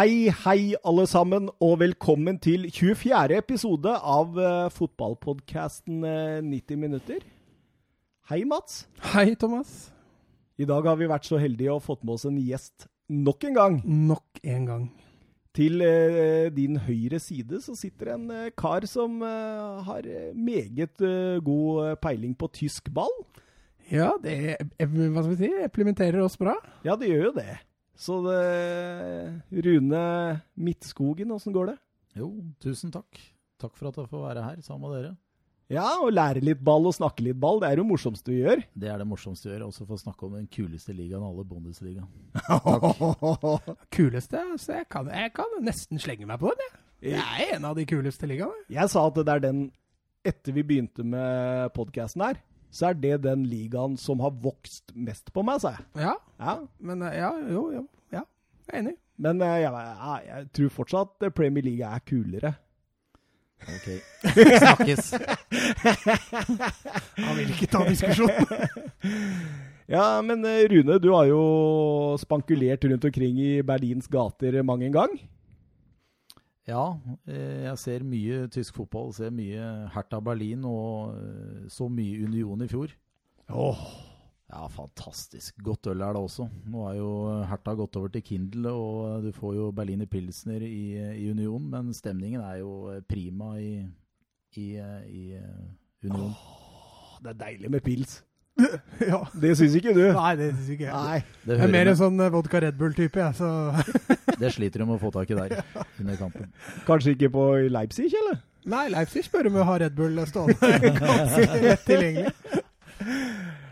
Hei, hei, alle sammen, og velkommen til 24. episode av uh, fotballpodkasten uh, 90 minutter. Hei, Mats. Hei, Thomas. I dag har vi vært så heldige og fått med oss en gjest nok en gang. Nok en gang. Til uh, din høyre side så sitter en kar som har meget god peiling på tysk ball. Ja, det hva skal vi si, implementerer oss bra. Ja, det gjør jo det. Så det, Rune Midtskogen, åssen går det? Jo, tusen takk. Takk for at jeg får være her sammen med dere. Ja, og lære litt ball og snakke litt ball. Det er jo det morsomste du gjør. Det er det morsomste du gjør, også for å snakke om den kuleste ligaen av alle, Bundesliga. kuleste? Så jeg kan, jeg kan, nesten slenge meg på den, jeg. Jeg er en av de kuleste ligaene. Jeg sa at det er den Etter vi begynte med podkasten her, så er det den ligaen som har vokst mest på meg, sa jeg. Ja, ja. men ja, jo, jo, ja, jeg er enig. Men jeg, jeg, jeg tror fortsatt Premier League er kulere. Ok. Snakkes. Han vil ikke ta diskusjonen. ja, men Rune, du har jo spankulert rundt omkring i Berlins gater mang en gang. Ja, jeg ser mye tysk fotball. Ser mye Hertha Berlin og så mye Union i fjor. Åh. Ja, fantastisk. Godt øl er det også. Nå er jo Hertha gått over til Kindle, og du får jo Berliner Pilsner i, i Union, men stemningen er jo prima i, i, i Union. Åh, det er deilig med pils. ja. Det syns ikke du? Nei, det syns ikke jeg. Nei. Det jeg er mer en sånn vodka Red Bull-type, jeg, så Det sliter de med å få tak i der under kampen. Kanskje ikke på Leipzig, eller? Nei, Leipzig spør om å ha Red Bull stående ganske lett tilgjengelig.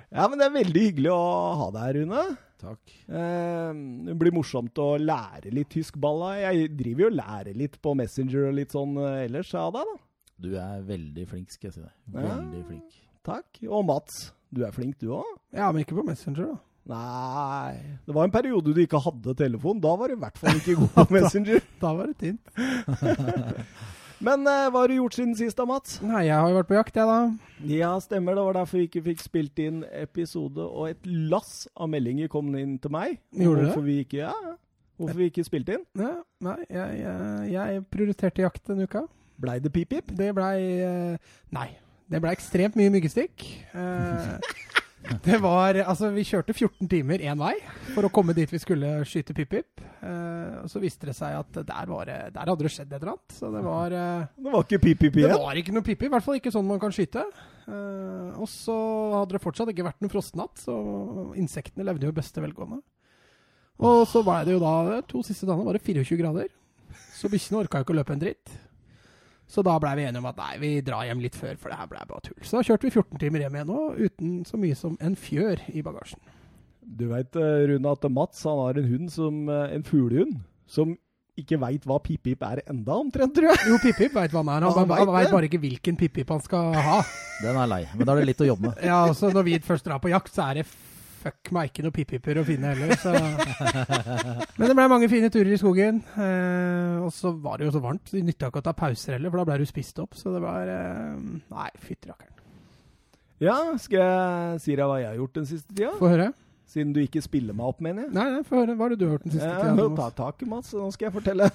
Ja, men det er veldig hyggelig å ha deg her, Rune. Takk. Eh, det blir morsomt å lære litt tysk ball. Jeg driver jo og lærer litt på Messenger og litt sånn ellers av deg, da. Du er veldig flink, skal jeg si deg. Veldig ja, flink. Takk. Og Mats, du er flink du òg? Ja, men ikke på Messenger, da. Nei Det var en periode du ikke hadde telefon. Da var du i hvert fall ikke god på Messenger. da var det tynt. Men uh, hva har du gjort siden sist da, Mats? Nei, Jeg har jo vært på jakt, jeg, da. Ja, stemmer. Det var derfor vi ikke fikk spilt inn episode. Og et lass av meldinger kom inn til meg. Gjorde hvorfor det? Vi ikke, ja, hvorfor vi ikke spilte inn. Ja, nei, jeg, jeg, jeg, prioriterte jakt denne uka. Blei det pip-pip? Det blei uh, Nei. Det ble ekstremt mye myggstikk. Uh, det var Altså, vi kjørte 14 timer én vei for å komme dit vi skulle skyte pip-pip. Uh, og så viste det seg at der, var, der hadde det skjedd et eller annet. Så det var uh, Det var ikke pip-pip igjen? Det var ikke noe pip-pip. I hvert fall ikke sånn man kan skyte. Og så hadde det fortsatt ikke vært noen frostnatt, så insektene levde jo i beste velgående. Og så var det jo da To siste dagene var det 24 grader. Så bikkjene orka jo ikke å løpe en dritt. Så da blei vi enige om at nei, vi drar hjem litt før, for det her blei bare tull. Så da kjørte vi 14 timer hjem igjen nå, uten så mye som en fjør i bagasjen. Du veit, Rune, at Mats han har en hund som en fuglehund som ikke veit hva pip-pip er enda, omtrent, tror jeg. Jo, Pip-Pip veit hva han er. Han, han, han veit bare ikke hvilken Pip-Pip han skal ha. Den er lei, men da er det litt å jobbe med. Ja, så når vi først drar på jakt, så er det fuck meg ikke noe pip-piper å finne heller. Så. Men det ble mange fine turer i skogen. Eh, og så var det jo så varmt. så Det nytta ikke å ta pauser heller, for da ble du spist opp. Så det var eh, Nei, fytti rakkeren. Ja, skal jeg si deg hva jeg har gjort den siste tida? Få høre. Siden du ikke spiller meg opp, mener jeg. Nei, nei, høre. Hva har det du hørt den siste ja, tida? Ta tak, i Mats. Nå skal jeg fortelle.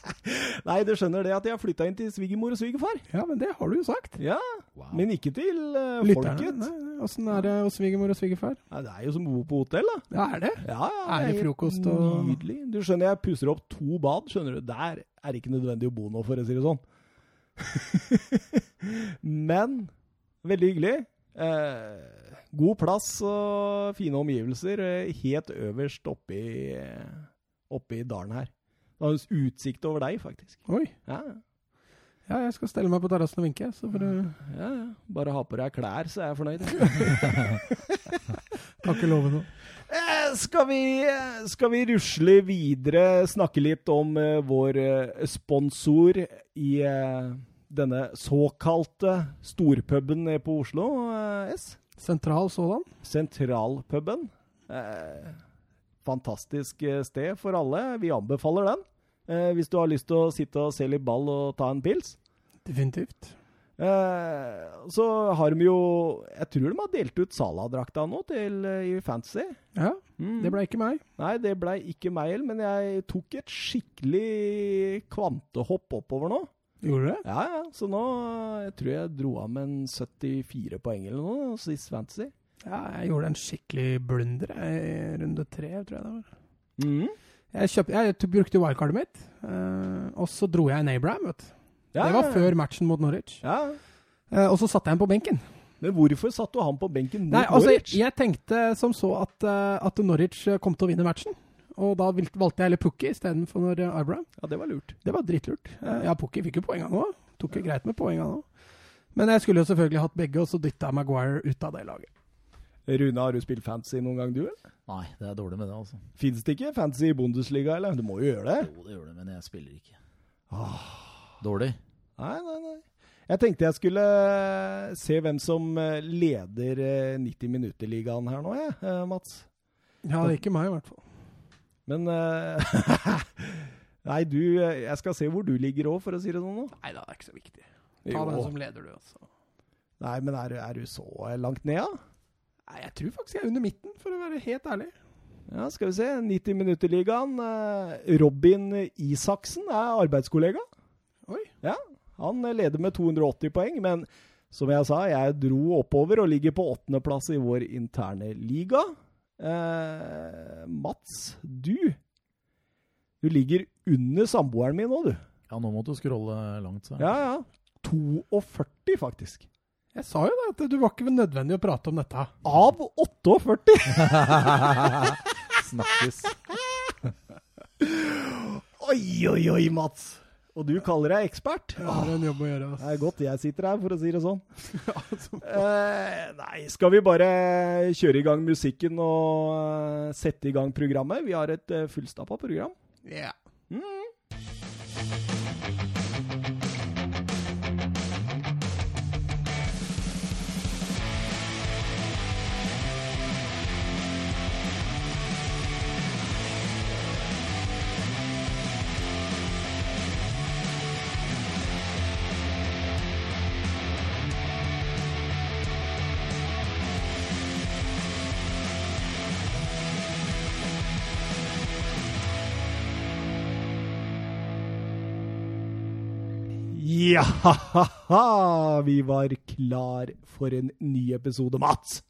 nei, du skjønner det at jeg har flytta inn til svigermor og svigerfar. Ja, men det har du jo sagt. Ja, wow. Men ikke til uh, folket. Åssen er det hos svigermor og svigerfar? Ja, det er jo som å bo på hotell, da. Ja, er det? Ja, ja, er det frokost og Nydelig. Du skjønner, jeg pusser opp to bad, skjønner du. Der er det ikke nødvendig å bo nå, for å si det sånn. men veldig hyggelig. Eh, God plass og fine omgivelser helt øverst oppe i, oppe i dalen her. Det har utsikt over deg, faktisk. Oi. Ja, ja jeg skal stelle meg på terrassen og vinke. Så for ja, ja. Bare ha på deg klær, så er jeg fornøyd. kan ikke love noe. Eh, skal, vi, skal vi rusle videre, snakke litt om uh, vår sponsor i uh, denne såkalte storpuben på Oslo, S? Sentral sådan? Sentralpuben. Eh, fantastisk sted for alle. Vi anbefaler den. Eh, hvis du har lyst til å sitte og se litt ball og ta en pils. Definitivt. Eh, så har de jo Jeg tror de har delt ut Saladrakta nå til, eh, i Fantasy. Ja, Mm. det ble ikke meg. Nei, det blei ikke meg heller, men jeg tok et skikkelig kvantehopp oppover nå. Gjorde du det? Ja, ja, så nå eh, jeg tror jeg dro av med en 74 poeng eller noe sist Fantasy. Ja, jeg gjorde en skikkelig blunder i runde tre, tror jeg det var. Mm. Jeg, kjøpt, jeg brukte wildcardet mitt, eh, og så dro jeg en Abraham, vet du. Ja, det var før matchen mot Norwich. Ja, Eh, og så satte jeg ham på benken. Men hvorfor satte du han på benken mot Nei, altså, Norwich? jeg tenkte som så at, eh, at Norwich eh, kom til å vinne matchen. Og da valgte jeg heller Pukki istedenfor Ibram. Abraham. Ja, det var lurt. Det var drittlurt. Eh, ja, Pukki fikk jo poeng nå. òg. Tok jo greit med poeng nå. òg. Men jeg skulle jo selvfølgelig hatt begge, og så dytta Maguire ut av det laget. Rune, har du spilt fantasy noen gang, du? eller? Nei, det er dårlig med det, altså. Fins det ikke fantasy i Bundesliga, eller? Du må jo gjøre det. Jo, det gjør det, men jeg spiller ikke. Åh. Dårlig. Nei, nei, nei. Jeg tenkte jeg skulle eh, se hvem som eh, leder eh, 90 minutter-ligaen her nå, jeg, eh, Mats. Ja, det er ikke meg, i hvert fall. Men eh, Nei, du Jeg skal se hvor du ligger òg, for å si det sånn. Nei da, det er ikke så viktig. Ta den som leder, du, altså. Nei, men er, du- er du så langt ned, da? Nei, jeg tror faktisk jeg er under midten, for å være helt ærlig. Ja, skal vi se. 90 minutter-ligaen. eh, Robin Isaksen er arbeidskollega. Oi. Ja, han leder med 280 poeng, men som jeg sa, jeg dro oppover og ligger på åttendeplass i vår interne liga. Eh, Mats, du Du ligger under samboeren min nå, du. Ja, nå måtte du scrolle langt, så. Ja, ja. 42, faktisk. Jeg sa jo det, at du var ikke nødvendig å prate om dette. Av 48! Snakkes. Oi, oi, oi, Mats. Og du kaller deg ekspert? Jeg har en jobb å gjøre. Det er godt jeg sitter her, for å si det sånn. Eh, nei, skal vi bare kjøre i gang musikken og eh, sette i gang programmet? Vi har et uh, fullstappa program. Ja. Ja, vi var klar for en ny episode, Mats.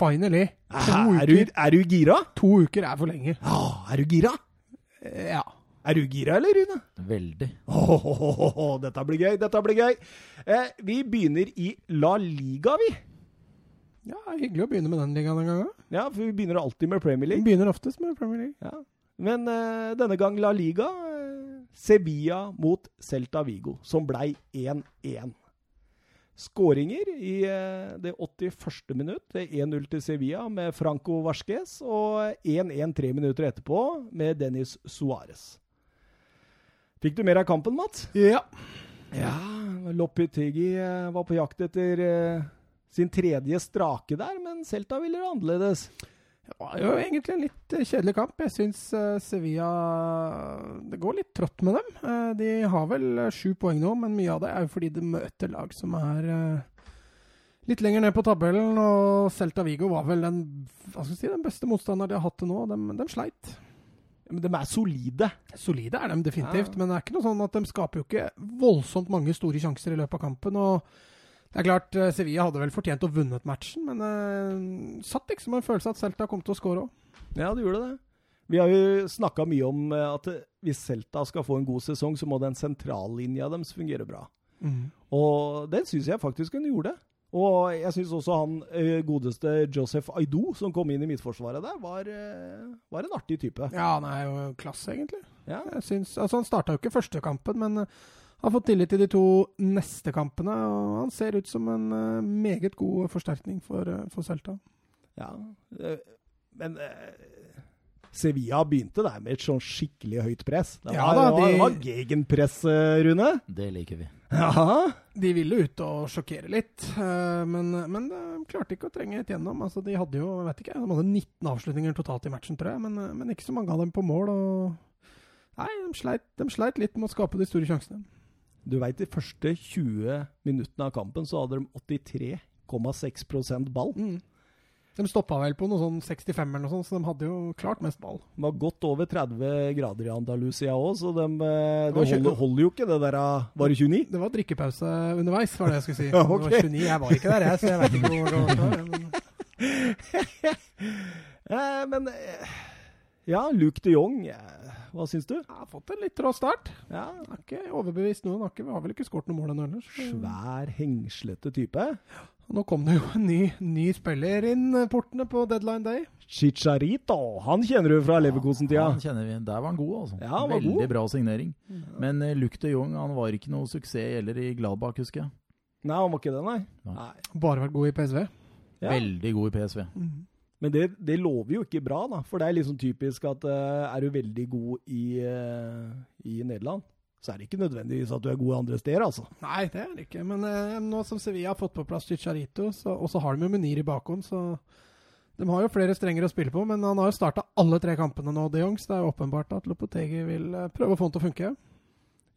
Finally. To Er du, er du gira? To uker er for lenge. Ja, er du gira? Eh, Ja. Er du gira, eller, Rune? Veldig. Åh, dette blir gøy, dette blir gøy. Eh, vi begynner i La Liga, vi. ja, hyggelig å begynne med den ligaen en gang òg. Ja, for vi begynner alltid med Premier League. Vi begynner oftest med Premier League. Ja. Men eh, denne gang La Liga. Sevilla mot Celta Vigo, som blei 1-1. Skåringer i eh, det 81. minutt. Det er 1-0 til Sevilla med Franco Vasques, og 1-1 tre minutter etterpå med Dennis Suárez. Fikk du mer av kampen, Mats? Ja. Ja, Loppetegi eh, var på jakt etter eh, sin tredje strake der, men Celta ville det annerledes. Det var jo egentlig en litt eh, kjedelig kamp. Jeg syns eh, Sevilla Det går litt trått med dem. Eh, de har vel sju poeng nå, men mye av det er jo fordi de møter lag som er litt lenger ned på tabellen. Og Celta Vigo var vel den, si, den beste motstanderen de har hatt til nå. De, de sleit. Men de er solide. Solide er de definitivt, Ja. men det er ikke noe sånn at de skaper jo ikke voldsomt mange store sjanser i løpet av kampen. og det er klart, eh, Sevilla hadde vel fortjent å vunnet matchen, men uh, satt liksom en følelse at Celta kom til å skåre òg. Ja, det gjorde det. Vi har jo snakka mye om eh, at hvis Celta skal få en god sesong, så må den sentrallinja deres fungere bra. Og den syns jeg faktisk hun gjorde. Og jeg syns også han godeste Joseph Aido, som kom inn i midtforsvaret der, var, var en artig type. Ja, han er jo klasse, egentlig. Ja, Jeg synes, altså Han starta jo ikke første kampen, men eh, har fått tillit i de to neste kampene. Og han ser ut som en eh, meget god forsterkning for, eh, for Celta. ja. eh, Men Sevilla begynte der med et sånn skikkelig høyt press. Det var, Ja da, de- det var gegenpress, Rune. Det liker vi. Ja. De ville ut og sjokkere litt, men, men de klarte ikke å trenge et gjennom. Altså, de hadde jo jeg vet ikke, de hadde 19 avslutninger totalt i matchen, tror jeg, men, men ikke så mange av dem på mål. Og nei, de sleit, de sleit litt med å skape de store sjansene. Du veit de første 20 minuttene av kampen så hadde de 83,6% ball. Mm. De stoppa vel på noe sånn 65 eller noe sånt, så de hadde jo klart mest ball. De var godt over 30 grader i Andalusia òg, så de, de Det holder, holder jo ikke det der eh, Var det 29? Det var drikkepause underveis, var det jeg skulle si. Ja, Det var 29, Jeg var ikke der, jeg, så jeg vet ikke hvor det var. Men Eh, men eh, Ja, Luke de Jong, eh, hva syns du? jeg har fått en litt rå start. Ja, Jeg er ikke overbevist noen. Har, har vel ikke skåret noe mål ennå ellers. Svær, hengslete type. Nå kom det jo en ny, ny spiller inn eh, portene på deadline day. Chicharito, han kjenner du fra Leverkosen-tida. Han kjenner vi. Der var han god, altså. Ja, han var Veldig god. bra signering. Men uh, Luc de Jong han var ikke noe suksess heller i Gladbach, husker jeg. Nei, han var ikke det, nei. Nei. Bare vært god i PSV. Ja. Veldig god i PSV. Men det, det lover jo ikke bra, da. For det er liksom typisk at uh, er du veldig god i, uh, i Nederland, så er det ikke nødvendigvis at du er god andre steder, altså. Nei, det er det ikke. Men uh, nå som Sevilla har fått på plass Chicharito, så, og så har de jo Munir i bakhånd, så de har jo flere strenger å spille på. Men han har jo starta alle tre kampene nå, de Jongs. det er jo åpenbart at Lopetegi vil prøve å få han til å funke.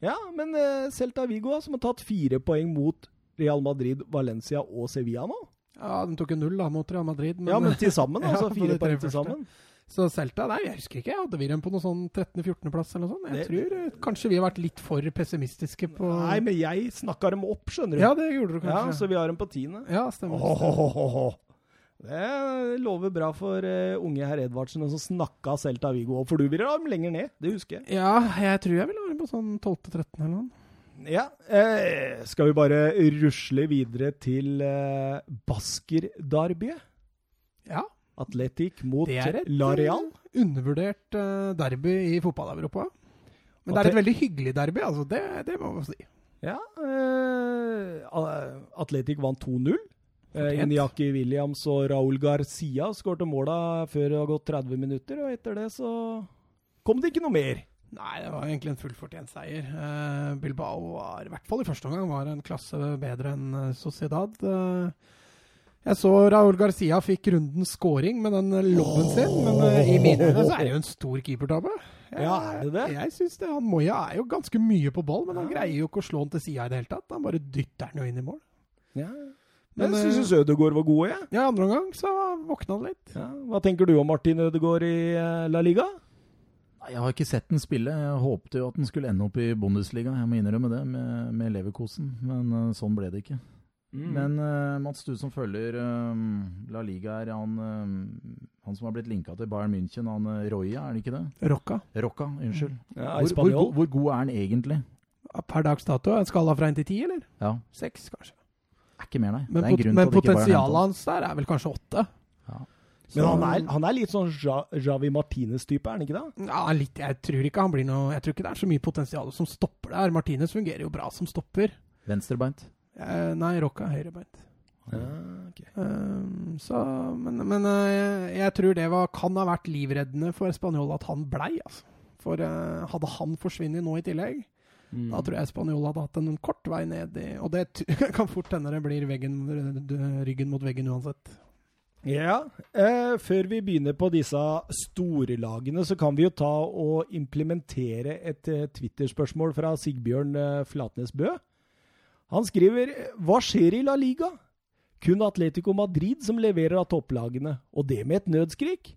Ja, men Celta Vigo, som har tatt fire poeng mot Real Madrid, Valencia og Sevilla nå. Ja, de tok jo null da mot Real Madrid. Men, Ja, men til sammen, altså ja, fire poeng til sammen. Så Celta, nei, jeg husker ikke. Hadde vi dem på noe sånn 13.-14.-plass eller noe sånt? Jeg Det- tror eh, kanskje vi har vært litt for pessimistiske på Nei, men jeg snakka dem opp, skjønner du. Ja, det gjorde du kanskje. Ja, så vi har dem på tiende. Ja, stemmer. Åhåhåhå. Det lover bra for uh, unge herr Edvardsen, som snakka Celta Vigo opp. For du vil ha dem lenger ned, det husker jeg. Ja, jeg tror jeg vil ha dem på sånn 12.-13. eller noe. Ja, eh, Skal vi bare rusle videre til eh, Basker-derbyet? Ja. Atletic mot Det er et La Real. eh, undervurdert eh, derby i fotball-Europa. Men At det er et veldig hyggelig derby, altså. Det, det må man si. Ja, eh, Atletic vant 2-0. Eh, Inyaki Williams og Raúl Garcia skårte måla før det har gått 30 minutter, og etter det så kom det ikke noe mer. Nei, det var egentlig en fullfortjent seier. Eh, Bilbao var, i hvert fall i første omgang, var en klasse bedre enn eh, Sociedad. Eh, jeg så Raúl Garcia fikk rundens scoring med den lobben sin, men i mine øyne så er det jo en stor keepertabbe. Ja, er det det? Jeg synes det. Han Moya er jo ganske mye på ball, men han greier jo ikke å slå den til sida i det hele tatt. Han bare dytter den jo inn i mål. Ja. Men, jeg syns Ødegaard var god, jeg. Ja, i andre omgang så våkna han litt. Ja. Hva tenker du om Martin Ødegaard i La Liga? Jeg har ikke sett den spille. Jeg håpte jo at den skulle ende opp i Bundesliga, jeg må innrømme det, med, med Leverkosen. Men eh, sånn ble det ikke. Mm. Men uh, Mats, du som følger uh, La Liga, her, han, uh, han som har blitt linka til Bayern München, han uh, Roya, er det ikke det? Rocca. Rocca, unnskyld. ja, Hvor, hvor, hvor god er han egentlig? Per dags dato En skala fra 1 til 10, eller? Ja, 6, kanskje. er ikke mer, nei. Men, det er en pot grunn men til at ikke potensialet hans der er vel kanskje 8. Men han er, han er litt sånn ja, Javi Martinez-type, er han ikke det? Ja, litt. Jeg tror ikke han blir noe Jeg tror ikke det er så mye potensial som stopper der. Martinez fungerer jo bra som stopper. Venstrebeint. Eh, nei, Rocca er høyrebeint. Ja, okay. Um, så, men men eh, jeg tror det var, kan ha vært livreddende for Spanjol at han blei, altså. For uh, hadde han forsvunnet nå i tillegg, Mm. da tror jeg Spanjol hadde hatt en kort vei ned i Og det t- kan fort hende det blir veggen, ryggen mot veggen uansett. Ja, eh, før vi begynner på disse storlagene, så kan vi jo ta og implementere et eh, Twitter-spørsmål fra Sigbjørn eh, Flatnes Bø. Han skriver Hva skjer i La Liga? Kun Atletico Madrid som leverer av topplagene, og det med et nødskrik?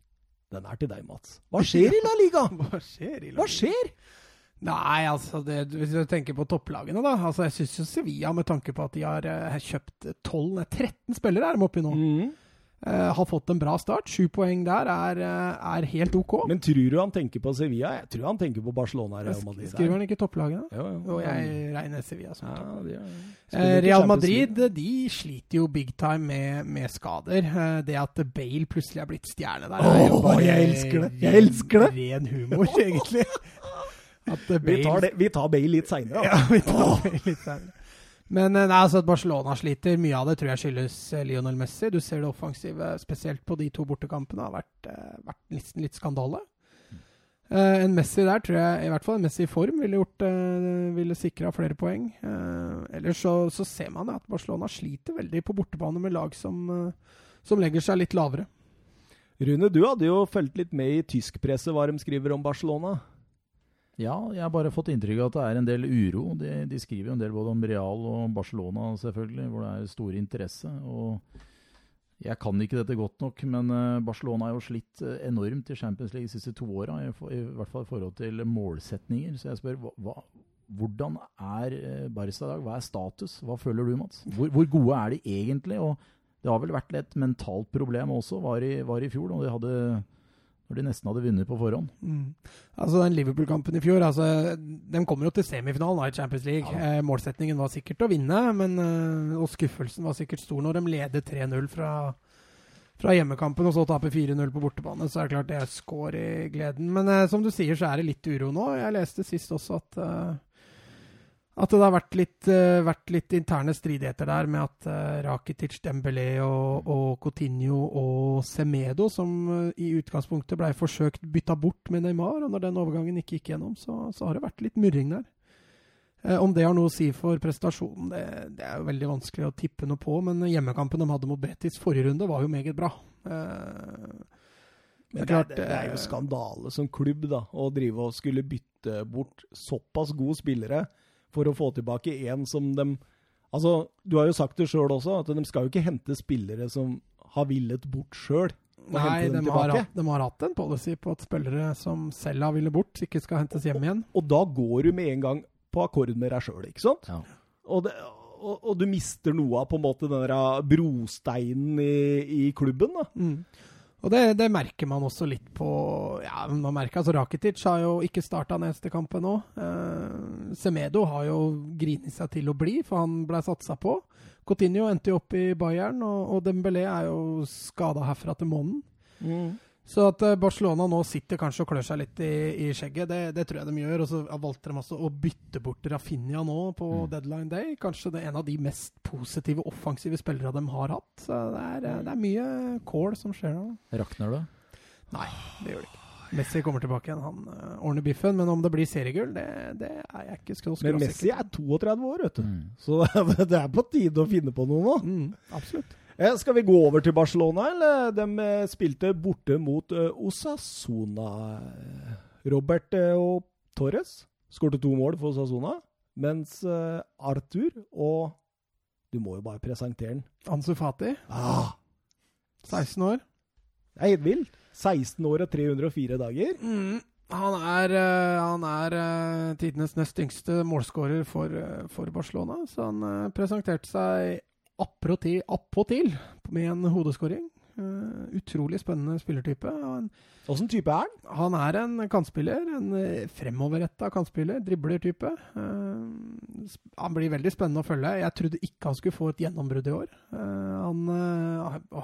Den er til deg, Mats. Hva skjer i La Liga? Hva skjer i Hva skjer? Nei, altså det, hvis du tenker på topplagene, da. Altså Jeg syns jo Sevilla, med tanke på at de har eh, kjøpt 12, nei, 13 spillere er de oppe i nå, Mm. Eh, har fått en bra start. Sju poeng der er, uh, er helt OK. Men tror du han tenker på Sevilla? Jeg tror han tenker på Barcelona. Real Madrid. Skriver han ikke topplagene? Jo, jo. Og jeg regner Sevilla som ja, topp. ikke Real Madrid de sliter jo big time med, med skader. Det at Bale plutselig er blitt stjerne der, Åh, jeg elsker det. Jeg elsker det. Ren humor, egentlig. At eh, Vi tar, Bale det, vi tar Bale litt seinere. Ja, vi tar Bale litt senere. Men eh, nei, altså at Barcelona sliter, mye av det tror jeg skyldes eh, Lionel Messi. Du ser det offensive, spesielt på de to bortekampene, har vært, eh, vært nesten litt skandale. Uh, en Messi der tror jeg, i hvert fall en Messi i form, ville, gjort, uh, ville sikra flere poeng. Uh, ellers så, så ser man at Barcelona sliter veldig på bortebane med lag som, som legger seg litt lavere. Rune, du hadde jo fulgt litt med i tyskpresset hva de skriver om Barcelona. Ja, jeg har bare fått inntrykk av at det er en del uro. De, de skriver jo en del både om Real og Barcelona, selvfølgelig, hvor det er stor interesse. og jeg kan ikke dette godt nok, men eh, Barcelona har jo slitt eh, enormt i Champions League de siste to åra. I, I, hvert fall i forhold til målsetninger. Så jeg spør hva, hvordan er eh, Barca i dag? Hva er status? Hva føler du, Mats? Hvor, hvor, gode er de egentlig? Og det har vel vært et mentalt problem også, var i, var i fjor. Og de hadde når de nesten hadde vunnet på forhånd. Mm. Altså Den Liverpool-kampen i fjor altså, De kommer jo til semifinalen i Champions League. Ja. Eh, målsetningen var sikkert å vinne, men, eh, og skuffelsen var sikkert stor når de leder 3-0 fra, fra, hjemmekampen og så taper 4-0 på bortebane. Så er det klart det er score i gleden. Men eh, som du sier, så er det litt uro nå. Jeg leste sist også at uh, at det har vært litt, uh, vært litt, interne stridigheter der med at uh, Rakitic, Dembélé og, og, Coutinho og Semedo, som uh, i utgangspunktet ble forsøkt bytta bort med Neymar, og når den overgangen ikke gikk gjennom, så, så har det vært litt murring der. om det har noe å si for prestasjonen, det, det, er jo veldig vanskelig å tippe noe på, men hjemmekampen de hadde mot Betis forrige runde, var jo meget bra. Men det, det, det, er jo skandale som klubb, da, å drive og skulle bytte bort såpass gode spillere for å få tilbake en som de Altså, du har jo sagt det sjøl også, at de skal jo ikke hente spillere som har villet bort sjøl. Nei, de har, hatt, de har, hatt, en policy på at spillere som selv har villet bort, ikke skal hentes hjem igjen. Og, og da går du med en gang på akkord med deg sjøl, ikke sant? Ja. Og, det, og, og, du mister noe av på en måte den der brosteinen i, i klubben. da. Mm. Og det, det, merker man også litt på ja, man merker, altså Rakitic har jo ikke starta neste kampen nå. Eh, Semedo har jo grinet seg til å bli, for han ble satsa på. Coutinho endte jo opp i Bayern, og, og Dembélé er jo skada herfra til månen. Mm. Så at eh, Barcelona nå sitter kanskje og klør seg litt i, i skjegget, det, det, tror jeg de gjør. Og så valgte de altså å bytte bort Rafinha nå på mm. deadline day. Kanskje det er en av de mest positive offensive spillerne de har hatt. Så det er, eh, det er mye kål som skjer nå. Rakner det? Nei, det gjør det ikke. Messi kommer tilbake igjen, han uh, ordner biffen. Men om det blir seriegull, det, det er jeg ikke så Men Messi er 32 år, vet du. Mm. Så det er på tide å finne på noe nå. Mm, absolutt. Eh, skal vi gå over til Barcelona, eller? De eh, spilte borte mot uh, Osasona. Robert og Torres skårte to mål for Osasona, mens Arthur og Du må jo bare presentere den. Ansu Fati. Ah. 16 år. Det er helt vilt. 16 år og 304 dager. Mm. Han er, han er tidenes nest yngste målskårer for, for, Barcelona. Så han presenterte seg appåtil med en hodeskåring. Uh, utrolig spennende spillertype. Åssen type er han? Han er en kantspiller. En uh, fremoverretta kantspiller. Driblertype. Uh, han blir veldig spennende å følge. Jeg trodde ikke han skulle få et gjennombrudd i år. han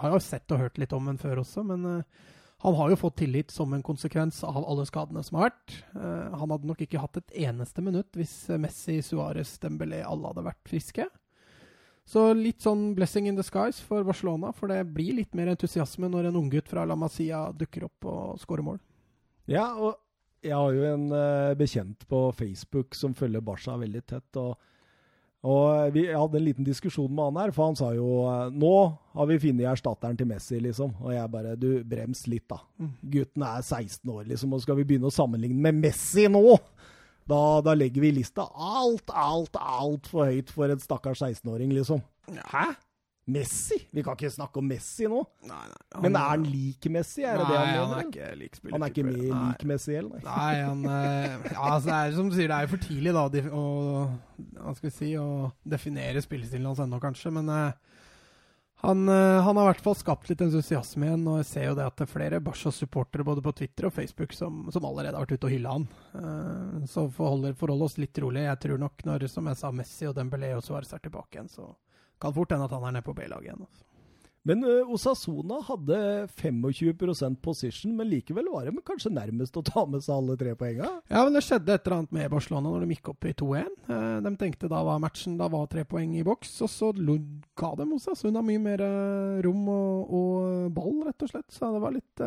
har jo sett og hørt litt om ham før også, men han har jo fått tillit som en konsekvens av alle skadene som har vært. han hadde nok ikke hatt et eneste minutt hvis Messi, Suárez, Dembélé alle hadde vært friske. Så litt sånn blessing in the skies for Barcelona, for det blir litt mer entusiasme når en unggutt fra La Masia dukker opp og skårer mål. Ja, og jeg har jo en uh, bekjent på Facebook som følger Barca veldig tett. og, og vi hadde en liten diskusjon med han her, for han sa jo uh, nå har vi funnet erstatteren til Messi, liksom. Og jeg bare du, brems litt, da. Mm. Gutten er 16 år, liksom, og skal vi begynne å sammenligne med Messi nå? Da, da, legger vi lista alt, alt, altfor høyt for en stakkars 16-åring, liksom. Hæ? Messi? Vi kan ikke snakke om Messi nå. Nei, nei, han, Men er han lik Messi? Er det nei, det han mener? Han er ikke lik Han er ikke med lik Messi heller? Nei, nei han, eh, ja, altså, det er som du sier, det er jo for tidlig da, å, hva skal vi si, å definere spillestilen hans ennå, kanskje. Men uh, han, eh, han, har i hvert fall skapt litt entusiasme igjen, og jeg ser jo det at det er flere Barca-supportere både på Twitter og Facebook som, som, allerede har vært ute og hylla han. Uh, så forholder, forhold oss litt rolig. Jeg tror nok når, som jeg sa, Messi og Dembélé og Suárez er tilbake igjen, så kan fort hende at han er nede på B-laget igjen. Altså. Men uh, Osasona hadde 25% position, men likevel var de kanskje nærmest å ta med seg alle tre poengene? Ja, men det skjedde et eller annet med Barcelona når de gikk opp i 2-1. Uh, eh, de tenkte da var matchen da var tre poeng i boks, og så ga de Osasuna mye mer uh, rom og, og, ball, rett og slett. Så det var litt,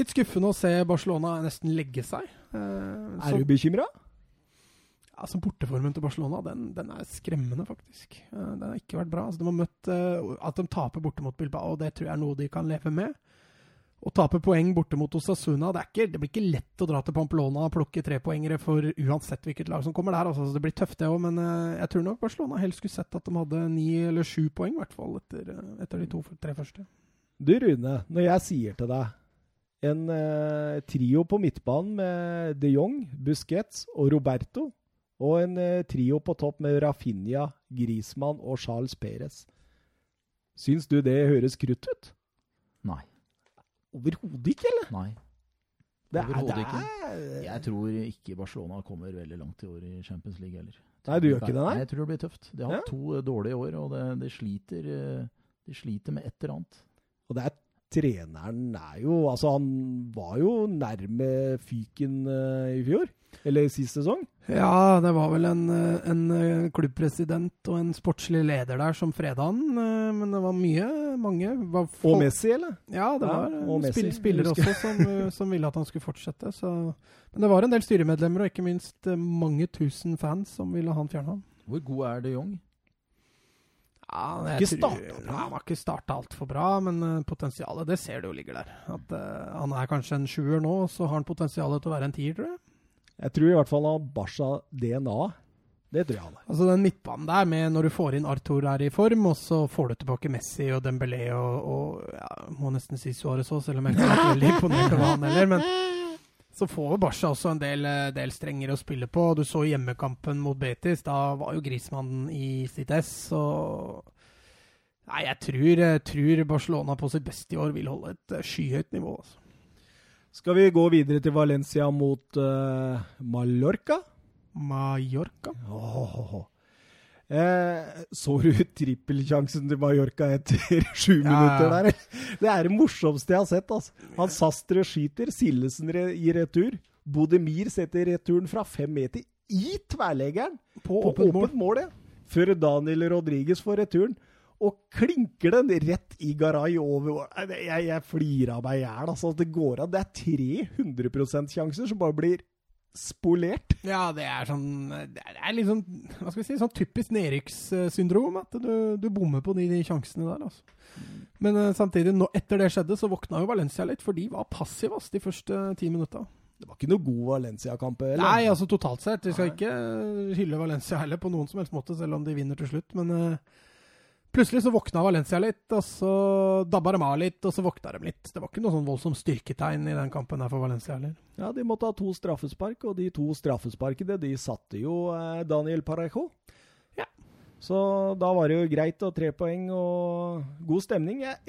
litt skuffende å se Barcelona nesten legge seg. er du bekymra? Altså Borteformen til Barcelona den, den, er skremmende, faktisk. Uh, den har ikke vært bra. Altså, de har møtt uh, At de taper borte mot Bilbao, det tror jeg er noe de kan leve med. Å tape poeng borte mot Osasuna det, ikke, det blir ikke lett å dra til Pamplona og plukke trepoengere for uansett hvilket lag som kommer der. Altså, det blir tøft, det òg, men eh, jeg tror nok Barcelona helst skulle sett at de hadde ni eller sju poeng, i hvert fall, etter, eh, etter de to-tre første. Du Rune, når jeg sier til deg en eh, trio på midtbanen med de Jong, Busquets og Roberto, og en eh, trio på topp med Rafinha, Grismann og Charles Perez. Syns du det høres krutt ut? Nei. Overhodet ikke, eller? Nei. Det er- Overhodet det ikke. Jeg tror ikke Barcelona kommer veldig langt i år i Champions League heller. Nei, du gjør ikke det, nei? Jeg tror det blir tøft. De har hatt to eh, dårlige år, og det, det sliter, eh, de sliter med et eller annet. Og det er treneren er jo Altså, han var jo nærme fyken uh, i fjor. Eller sist sesong. Ja, det var vel en, eh, en eh, klubbpresident og en sportslig leder der som freda han, eh, men det var mye, mange var Og Messi, eller? Ja, det var ja, spill, spillere også som, som ville at han skulle fortsette. Så. Men det var en del styremedlemmer og ikke minst mange tusen fans som ville ha han fjerna. Hvor god er de Jong? Ja, Ikke startet bra. Ja, han har ikke starta altfor bra, men potensialet det ser du jo ligger der. At uh, Han er kanskje en sjuer nå, så har han potensialet til å være en tier, tror jeg. Jeg tror i hvert fall han har Barca DNA. Det tror jeg han har. Altså Den midtbanen der, med når du får inn Arthur her i form, og så får du tilbake Messi og Dembélé og, og ja, må nesten si Suárez òg, selv om jeg ikke vært veldig imponert over han heller. Men så får jo Barca også en del, eh, del strengere å spille på. Du så hjemmekampen mot Betis. Da var jo Grismannen i sitt ess. Og Nei, jeg tror, tror Barcelona på sitt beste i år vil holde et eh, skyhøyt nivå. Altså. Skal vi gå videre til Valencia mot uh, Mallorca? Mallorca. Åh. Eh, så du trippelsjansen til Mallorca etter sju Ja, minutter der? Det er det morsomste jeg har sett. Altså. Han Sastre skyter, Sillesen re i retur. Bodemir setter returen fra fem meter i tverrleggeren På på åpent mål. mål, ja. Før Daniel Rodriguez får returen. Og klinker den rett i Garay over Jeg, jeg flirer av meg i hjel. Altså, det går av. Det er 300 %-sjanser som bare blir spolert. Ja, det er sånn Det er, litt sånn Hva skal vi si, sånn typisk nedrykkssyndrom. At du, du bommer på de, de sjansene der, altså. Men uh, samtidig, nå, etter det skjedde, så våkna jo Valencia litt, for de var passive ass, de første ti minutta. Det var ikke noe god Valencia-kamp. eller? Nei, altså totalt sett. Vi skal Nei. ikke hylle Valencia heller på noen som helst måte, selv om de vinner til slutt. Men eh, plutselig så våkna Valencia litt, og så dabba de av litt, og så våkna de litt. Det var ikke noe sånn voldsomt styrketegn i den kampen her for Valencia heller. Ja, De måtte ha to straffespark, og de to straffesparkene de satte jo eh, Daniel Parejo. Ja. Så da var det jo greit og tre poeng og god stemning. Jeg,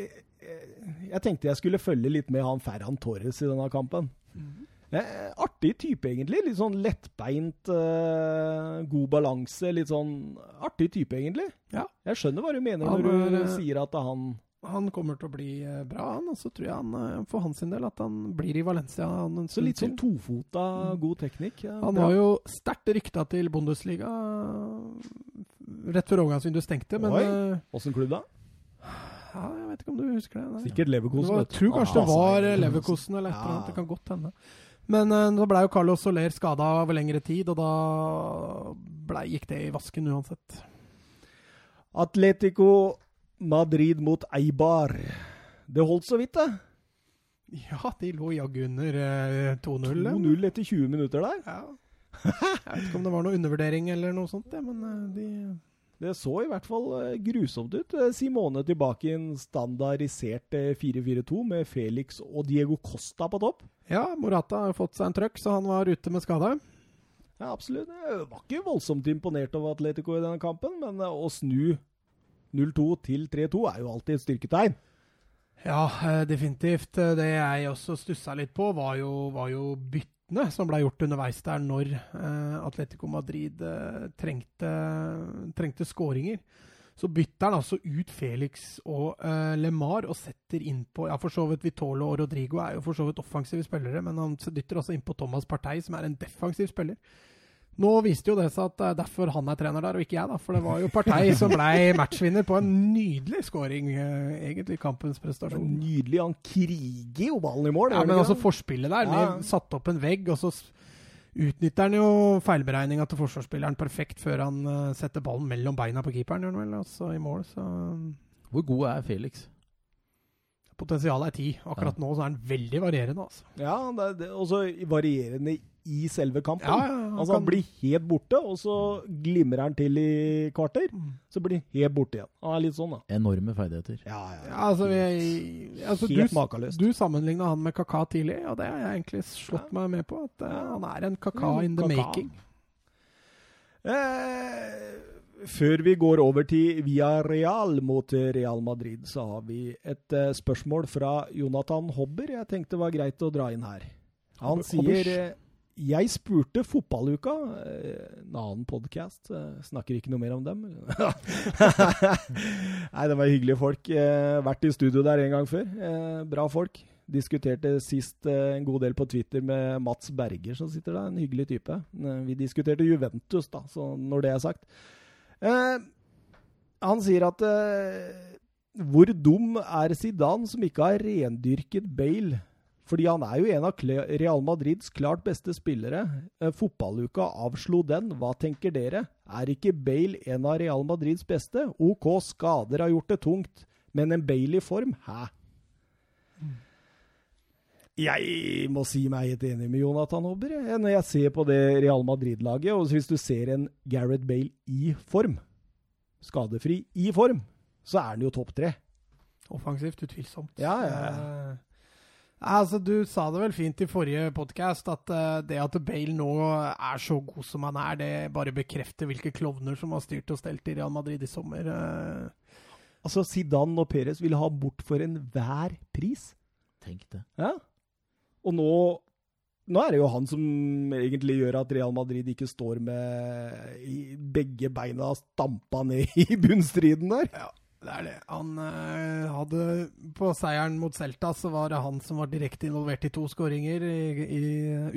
jeg, jeg tenkte jeg skulle følge litt med han Ferran Torres i denne kampen. Eh, artig type, egentlig. Litt sånn lettbeint, eh, god balanse. Litt sånn artig type, egentlig. Ja. Jeg skjønner hva du mener Han når du eh, sier at han Han kommer til å bli eh, bra, han. Og så tror jeg han, eh, for hans del at han blir i Valencia. Han, Så litt sånn tofota, god teknikk. Ja, Han bra. var jo sterkt rykta til Bundesliga rett før overgangsvinduet stengte, men Oi. Åssen klubb, da? ja, Jeg vet ikke om du husker det? nei. Sikkert Det Leverkosen. jeg tror kanskje det Ah, var altså, Leverkosen eller et eller annet. Det kan godt hende. Men uh, ble blei jo Carlos Soler skada over lengre tid, og da ble, gikk det i vasken uansett. Atletico Madrid mot Eibar. Det holdt så vidt, det. Ja, de lå jaggu under uh, 2-0. 2-0 etter 20 minutter der. Ja. Jeg vet ikke om det var noe undervurdering eller noe sånt, ja, men uh, de Det så i hvert fall eh, grusomt ut. Eh, Simone tilbake i en standardisert eh, 4-4-2 med Felix og Diego Costa på topp. Ja, Morata har fått seg en trøkk, så han var ute med skade. Ja, absolutt. Jeg var ikke voldsomt imponert over Atletico i denne kampen, men eh, å snu 0-2 til 3-2 er jo alltid et styrketegn. Ja, eh, definitivt. Eh, Det jeg også stussa litt på, var jo, var jo byttene som ble gjort underveis der når eh, Atletico Madrid eh, trengte, trengte skåringer. Så bytter han altså ut Felix og uh, LeMar og setter innpå Ja, for så vidt Vitolo og Rodrigo er jo for så vidt offensive spillere, men han dytter altså innpå Thomas Partey, som er en defensiv spiller. Nå viste jo det seg at det er derfor han er trener der, og ikke jeg, da. For det var jo Partei som ble matchvinner på en nydelig scoring, eh, egentlig kampens prestasjon. Nydelig. Han kriger jo ballen i mål. Ja, men altså forspillet der, Ja. med satt opp en vegg, og så utnytter han jo feilberegninga til forsvarsspilleren perfekt før han eh, setter ballen mellom beina på keeperen, gjør han vel, altså i mål, så Hvor god er Felix? Potensialet er ti. Akkurat nå så er han veldig varierende, altså. Ja, det, er- også varierende i selve kampen. Ja, ja, ja, han altså, han blir helt borte, og så glimrer han til i kvarter. Mm. Så blir han helt borte igjen. Han er litt sånn, da. Enorme ferdigheter. Ja, Ja, altså, vi, altså Helt du, makeløst. du sammenligna han med Kaka tidlig, og det har jeg egentlig slått meg med på. At uh, han er en Kaka Mm, in the Kaka. making. Eh, før vi går over til Via Real mot Real Madrid, så har vi et eh, spørsmål fra Jonathan Hobber jeg tenkte var greit å dra inn her. Han Hobber- sier Hobbers. Eh, Jeg spurte Fotballuka, eh, en annen podkast, snakker ikke noe mer om dem. Nei, det var hyggelige folk. Eh, vært i studio der en gang før. Eh, bra folk. Diskuterte sist eh, en god del på Twitter med Mats Berger, som sitter der. En hyggelig type. Eh, vi diskuterte Juventus, da, så når det er sagt. Eh, han sier at eh, Hvor dum er Zidane som ikke har rendyrket Bale? Fordi han er jo en av Real Madrids klart beste spillere. Eh, fotballuka avslo den. Hva tenker dere? Er ikke Bale en av Real Madrids beste? OK, skader har gjort det tungt, men en Bale i form? Hæ? Jeg må si meg helt enig med Jonathan Hobber. Når jeg ser på det Real Madrid-laget, og hvis du ser en Gareth Bale i form, skadefri i form, så er han jo topp tre. Offensivt, utvilsomt. Ja, ja. Eh, altså, du sa det vel fint i forrige podkast at uh, det at Bale nå er så god som han er, det bare bekrefter hvilke klovner som har styrt og stelt i Real Madrid i sommer. Uh. Altså, Zidane og Perez ville ha bort for enhver pris. Tenk det. Ja. Og nå, nå er det jo han som egentlig gjør at Real Madrid ikke står med i begge beina stampa ned i bunnstriden der. Det er det. Han eh, hadde På seieren mot Celta så var det han som var direkte involvert i to skåringer. I, i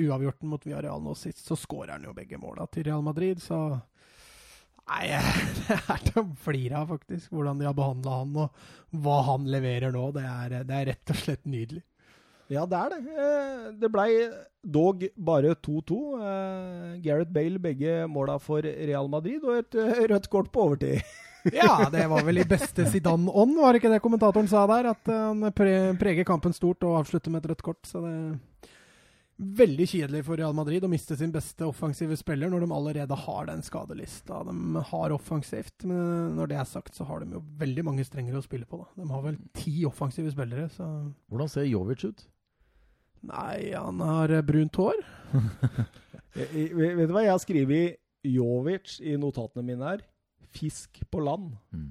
uavgjorten mot Villarreal nå sist, så skårer han jo begge måla til Real Madrid, så Nei, det er til å flire av, faktisk. Hvordan de har behandla han, og hva han leverer nå. Det er, det er rett og slett nydelig. Ja, det er det. Eh, Det blei dog bare 2-2. Eh, Gareth Bale begge måla for Real Madrid, og et eh, rødt kort på overtid. Ja, det var vel i beste Zidane-ånd, var det ikke det kommentatoren sa der? At eh, han pre preger kampen stort og avslutter med et rødt kort. Så det er veldig kjedelig for Real Madrid å miste sin beste offensive spiller når de allerede har den skadelista de har offensivt. Men når det er sagt, så har de jo veldig mange strenger å spille på. da. De har vel ti offensive spillere, så Hvordan ser Jovic ut? Nei, han har eh, brunt hår. Jeg- jeg- Vet du hva, jeg har skrevet Jovic i notatene mine her. Fisk på land. Mm.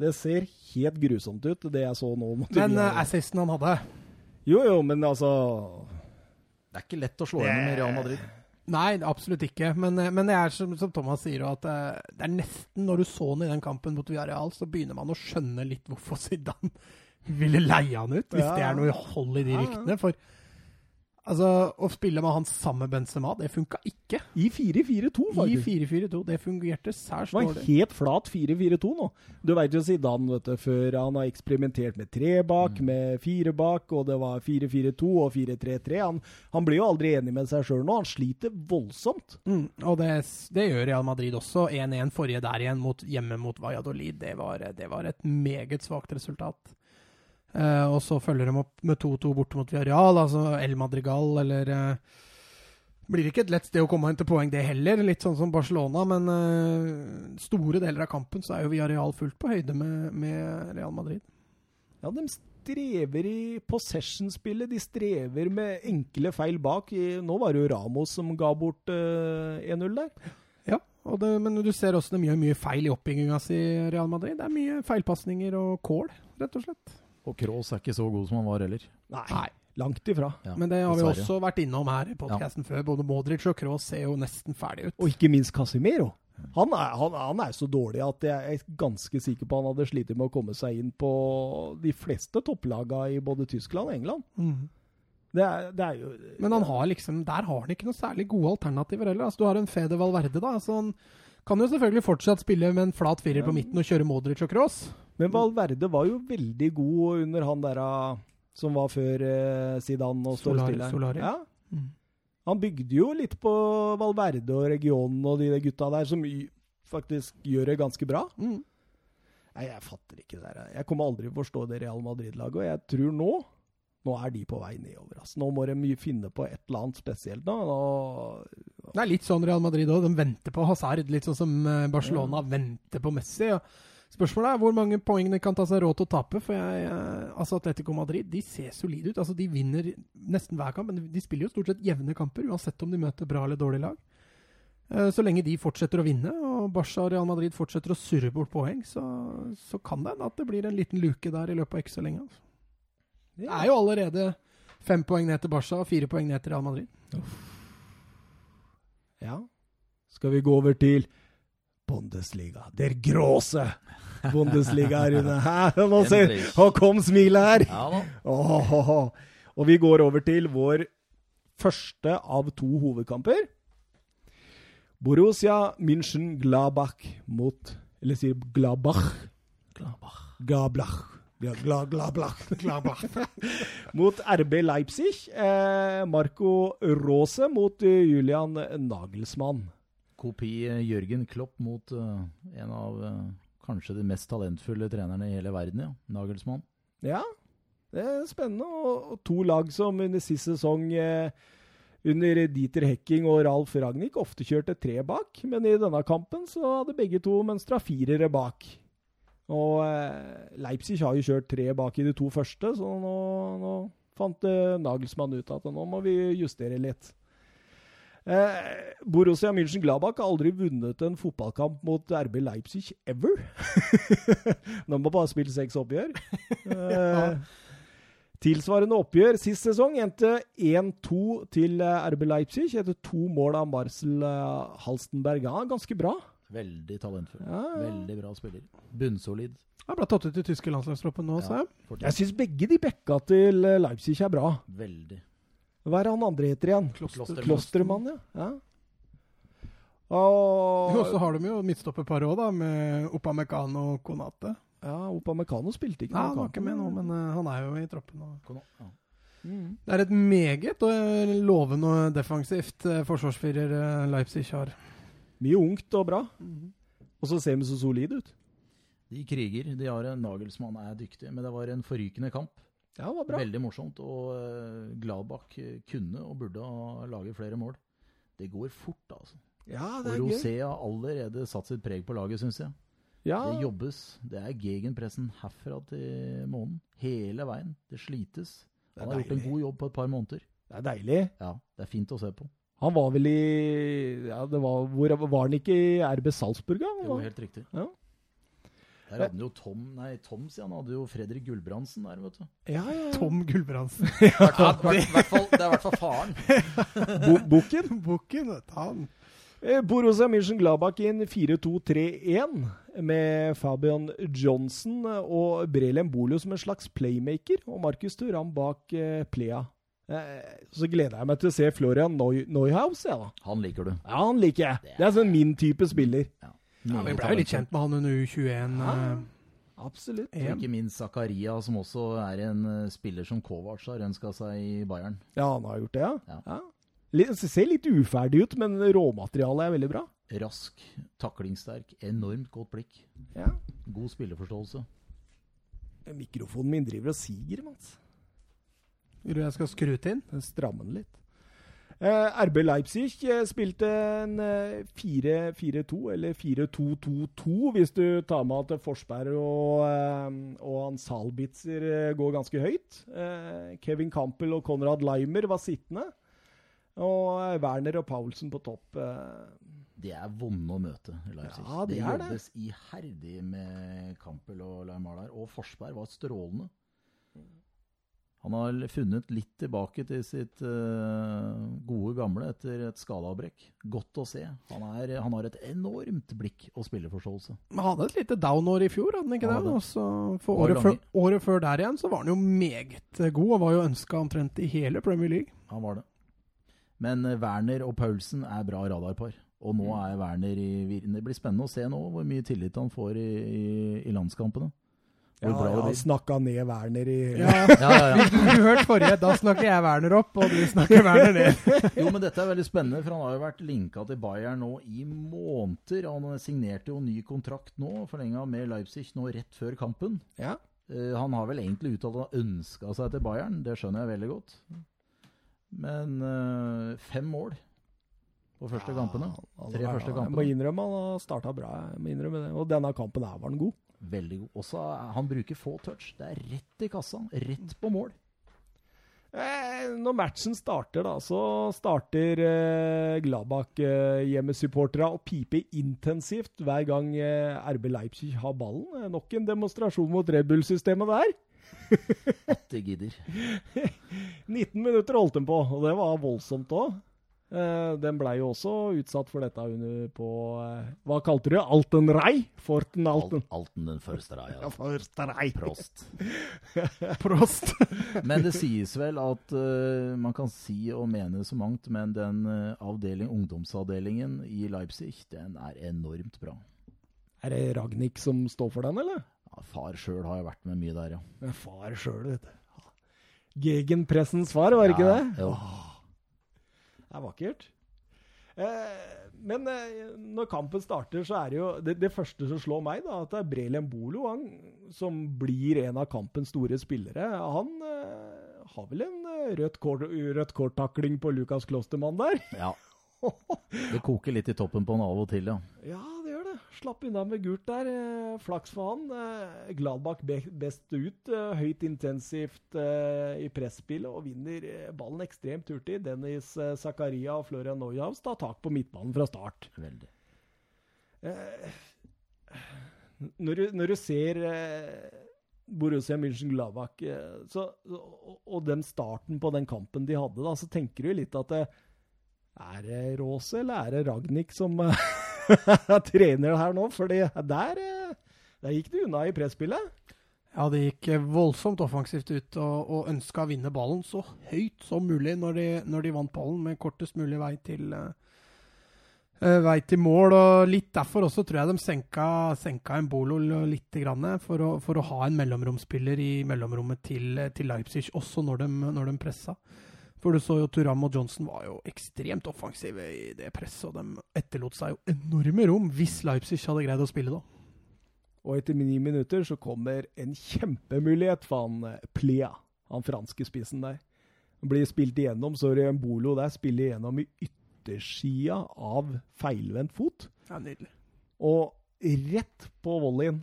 Det ser helt grusomt ut, det jeg så nå. mot Men uh, assisten han hadde Jo, jo, men altså Det er ikke lett å slå inn i Real Madrid. Nei, absolutt ikke. Men, eh, men det er som, som Thomas sier, at eh, det er nesten når du så han i den kampen mot Villarreal, så begynner man å skjønne litt hvorfor Zidane ville leie han ut, hvis Ja. det er noe hold i de Ja, ja. ryktene. For altså, å spille med han sammen med Benzema, det funka ikke. I 4-4-2, faktisk. I 4-4-2. Det fungerte særs Det var helt flat 4-4-2 nå. Du veit jo Zidane, vet du, før han har eksperimentert med tre bak, Mm. med fire bak, og det var 4-4-2 og 4-3-3. Han, han blir jo aldri enig med seg sjøl nå. Han sliter voldsomt. Mm, og det, det gjør Real Madrid også. 1-1 forrige der igjen, mot, hjemme mot Valladolid. Det var, det var et meget svakt resultat. Eh, og så følger de opp med 2-2 borte mot Villarreal, altså El Madrigal, eller uh, Blir ikke et lett sted å komme inn til poeng, det heller. Litt sånn som Barcelona, men uh, store deler av kampen så er jo Villarreal fullt på høyde med, med Real Madrid. Ja, de strever i possession-spillet. De strever med enkle feil bak. Nå var det jo Ramos som ga bort eh, 1-0 der. Ja, og det, men du ser også de gjør mye feil i oppbygginga si, Real Madrid. Det er mye feilpasninger og kål, rett og slett. Og Kroos er ikke så god som han var heller. Nei, langt ifra. Ja, Men det har vi også vært innom her i podkasten før. Både Modric og Kroos ser jo nesten ferdig ut. Og ikke minst Casimiro. Han er, han, han er så dårlig at jeg er ganske sikker på han hadde slitt med å komme seg inn på de fleste topplaga i både Tyskland og England. Det er, det er jo Men han har liksom, der har han ikke noe særlig gode alternativer heller. Altså, du har en Fede Valverde, da. Altså, han kan jo selvfølgelig fortsatt spille med en flat firer på midten og kjøre Modric og Cross. Men Valverde var jo veldig god under han der ah, som var før eh, Zidane og Solari- Solari. Ja. Mm. Han bygde jo litt på Valverde og regionen og de gutta der, som faktisk gjør det ganske bra. Mm. Nei, jeg fatter ikke det der. Jeg kommer aldri til å forstå det Real Madrid-laget, og jeg tror nå nå er de på vei nedover. Altså. Nå må de finne på et eller annet spesielt. nå. nå Det er litt sånn Real Madrid òg. De venter på Hazard, litt sånn som Barcelona Barcelona venter på Messi. Og spørsmålet er hvor mange poeng de kan ta seg råd til å tape. For jeg, eh, altså Atletico Madrid de ser solide ut. Altså De vinner nesten hver kamp, men de spiller jo stort sett jevne kamper, uansett om de møter bra eller dårlig lag. Eh, Så lenge de fortsetter å vinne, og Barca og Real Madrid fortsetter å surre bort poeng, så, så kan det hende at det blir en liten luke der i løpet av ikke så lenge. Altså. Det er jo allerede fem poeng ned til Barca og fire poeng ned til Real Madrid. Ja. Skal vi gå over til Bundesliga. Der gråse Bundesliga, Rune. Nå ser. Nå kom smilet her! Ja da. oh. og vi går over til vår første av to hovedkamper. Borussia München-Glabach mot Eller sier Glabach. Gladbach. Gablach. Gla, bla, bla, bla. mot RB Leipzig. Eh, Marco Rose mot eh, Julian Nagelsmann. Kopi eh, Jørgen Klopp mot uh, en av uh, kanskje de mest talentfulle trenerne i hele verden, ja. Nagelsmann. Ja, det er spennende. Og, og to lag som under sist sesong eh, under Dieter Hecking og Ralf Ragnhild ofte kjørte tre bak, men i denne kampen så hadde begge to mønstra firere bak. Og eh, Leipzig har jo kjørt tre bak i de to første, så nå, nå fant eh, Nagelsmann ut at nå må vi justere litt. Eh, Borussia München-Gladbach har aldri vunnet en fotballkamp mot RB Leipzig ever. De har bare spilt seks oppgjør. Eh, tilsvarende oppgjør sist sesong endte 1-2 til eh, RB Leipzig etter to mål av Marcel Halstenberg. Ja, ganske bra. Veldig talentfull. Ja, ja. Veldig bra spiller. Bunnsolid. Han ble tatt ut i tyske landslagstroppen nå, sa jeg. syns begge de bekka til eh, Leipzig er bra. Veldig. Hva er han andre heter igjen? Klostermann. Klostermann, ja. ja. Og så har de jo midtstopperparet òg, da, med Opamecano og Konate. ja, Opamecano spilte ikke Nei, han var ikke med nå, men uh, han er jo i troppen. Og. Ja. Mm. Det er et meget eh, lovende og defensivt uh, forsvarsfirer uh, Leipzig har. Mye ungt og bra. Og så ser de så solide ut. De kriger. De har en Nagelsmann er dyktig, men det var en forrykende kamp. Ja, det var bra. Veldig morsomt. Og eh, Gladbach eh, kunne og burde ha laget flere mål. Det går fort, altså. Ja, det er og Rosé har allerede satt sitt preg på laget, syns jeg. Ja, Det jobbes. Det er gegenpressen herfra til månen. Hele veien. Det slites. Det Han har gjort en god jobb på et par måneder. det er deilig. Ja, det er fint å se på. Han var vel i ja, det var, Hvor var han ikke i RB Salzburg? da? Jo, helt riktig. Ja. Der hadde han jo Tom Nei, Tom, sier han. hadde jo Fredrik Gulbrandsen der, vet du. Ja, ja, ja. Tom Gulbrandsen. Hvert fall- hvert- hvert fall- det er i hvert fall faren. Bo Bukken. Bukken, vet du, han. Eh, Borussia München-Gladbach inn 4-2-3-1 med Fabian Johnson og Brelem Bolio som en slags playmaker, og Markus Turam bak eh, Plea. Eh, så gleder jeg meg til å se Florian Neu Neuhaus, Ja, da. Han liker du. Ja, han liker jeg. Det er sånn min type spiller. Ja, Vi ble jo litt kjent med han under U21. Ja. eh, Absolutt. Og ikke minst Zakaria, som også er en eh, spiller som Kovac har ønska seg i Bayern. Ja, han har gjort det, ja. Ja. ja. Litt, ser litt uferdig ut, men råmaterialet er veldig bra. Rask, taklingssterk, enormt godt blikk. Ja. God spilleforståelse. Mikrofonen min driver og siger, Mats. Vil du jeg skal skru til? Den strammer den litt. Eh, RB Leipzig eh, spilte en eh, 4-4-2, eller 4-2-2-2, hvis du tar med at Forsberg og, eh, og han Salbitzer eh, går ganske høyt. Eh, Kevin Campbell og Konrad Leimer var sittende. Og eh, Werner og Paulsen på topp. Eh, Det er vonde å møte, Leipzig. Ja, det det, er det. jobbes iherdig med Campbell og Laimar der. Og Forsberg var strålende. Han har funnet litt tilbake til sitt eh, gode gamle etter et skadeavbrekk. Godt å se. Han, er, han har et enormt blikk og spilleforståelse. Han hadde et lite down-år i fjor, hadde han ikke Han det? Og så for året før, året før der igjen så var han jo meget god, og var jo ønska omtrent i hele Premier League. Han var det. Men eh, Werner og Paulsen er bra radarpar. Og nå Mm. er Werner i Det blir spennende å se nå hvor mye tillit han får i, i, i landskampene. Hvor Ja, ja, blir. snakka ned Werner i Ja, Ja, ja, ja. Du hørte forrige. Da snakker jeg Werner opp, og du snakker Werner ned. Jo, men dette er veldig spennende, for han har jo vært linka til Bayern nå i måneder. Han signerte jo ny kontrakt nå, forlenga med Leipzig nå rett før kampen. Ja. Uh, han har vel egentlig uttalt at han ønska seg til Bayern, det skjønner jeg veldig godt. Men uh, fem mål på første kampene. Tre første første Jeg må innrømme han har starta bra. Jeg må innrømme det. Og denne kampen her var han god. Veldig god. Også er- han bruker få touch. Det er rett i kassa. Rett på mål. Eh, når matchen starter, da, så starter eh, Gladbach-hjemmesupporterne å pipe intensivt hver gang eh, RB Leipzig har ballen. Eh, Nok en demonstrasjon mot Red Bull-systemet der. At de gidder. 19 minutter holdt de på, og det var voldsomt òg. Eh, den blei jo også utsatt for dette under på eh, Hva kalte du det? Altenrei? Forten Alten. Alten den første reia. Forsterei. Prost. Prost. Men det sies vel at uh, man kan si og mene så mangt, men den avdeling, ungdomsavdelingen i Leipzig, den er enormt bra. Er det Ragnhild som står for den, eller? Ja, far sjøl har jeg vært med mye der, ja. Men far sjøl, vet du. Gegenpressens far, var det ikke det? Jo. Det er vakkert. Eh, men eh, når kampen starter, så er det jo det, det første som slår meg, da, at det er Brelem Bolo, han, som blir en av kampens store spillere. Han eh, har vel en eh, rødt kort-takling kort-takling på Lukas Klostermann der? Ja. Det koker litt i toppen på han av og til, ja. Ja. Slapp unna med gult der. Eh, Flaks for han. Gladbakk Gladbach best ut. Eh, Høyt intensivt eh, i presspillet og vinner eh, ballen ekstremt hurtig. Dennis eh, Zakaria og Florian Neuhaus tar tak på midtbanen fra start. Veldig. Eh, når, du, når du ser eh, Borussia München-Gladbach eh, og, den starten på den kampen de hadde, da, så tenker du litt at det, er det Rose eller er det Ragnhild som trener her nå? For der, eh, der gikk det unna i presspillet. Ja, det gikk eh, voldsomt offensivt ut og, og ønska å vinne ballen så høyt som mulig når de, når de vant ballen, med kortest mulig vei til, eh, vei til mål. og Litt derfor også tror jeg de senka, senka Embolo litt, grann, for, å, for å ha en mellomromsspiller i mellomrommet til, til Leipzig, også når de, når de pressa. For du så jo Turam og Johnson var jo ekstremt offensive i det presset, og de etterlot seg jo enorme rom hvis Leipzig hadde greid å spille da. Og etter ni minutter så kommer en kjempemulighet for han eh, Plea, han franske spissen der. Han blir spilt igjennom, så Rembolo der spiller igjennom i yttersida av feilvendt fot. Ja, Nydelig. Og rett på volleyen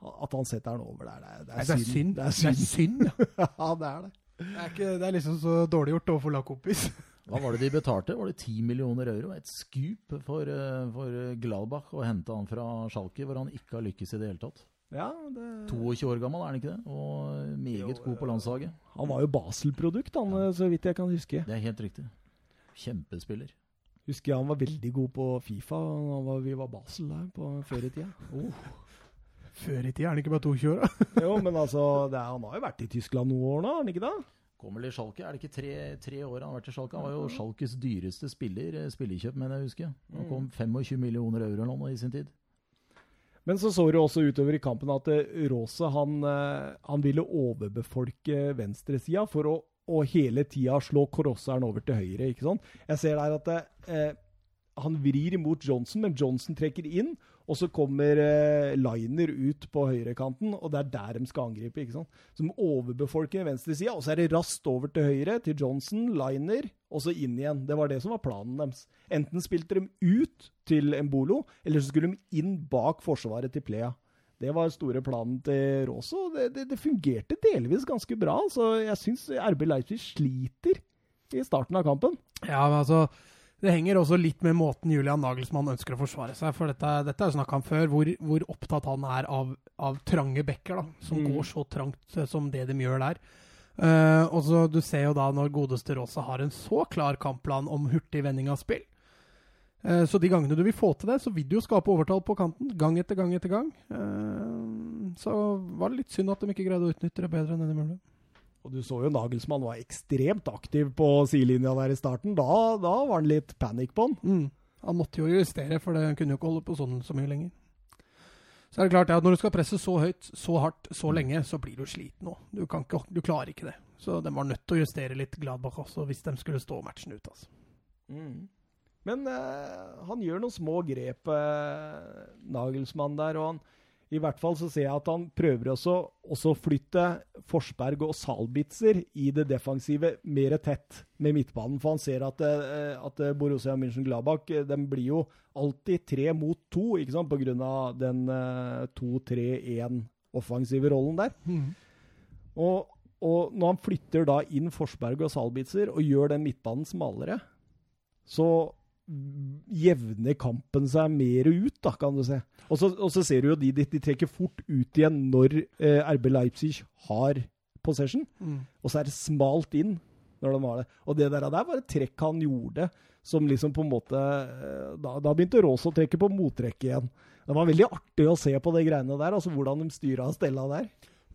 at han setter den over der. Det er, det er, det er synd. Det er synd. synd ja. ja, det er det. Det er, ikke, det er liksom så dårlig gjort overfor lagkompis. Hva var det de betalte? Var det 10 millioner euro? Et skup for, eh, for Gladbach å hente han fra Schalke, hvor han ikke har lykkes i det hele tatt. Ja, det 22 år gammel, er han ikke det? Og meget god på landslaget. Han var jo Basel-produkt, han, så vidt jeg kan huske. Det er helt riktig. Kjempespiller. Husker jeg han var veldig god på Fifa da vi var Basel der på før i tida. Før i tida er han ikke bare 22 år, da. Jo, men altså, det er, han har jo vært i Tyskland noen år nå, har han ikke det? Kommer i Schalke? Er det ikke tre, tre år han har vært i Schalke? Han var jo Schalkes dyreste spiller, spillerkjøp, mener jeg å huske. Han kom 25 millioner euro eller noe i sin tid. Men så så det også utover i kampen at eh, Rose han, eh, han ville overbefolke venstresida for å, å hele tida slå crosseren over til høyre. ikke sant? Jeg ser der at eh, han vrir imot Johnson, men Johnson trekker inn. Og så kommer eh, Liner ut på høyrekanten, og det er der de skal angripe. ikke sant? Som overbefolker venstresida, og så er det raskt over til høyre, til Johnson, Liner, og så inn igjen. Det var det som var planen deres. Enten spilte de ut til Embolo, eller så skulle de inn bak forsvaret til Plea. Det var store planen til Råse, og det, det, det fungerte delvis ganske bra. Så jeg syns RB Leipzig sliter i starten av kampen. Ja, men altså Det henger også litt med måten Julian Nagelsmann ønsker å forsvare seg. For dette, dette har jeg snakka om før, hvor, hvor, opptatt han er av, av trange bekker, da, som Mm. går så trangt eh, som det de gjør der. Uh, og så Du ser jo da når godeste Rosa har en så klar kampplan om hurtig vending av spill. Uh, så de gangene du vil få til det, så vil du jo skape overtall på kanten. Gang etter gang etter gang. Uh, så var det litt synd at de ikke greide å utnytte det bedre enn de gjorde. Og du så jo Nagelsmann var ekstremt aktiv på sidelinja der i starten. Da, da var han litt panikk på han. Mm. Han måtte jo justere, for det kunne jo ikke holde på sånn så mye lenger. Så er det klart at når du skal presse så høyt, så hardt, så lenge, så blir du sliten òg. Du, du klarer ikke det. Så de var nødt til å justere litt Gladbach også, hvis de skulle stå matchen ut. altså. Mm. Men eh, han gjør noen små grep, eh, Nagelsmann der. og han, I hvert fall så ser jeg at han prøver også også å flytte Forsberg og Salbitzer i det defensive mer tett med midtbanen. For han ser at, eh, at eh, Borussia München-Gladbach eh, de blir jo alltid tre mot to, ikke sant, pga. den eh, 2-3-1 offensive rollen der. Og, og når han flytter da inn Forsberg og Salbitzer og gjør den midtbanen smalere, så jevner kampen seg mer ut, da, kan du se. Og så, og så ser du jo de, de, de trekker fort ut igjen når eh, RB Leipzig har possession, Mm. og så er det smalt inn når de har det. Og det der, der var et trekk han gjorde som liksom på en måte eh, Da, da begynte Rås å trekke på mottrekket igjen. Det var veldig artig å se på de greiene der, altså hvordan de styra og stella der.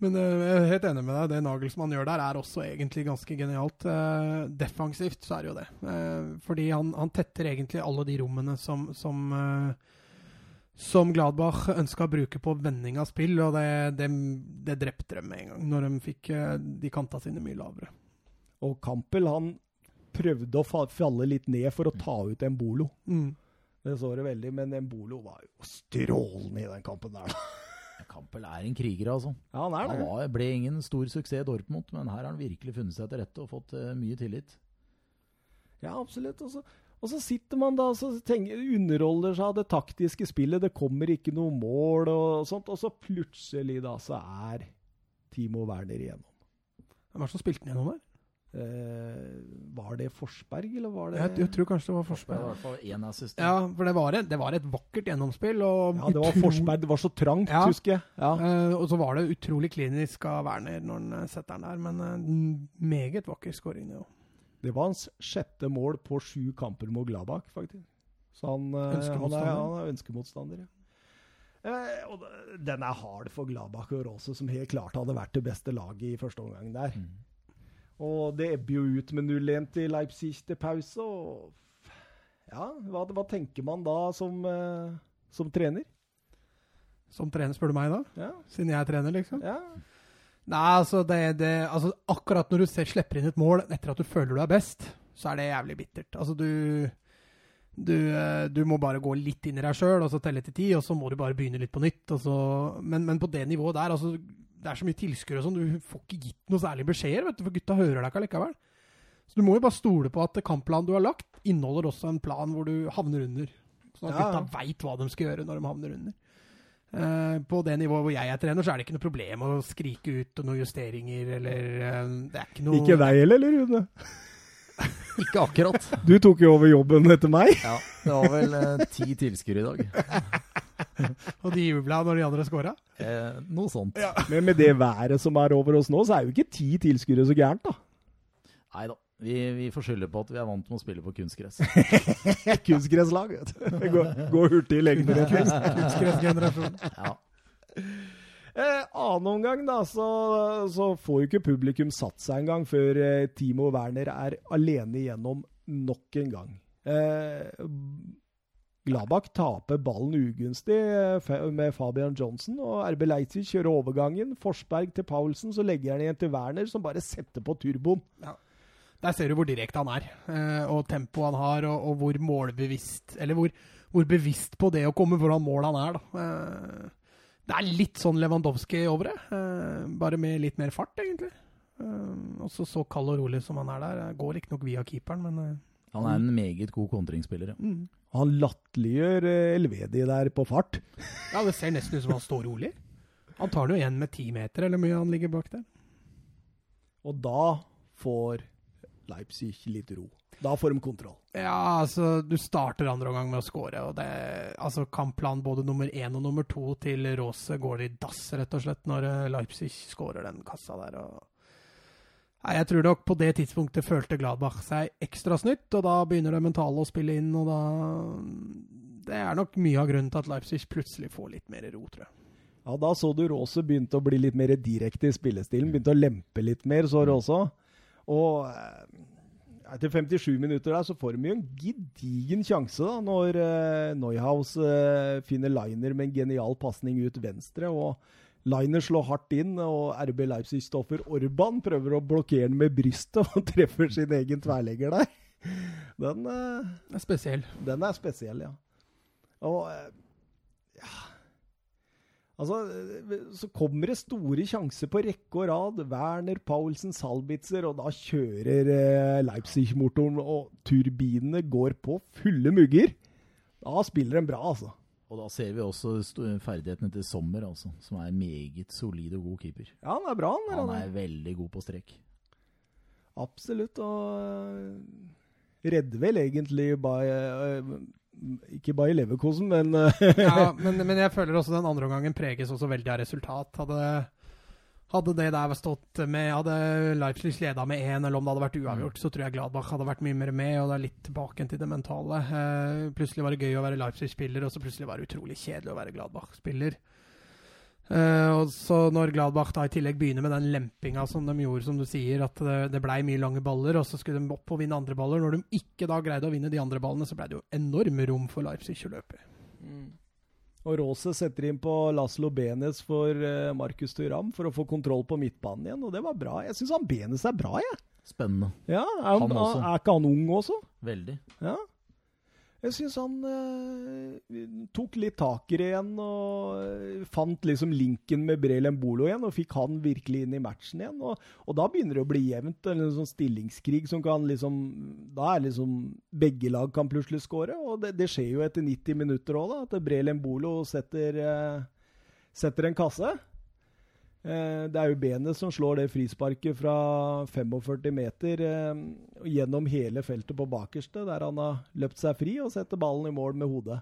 Men eh, jeg er helt enig med deg. Det Nagelsmann gjør der, er også egentlig ganske genialt. Eh, defensivt så er det jo det. Eh, fordi han, han tetter egentlig alle de rommene som, som, som Gladbach ønska å bruke på vending av spill, og det, det, det drepte dem med en gang, når de fikk de kanta sine mye lavere. Og Kampel han prøvde å falle litt ned for å ta ut Embolo. Mm. Det så det veldig, men Embolo var jo strålende i den kampen der. Da. Campbell er en kriger, altså. Ja, han er Han var, ble ingen stor suksess i Dortmund, men her har han virkelig funnet seg til rette og fått uh, mye tillit. Ja, absolutt. Og så, og så sitter man da og tenker, underholder seg av det taktiske spillet. Det kommer ikke noe mål og sånt. Og så plutselig da så er Timo Werner igjennom. Hvem er det som spilte den gjennom der? Eh, var det Forsberg, eller var det Jeg, jeg tror kanskje det var Det var i Forsberg. hvert fall én assist. Ja, for det var, et, det var et vakkert gjennomspill. Og Ja, det var Forsberg. Det var så trangt, Ja. husker jeg. Ja. Uh, og så var det utrolig klinisk av Werner når han eh, setter den der, men uh, meget vakker skåring. det. Det var hans sjette mål på sju kamper mot Gladbach, faktisk. Så han, han, er, er ønskemotstander, ja. Eh, og den er hard for Gladbach og Rose, som helt klart hadde vært det beste laget i første omgang der. Mm. Og det ebber jo ut med 0-1 til Leipzig til pause. Og ja, hva, hva tenker man da som, eh, som trener? Som trener, spør du meg da? Ja, Siden jeg er trener, liksom? ja. Nei, altså, det, det, altså Akkurat når du ser, slipper inn et mål etter at du føler du er best, så er det jævlig bittert. Altså, du du, eh, du må bare gå litt inn i deg sjøl og så telle til ti, og så må du bare begynne litt på nytt. Så, men, men på det nivået der, altså Det er så mye tilskuere og sånn, du får ikke gitt noe særlig beskjeder, vet du, for gutta hører deg ikke allikevel. Så du må jo bare stole på at kampplanen du har lagt, inneholder også en plan hvor du havner under. Sånn at Ja, gutta veit hva de skal gjøre når de havner under. Uh, på det nivået hvor jeg er trener, så er det ikke noe problem å skrike ut og noen justeringer, eller uh, Det er ikke noe Ikke deg heller, eller Rune? Ikke akkurat. Du tok jo over jobben etter meg. Ja, det var vel uh, ti tilskuere i dag. Og de jubla når de andre scora? Eh, noe sånt. Men med det været som er over oss nå, så er jo ikke ti tilskuere så gærent, da. Nei da. Vi, vi får skylde på at vi er vant med å spille på kunstgress. Kunstgresslag, vet du. Gå, gå hurtig i lengder. Kunstgressgenerasjon. Ja. Eh, annen omgang, da, så, så får jo ikke publikum satt seg engang før eh, Timo Werner er alene igjennom nok en gang. Eh, Gladbach taper ballen ugunstig eh, med Fabian Johnson, og RB Leipzig kjører overgangen. Forsberg til Paulsen, så legger han igjen til Werner, som bare setter på turboen. Der ser du hvor direkte han er, eh, og tempoet han har, og, og hvor målbevisst Eller hvor, hvor bevisst på det å komme foran mål han er, da. Eh, det er litt sånn Lewandowski over det, eh, bare med litt mer fart, egentlig. Også så kald og rolig som han er der. Går riktignok via keeperen, men Han er en meget god kontringsspiller. ja. mm. Han latterliggjør eh, Elvedi der på fart. Ja, det ser nesten ut som han står rolig. Han tar det jo igjen med ti meter, eller mye han ligger bak der. Og da får Leipzig litt ro. Da får de kontroll. Ja, altså, du starter andre omgang med å score, og det Altså, kampplan både nummer én og nummer to til Rose går i dass, rett og slett, når eh, Leipzig skårer den kassa der, og Nei, jeg tror nok på det tidspunktet følte Gladbach seg ekstra snytt, og da begynner det mentale å spille inn, og da Det er nok mye av grunnen til at Leipzig plutselig får litt mer ro, tror jeg. Ja, da så du Råse begynte å bli litt mer direkte i spillestilen. Begynte å lempe litt mer, så Råse. Og eh, etter 57 minutter der, så får de jo en gedigen sjanse da, når uh, Neuhaus uh, finner Liner med en genial pasning ut venstre. og Liner slår hardt inn, og RB Leipzig-stoffer Orban prøver å blokkere den med brystet og treffer sin egen tverlegger der. Den, uh, er spesiell. Den er spesiell, ja. Og ja Altså, så kommer det store sjanser på rekke og rad. Werner, Paulsen, Salbitzer, og da kjører eh, Leipzig-motoren, og turbinene går på fulle mugger. Da spiller de bra, altså. Og da ser vi også ferdighetene til Sommer, altså, som er meget solid og god keeper. Ja, han er bra. Han, han er veldig god på strekk. Absolutt. Og redder vel egentlig by, ikke bare i Leverkosen, men Ja, men, men, jeg føler også den andre omgangen preges også veldig av resultat. Hadde, hadde det der stått med Hadde Leipzig leda med én, eller om det hadde vært uavgjort, så tror jeg Gladbach hadde vært mye mer med, og det er litt tilbake til det mentale. Eh, plutselig var det gøy å være Leipzig-spiller, og så plutselig var det utrolig kjedelig å være Gladbach-spiller. Uh, og så Når Gladbach da i tillegg begynner med den lempinga som de gjorde, som du sier, at det, det blei mye lange baller, og så skulle de opp og vinne andre baller. Når de ikke da greide å vinne de andre ballene, så blei det jo enorme rom for Leipzig å løpe. Mm. Og Rose setter inn på Laslo Benes for uh, Markus Thuram for å få kontroll på midtbanen igjen, og det var bra. Jeg syns han Benes er bra, jeg. Ja. Spennende. Ja, er, han, han er ikke han ung også? Veldig. Ja. Jeg syns han eh, tok litt tak i det igjen og fant liksom linken med Brelem Bolo igjen, og fikk han virkelig inn i matchen igjen. Og, og da begynner det å bli jevnt. En sånn stillingskrig som kan liksom Da er liksom Begge lag kan plutselig skåre, og det, det, skjer jo etter 90 minutter òg, da. At Brelem Bolo setter, eh, setter en kasse. Eh, det er jo benet som slår det frisparket fra 45 meter eh, gjennom hele feltet på bakerste, der han har løpt seg fri og setter ballen i mål med hodet.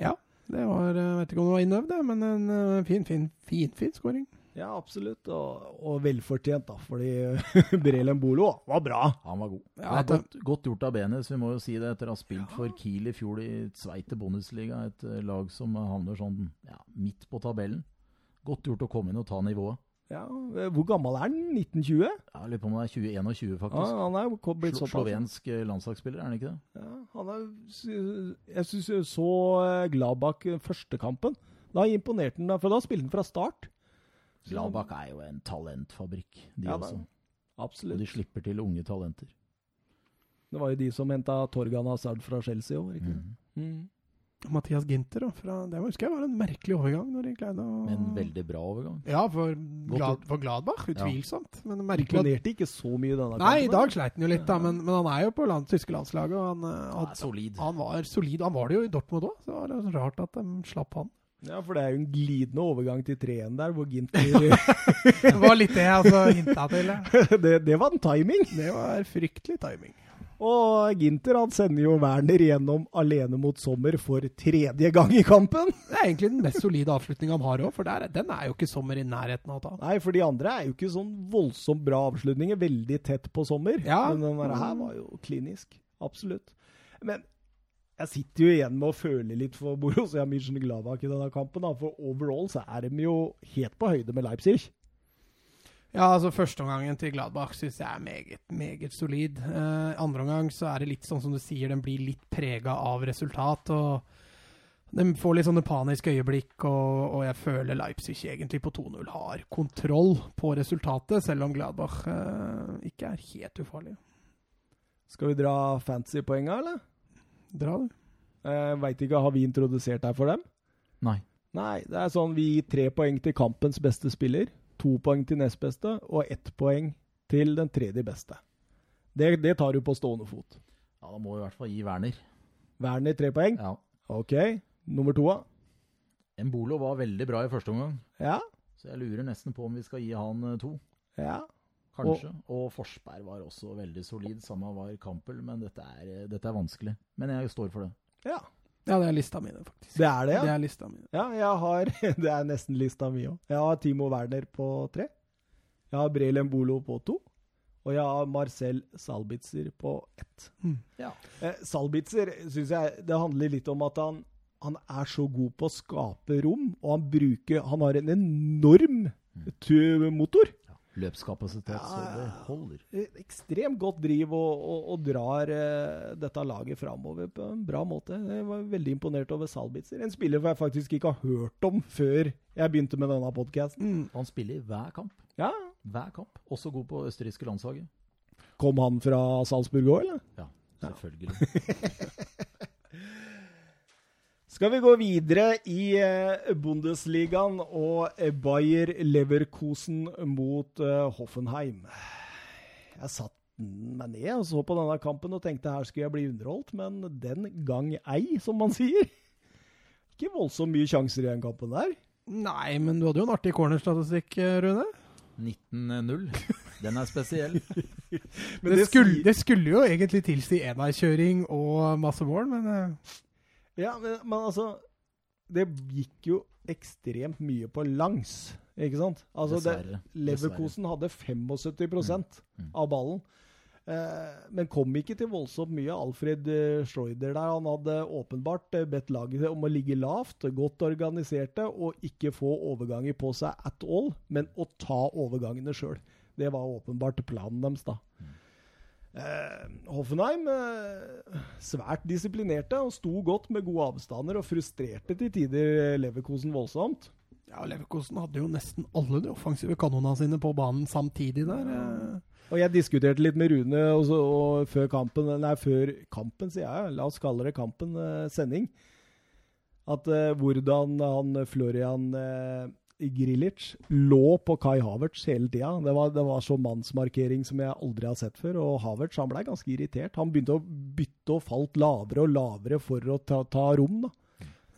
Ja, det var Jeg eh, vet ikke om det var innøvd, men en fin, fin, fin, fin skåring. Ja, absolutt. Og, og, velfortjent, da, fordi Brelen Bolo var bra. Han var god. Ja, det er godt, godt, gjort av Benes, vi må jo si det, etter å ha spilt ja. for Kiel i fjor i Sveite Bundesliga, et lag som havner sånn ja, midt på tabellen. Godt gjort å komme inn og ta nivået. Ja, Hvor gammel er han? 1920? Ja, lurer på om han er 2021, faktisk. Ja, han er blitt Slo Slovensk eh, landslagsspiller, er han ikke det? Ja, han er, Jeg syns jeg så eh, Gladbach første kampen. Da imponerte han, for da spilte han fra start. Gladbach er jo en talentfabrikk, de ja, også. Absolutt. Og de slipper til unge talenter. Det var jo de som henta Torgan Hazard fra Chelsea i år, ikke sant? Mm. Mm. Mathias Ginter, fra, det husker jeg var en merkelig overgang. når de å... En veldig bra overgang. Ja, for, Glad, for Gladbach, utvilsomt. Ja. Men merkelig Imponerte ikke så mye denne Nei, i dag sleit han jo litt, da, men, men, han er jo på land, tyske landslaget. Og han, eh, han, solid. han var solid. Han var det jo i Dortmund òg, så det var rart at de slapp han. Ja, for det er jo en glidende overgang til treen der, hvor Ginter Det var litt det jeg altså hinta til. det, det var en timing. Det var fryktelig timing. Og Ginter han sender jo Werner gjennom alene mot Sommer for tredje gang i kampen. Det er egentlig den mest solide avslutninga han har òg, for der, den er jo ikke Sommer i nærheten av å ta. Nei, for de andre er jo ikke sånn voldsomt bra avslutninger. Veldig tett på Sommer. Ja. Men den her var jo klinisk. Absolutt. Men jeg sitter jo igjen med å føle litt for Borussia Mönchengladbach i denne kampen. Da. For overall så er de jo helt på høyde med Leipzig. Ja, altså Førsteomgangen til Gladbach syns jeg er meget, meget solid. Eh, andre omgang så er det litt sånn som du sier, den blir litt prega av resultat. og De får litt sånne paniske øyeblikk, og, og jeg føler Leipzig egentlig på 2-0 har kontroll på resultatet, selv om Gladbach eh, ikke er helt ufarlig. Skal vi dra fantasy-poenga, eller? Dra, du. Eh, Veit ikke, har vi introdusert deg for dem? Nei. Nei, det er sånn vi gir tre poeng til kampens beste spiller to poeng til nest beste og ett poeng til den tredje beste. Det, det tar du på stående fot. Ja, Da må vi i hvert fall gi Werner. Werner tre poeng? Ja. Ok. Nummer to, da? Embolo var veldig bra i første omgang. Ja. Så jeg lurer nesten på om vi skal gi han eh, to. Ja. Kanskje. Og, og Forsberg var også veldig solid. Samme var Campbell, men dette er, eh, dette er vanskelig. Men jeg står for det. Ja. Ja, det er lista mi, faktisk. Det er det, ja? Det er lista mi. Ja, jeg har Det er nesten lista mi òg. Jeg har Timo Werner på tre. Jeg har Brelem Bolo på to. Og jeg har Marcel Salbitzer på ett. Mm. Ja. Eh, Salbitzer syns jeg det handler litt om at han, han, er så god på å skape rom, og han bruker Han har en enorm motor. Løpskapasitet, så det holder. Ekstremt godt driv og, og, og drar eh, dette laget framover på en bra måte. Jeg var veldig imponert over Salbitzer. En spiller jeg faktisk ikke har hørt om før jeg begynte med denne podkasten. Mm. Han spiller hver kamp. Ja. Hver kamp. Også god på østerrikske landslaget. Kom han fra Salzburg òg, eller? Ja, selvfølgelig. Skal vi gå videre i eh, Bundesligaen og eh, Bayer Leverkusen mot eh, Hoffenheim. Jeg satt meg ned og så på denne kampen og tenkte her skulle jeg bli underholdt, men den gang ei, som man sier. Ikke voldsomt mye sjanser i den kampen der. Nei, men du hadde jo en artig cornerstatistikk, Rune. 19-0. Den er spesiell. Men det, skulle, det skulle jo egentlig tilsi enveiskjøring og masse mål, men Ja, men, men altså Det gikk jo ekstremt mye på langs, ikke sant? Altså, det, Dessverre. Leverkosen hadde 75 Mm. av ballen. Eh, men kom ikke til voldsomt mye. Alfred eh, Schreuder der, han hadde åpenbart eh, bedt laget om å ligge lavt, godt organiserte, og ikke få overganger på seg at all, men å ta overgangene sjøl. Det var åpenbart planen deres, da. Eh, Hoffenheim eh, svært disiplinerte og sto godt med gode avstander og frustrerte til tider Leverkosen voldsomt. ja, Leverkosen hadde jo nesten alle de offensive kanonene sine på banen samtidig der. eh. Og jeg diskuterte litt med Rune og så, og før kampen, nei, før kampen, sier jeg, la oss kalle det kampen, eh, sending, at eh, hvordan han Florian eh, Grilic lå på Kai Havertz hele tida. Det var, det var så mannsmarkering som jeg aldri har sett før. Og Havertz han ble ganske irritert. Han begynte å bytte og falt lavere og lavere for å ta, ta rom. da.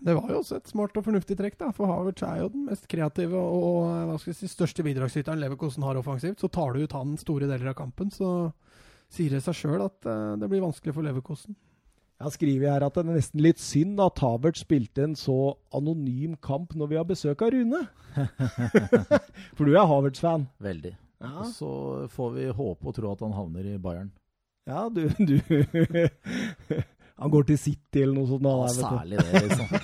Det var jo også et smart og fornuftig trekk, da, for Havertz er jo den mest kreative og, og hva skal jeg si, største bidragsyteren Leverkosen har offensivt. Så tar du ut han store deler av kampen, så sier det seg sjøl at eh, det blir vanskelig for Leverkosen. Jeg har skrevet her at det er nesten litt synd at Havert spilte en så anonym kamp når vi har besøk av Rune. For du er Havertz-fan. Veldig. Ja. Og så får vi håpe og tro at han havner i Bayern. Ja, du, du Han går til City eller noe sånt. Er, du. særlig det, liksom.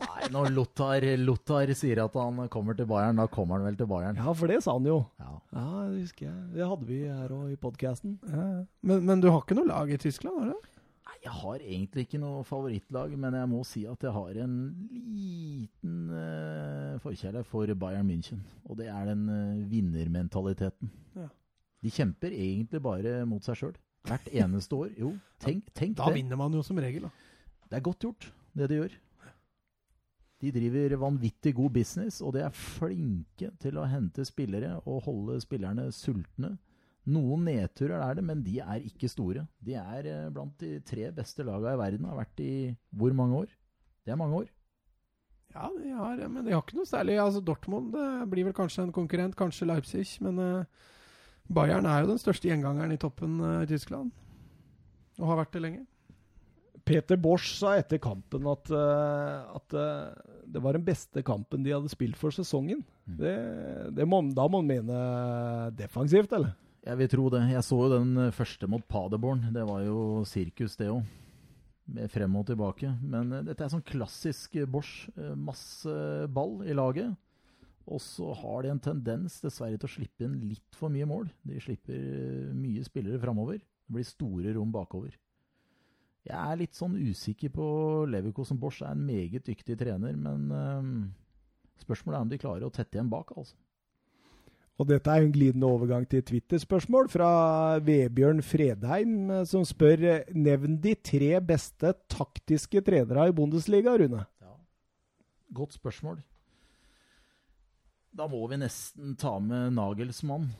Nei, når Lothar, Lothar sier at han kommer til Bayern, da kommer han vel til Bayern. Ja, for det sa han jo. Ja. Ja, det husker jeg. Det hadde vi her òg i podkasten. Ja. Men, men du har ikke noe lag i Tyskland, har du? Jeg har egentlig ikke noe favorittlag, men jeg må si at jeg har en liten uh, forkjærlighet for Bayern München. Og det er den uh, vinnermentaliteten. Ja. De kjemper egentlig bare mot seg sjøl. Hvert eneste år. Jo, tenk, tenk Da det. vinner man jo som regel, da. Det er godt gjort, det de gjør. De driver vanvittig god business, og de er flinke til å hente spillere og holde spillerne sultne. Noen nedturer er det, men de er ikke store. De er eh, blant de tre beste lagene i verden. Har vært i hvor mange år? Det er mange år. Ja, de har, men de har ikke noe særlig altså Dortmund blir vel kanskje en konkurrent, kanskje Leipzig. Men eh, Bayern er jo den største gjengangeren i toppen eh, i Tyskland. Og har vært det lenge. Peter Bosch sa etter kampen at, eh, at eh, det var den beste kampen de hadde spilt for sesongen. Mm. Det, det må, da må man mene defensivt, eller? Jeg vil tro det. Jeg så jo den eh, første mot Paderborn. Det var jo sirkus, det òg. Frem og tilbake. Men eh, dette er sånn klassisk eh, Bosch. Masse ball i laget. Og så har de en tendens dessverre til å slippe inn litt for mye mål. De slipper mye spillere framover. Det blir store rom bakover. Jeg er litt sånn usikker på Leverkosen. Bosch er en meget dyktig trener, men spørsmålet er om de klarer å tette igjen bak, altså. Og dette er en glidende overgang til Twitter-spørsmål fra Vebjørn Fredheim, eh, som spør eh, Nevn de tre beste taktiske trenere i Bundesliga, Rune. Ja. Godt spørsmål. Da må vi nesten ta med Nagelsmann.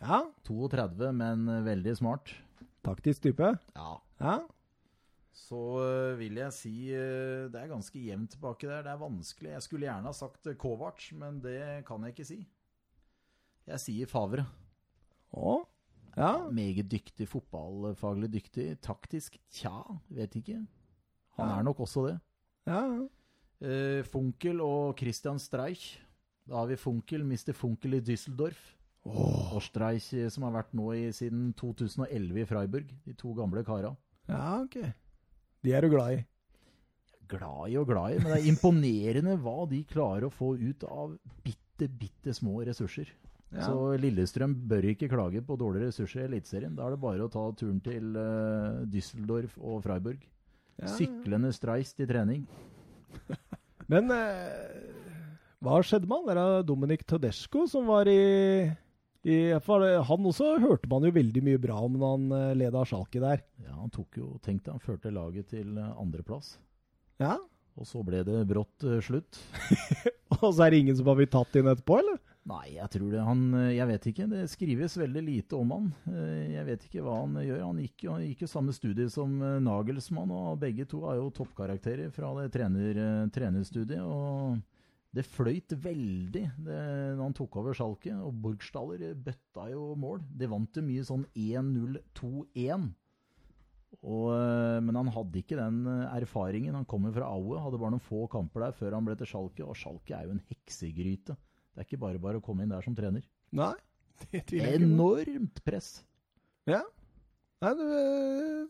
Ja, 32, men veldig smart. taktisk type. Ja. Ja. Så vil jeg si det er ganske jevnt tilbake der. Det er vanskelig. Jeg skulle gjerne ha sagt Kovac, men det kan jeg ikke si. Jeg sier Favre. Å? Ja. Meget dyktig, fotballfaglig dyktig. Taktisk, tja, vet ikke. Han Ja. er nok også det. ja. Eh, Funkel og Christian Streich. Da har vi Funkel, Mr. Funkel i Düsseldorf. Og Streich, eh, som har vært nå i, siden 2011 i Freiburg. De to gamle kara. Ja, ok. De er du glad i. Glad i og glad i, men det er imponerende hva de klarer å få ut av bitte, bitte små ressurser. Ja. Så Lillestrøm bør ikke klage på dårlige ressurser i Eliteserien. Da er det bare å ta turen til uh, Düsseldorf og Freiburg. Ja. Syklende streist i trening. Men eh, hva skjedde med han? Det er Dominik Tedesco som var i, i Han også hørte man jo veldig mye bra om når han eh, leda Schalke der. Ja, Han tok jo, tenk deg, han førte laget til eh, andreplass. Ja. Og så ble det brått slutt. Og så er det ingen som har blitt tatt inn etterpå, eller? Nei, jeg tror det. Han eh, Jeg vet ikke. Det skrives veldig lite om han. Eh, Jeg vet ikke hva han gjør. Han gikk han gikk jo samme studie som eh, Nagelsmann, og begge to er jo toppkarakterer fra det trener, eh, trenerstudiet. Og det fløyt veldig det, når han tok over Schalke, og Burgstaller bøtta jo mål. De vant jo mye sånn 1-0-2-1. Eh, men han hadde ikke den eh, erfaringen. Han kommer fra Aue, hadde bare noen få kamper der før han ble til Schalke, og Schalke er jo en heksegryte. Det er ikke bare bare å komme inn der som trener. Nei. Det tviler jeg. Enormt press. Ja. Nei, det,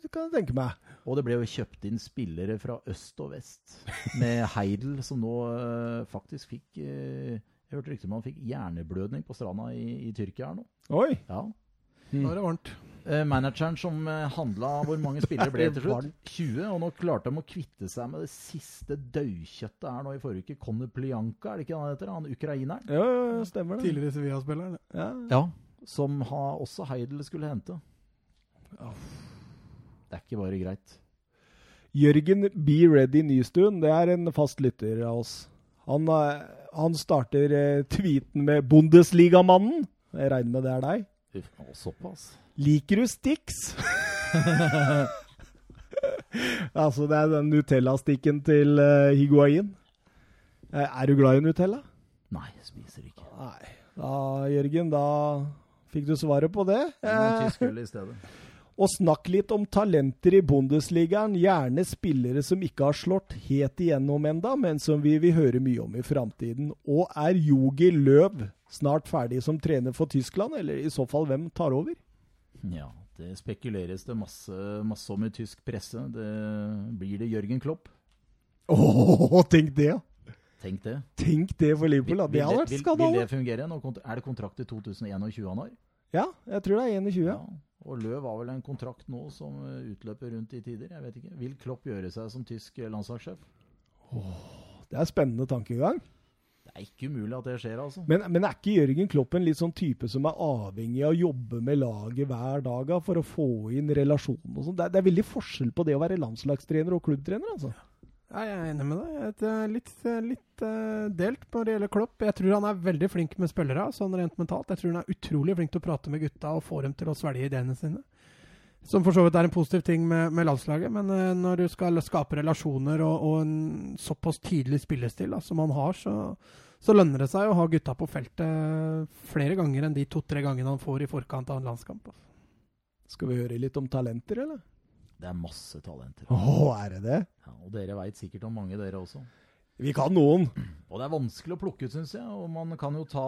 det kan jeg tenke meg. Og det ble jo kjøpt inn spillere fra øst og vest. Med Heidel, som nå eh, faktisk fikk eh, Jeg hørte rykter om han fikk hjerneblødning på stranda i, i Tyrkia her nå. Oi. Ja. Da er det varmt. Eh, manageren som uh, handla hvor mange spillere ble til slutt? 20. Og nå klarte de å kvitte seg med det siste dødkjøttet her nå i forrige uke. Konoplyanka, er det ikke han heter? Han ukraineren? Ja, ja, stemmer det. Tidligere Sevilla-spilleren. Ja. Ja. Som ha, også Heidel skulle hente. Det er ikke bare greit. Jørgen Be Ready Nystuen, det er en fast lytter av oss. Han, eh, han starter eh, tweeten med 'Bundesligamannen'. Jeg regner med det er deg. Uff, å, såpass. Liker du Stix? altså, det er den Nutella-stikken til uh, Higuain. Eh, er du glad i Nutella? Nei, spiser ikke. Nei. Da, Jørgen, da fikk du svaret på det. Det Eh, i stedet. og snakk litt om talenter i Bundesligaen. Gjerne spillere som ikke har slått helt igjennom enda, men som vi vil høre mye om i framtiden. Og er Jogi Løv snart ferdig som trener for Tyskland, eller i så fall hvem tar over? Ja, det spekuleres det masse, masse om i tysk presse. Det blir det Jørgen Klopp. Åh, tenk det! Tenk det. Tenk det for Liverpool, da. Det hadde vært vil, vil det fungere? Er det kontrakt i 2021 han har? Ja, jeg tror det er 21. Ja. Og Løv har vel en kontrakt nå som eh, utløper rundt i tider. Jeg vet ikke. Vil Klopp gjøre seg som tysk landslagssjef? Det er spennende tankegang. Er ikke umulig at det skjer, altså. Men, men er ikke Jørgen Klopp en litt sånn type som er avhengig av å jobbe med laget hver dag for å få inn relasjonen og sånn? Det, er- det er veldig forskjell på det å være landslagstrener og klubbtrener, altså. Ja, jeg er enig med deg. Jeg er litt, litt eh, delt på det gjelder Klopp. Jeg tror han er veldig flink med spillere, sånn rent mentalt. Jeg tror han er utrolig flink til å prate med gutta og få dem til å svelge ideene sine. Som for så vidt er en positiv ting med, med landslaget, men uh, når du skal skape relasjoner og, og en såpass tidlig spillestil da, som han har, så, så lønner det seg å ha gutta på feltet flere ganger enn de to-tre gangene han får i forkant av en landskamp. altså. Skal vi høre litt om talenter, eller? Det er masse talenter. Å, er det det? Ja, og dere veit sikkert om mange, dere også. Vi kan noen. Og det er vanskelig å plukke ut, syns jeg. Og man kan jo ta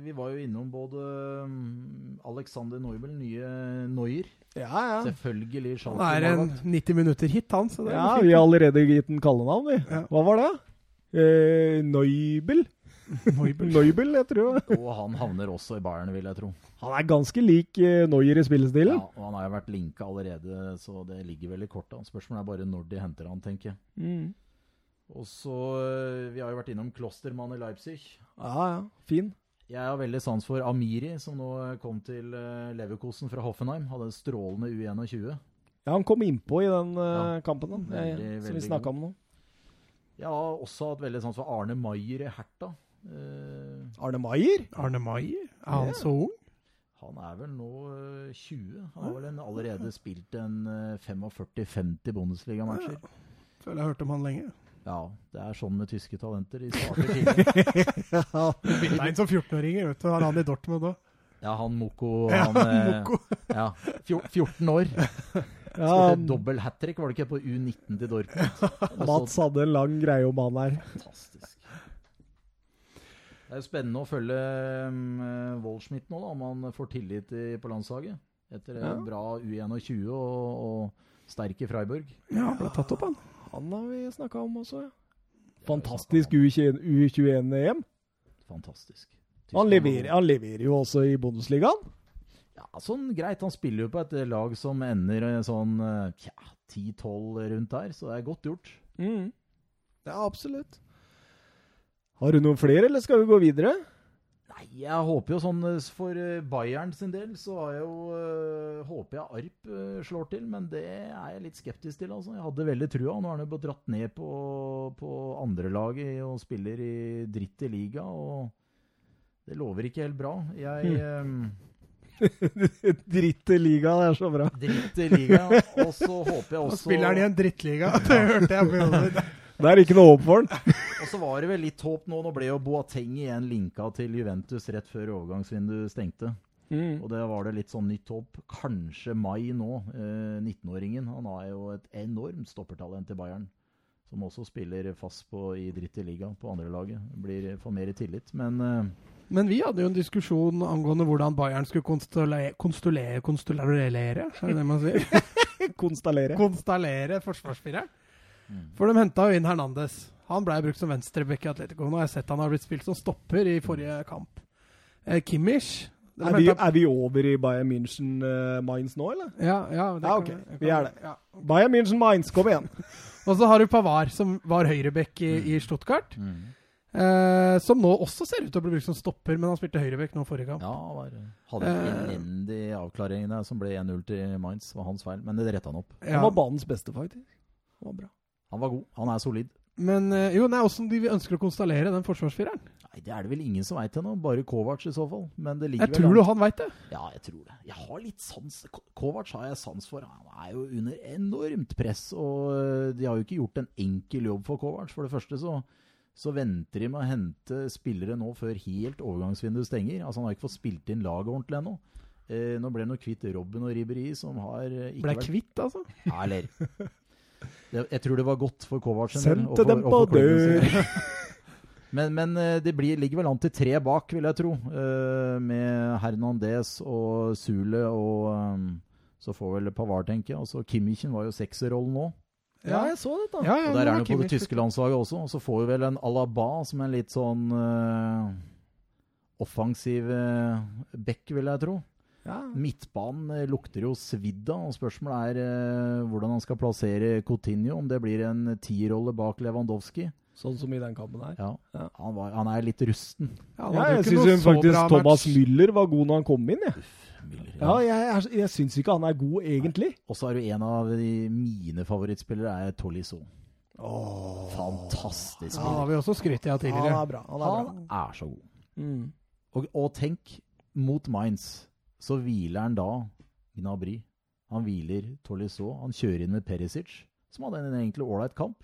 Vi var jo innom både mm, Alexander Neubel, nye Neuer. Ja, ja. Selvfølgelig Han er en 90 minutter hit, han. Så det Ja, vi har allerede gitt den kallenavn, vi. Ja. Hva var det? Eh, Neubel? Neubel. Neubel, jeg tror. Og han havner også i Bayern, vil jeg tro. Han er ganske lik eh, Neuer i Ja, og han har jo vært linka allerede, så det ligger vel i kortet. Spørsmålet er bare når de henter han, tenker jeg. Mm. Og så øh, Vi har jo vært innom Klostermann i Leipzig. Ja, ja. Fin. Jeg har veldig sans for Amiri, som nå kom til øh, Leverkosen fra Hoffenheim. Hadde en strålende U21. Ja, han kom innpå i den eh, Ja, kampen, da. veldig, eh, som vi snakka om nå. Jeg har også hatt veldig sånn som Arne Maier i Herta. Uh, Arne Maier? Arne Maier? Er han Ja. så ung? han er vel nå øh, 20. Han har vel en, allerede spilt en øh, 45-50 Bundesliga-matcher. Føler jeg har hørt om han lenge. Ja, det er sånn med tyske talenter. De starter tidlig. Bytta inn som 14-åringer, vet du. Har han i Dortmund òg. Ja, han Moko Ja, han, eh, Moko. Ja, 14 år. Ja, dobbel hat trick, var det ikke, på U19 til Dortmund? Mats hadde en lang greie om han her. Fantastisk. Det er jo spennende å følge um, Wollschmidt nå, da, om han får tillit i, på landslaget. Etter Ja. bra U21 og, og sterk i Freiburg. Ja, han ble tatt opp, han. Han har vi snakka om også, ja. Fantastisk U21-EM. Fantastisk. Han leverer, han leverer jo også i Bundesligaen. Ja, sånn greit. Han spiller jo på et lag som ender eh, sånn ja, 10-12 rundt der, så det er godt gjort. Mm. Ja, absolutt. Har du noen flere, eller skal vi gå videre? Nei, jeg håper jo sånn eh, for eh, Bayern sin del, så har jeg jo eh, Håper jeg Arp eh, slår til, men det er jeg litt skeptisk til, altså. Jeg hadde veldig trua. Nå er han jo dratt ned på, på andrelaget og spiller i dritt i liga, og det lover ikke helt bra. Jeg eh, Dritt i liga, det er så bra. Dritt i liga, og så håper jeg Nå også spiller han i en drittliga. Det hørte jeg på jobben. Det er ikke noe håp for han. Og så var det vel litt håp nå. Nå ble jo Boateng igjen linka til Juventus rett før overgangsvinduet stengte. Mm. Og det var det litt sånn nytt håp. Kanskje Mai nå, eh, 19-åringen. Han har jo et enormt stoppertalent i Bayern. Som også spiller fast på, i dritt i liga på andrelaget. Blir får mer tillit. Men eh, Men vi hadde jo en diskusjon angående hvordan Bayern skulle konstallere Konstallere, konstallere er det det man sier? Konstallere. Konstallere forsvarsspilleren. mm. For de henta jo inn Hernandez. Han blei brukt som venstreback i Atletico. Nå har jeg sett han har blitt spilt som stopper i forrige kamp. Eh, Kimmich Er vi, er vi over i Bayern München uh, Mainz nå, eller? ja, ja, det Ja, kan- ok. kan- Vi er det. Ja. Bayern München Mainz, kom igjen. Og så har du Pavar, som var høyreback i, i Stuttgart. mm. Eh, som nå også ser ut til å bli brukt som stopper, men han spilte høyreback nå forrige kamp. Ja, var, hadde en Eh. elendig avklaring der som ble 1-0 til Mainz. var hans feil, men det retta han opp. Han var banens beste, faktisk. Han var bra. Han var god. Han er solid. Men eh, jo, nei, åssen de ønsker å konstallere den forsvarsfireren? Nei, Det er det vel ingen som veit ennå. Bare Kovac i så fall. Men det ligger Jeg vel tror du han veit det. Ja, jeg tror det. Jeg har litt sans Kovac har jeg sans for. Han er jo under enormt press, og øh, de har jo ikke gjort en enkel jobb for Kovac. For det første så, så venter de med å hente spillere nå før helt overgangsvinduet stenger. Altså Han har ikke fått spilt inn laget ordentlig ennå. Eh, nå ble han jo kvitt Robben og Ribberi, som har eh, ikke Ble vært kvitt, altså. Ja, eller det, Jeg tror det var godt for Kovacen. Sendte dem på dør. Men, men eh, det blir, ligger vel an til tre bak, vil jeg tro. eh, med Hernandez og Sule og um, så får vel Pavard, tenker jeg. Og så Kimmichen var jo sekserrollen nå. Ja, jeg så dette. Ja, ja, Og der er han jo på det tyske landslaget også. Og så får vi vel en Alaba som en litt sånn uh, offensiv uh, back, vil jeg tro. Ja. Midtbanen eh, lukter jo svidd av, og spørsmålet er uh, hvordan han skal plassere Coutinho. Om det blir en tierrolle bak Lewandowski. Sånn som i den kampen her. Ja, Ja. Han, var, han er litt rusten. Ja, Ja, jeg syns faktisk Thomas match. Müller var god når han kom inn. Jeg, Müller, ja, ja. jeg, jeg syns ikke han er god, egentlig. Og så er du en av de mine favorittspillere er Tolisso. Fantastisk Ja, han har vi også skrytt av Han tidligere. er bra. Han er bra. Han er så god. Mm. Og, og tenk, mot Mainz så hviler han da Gnabry. Han hviler Tolisso. Han kjører inn med Perisic, som hadde en egentlig ålreit kamp.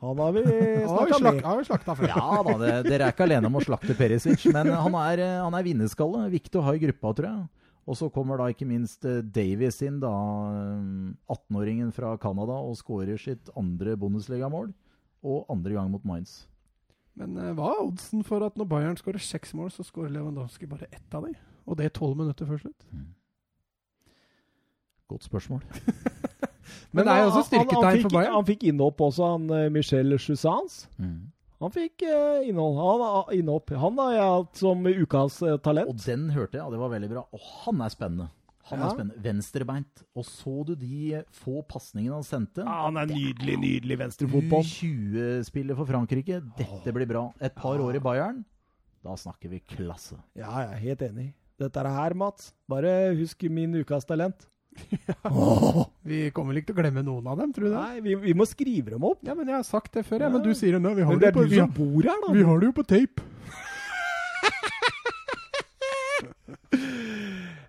Han har vi Han har vi snakka med. har vi slakta før. Ja da, det, dere er ikke alene om å slakte Perisic, men han er, eh, han er vinnerskalle. Viktig å ha i gruppa, tror jeg. Og så kommer da ikke minst eh, Davies inn, da eh, 18-åringen fra Canada, og skårer sitt andre Bundesliga-mål. Og andre gang mot Mainz. Men eh, hva er oddsen for at når Bayern skårer seks mål, så skårer Lewandowski bare ett av dem? Og det tolv minutter før slutt? Godt spørsmål. Men det er jo også styrketegn for Bayern. Han fikk innhopp også, han Michel Michel Mm. Han fikk eh, innhold. Han har innhopp. Han har jeg hatt som ukas eh, talent. Og den hørte jeg, og det var veldig bra. Og han er spennende. Han Ja. er spennende. Venstrebeint. Og så du de få pasningene han sendte? Ja, han er nydelig, nydelig venstrefotball. U20-spiller for Frankrike. Dette blir bra. Et par år i Bayern. Da snakker vi klasse. Ja, jeg er helt enig. Dette er her, Mats. Bare husk min ukas talent. Åh, Vi kommer vel ikke til å glemme noen av dem, tror du det? nei, vi, vi må skrive dem opp. Ja, men jeg har sagt det før, ja. Ja. Men du sier det nå. Vi har Men det, det er på, du vi, som har, bor her, da. vi har det jo på tape.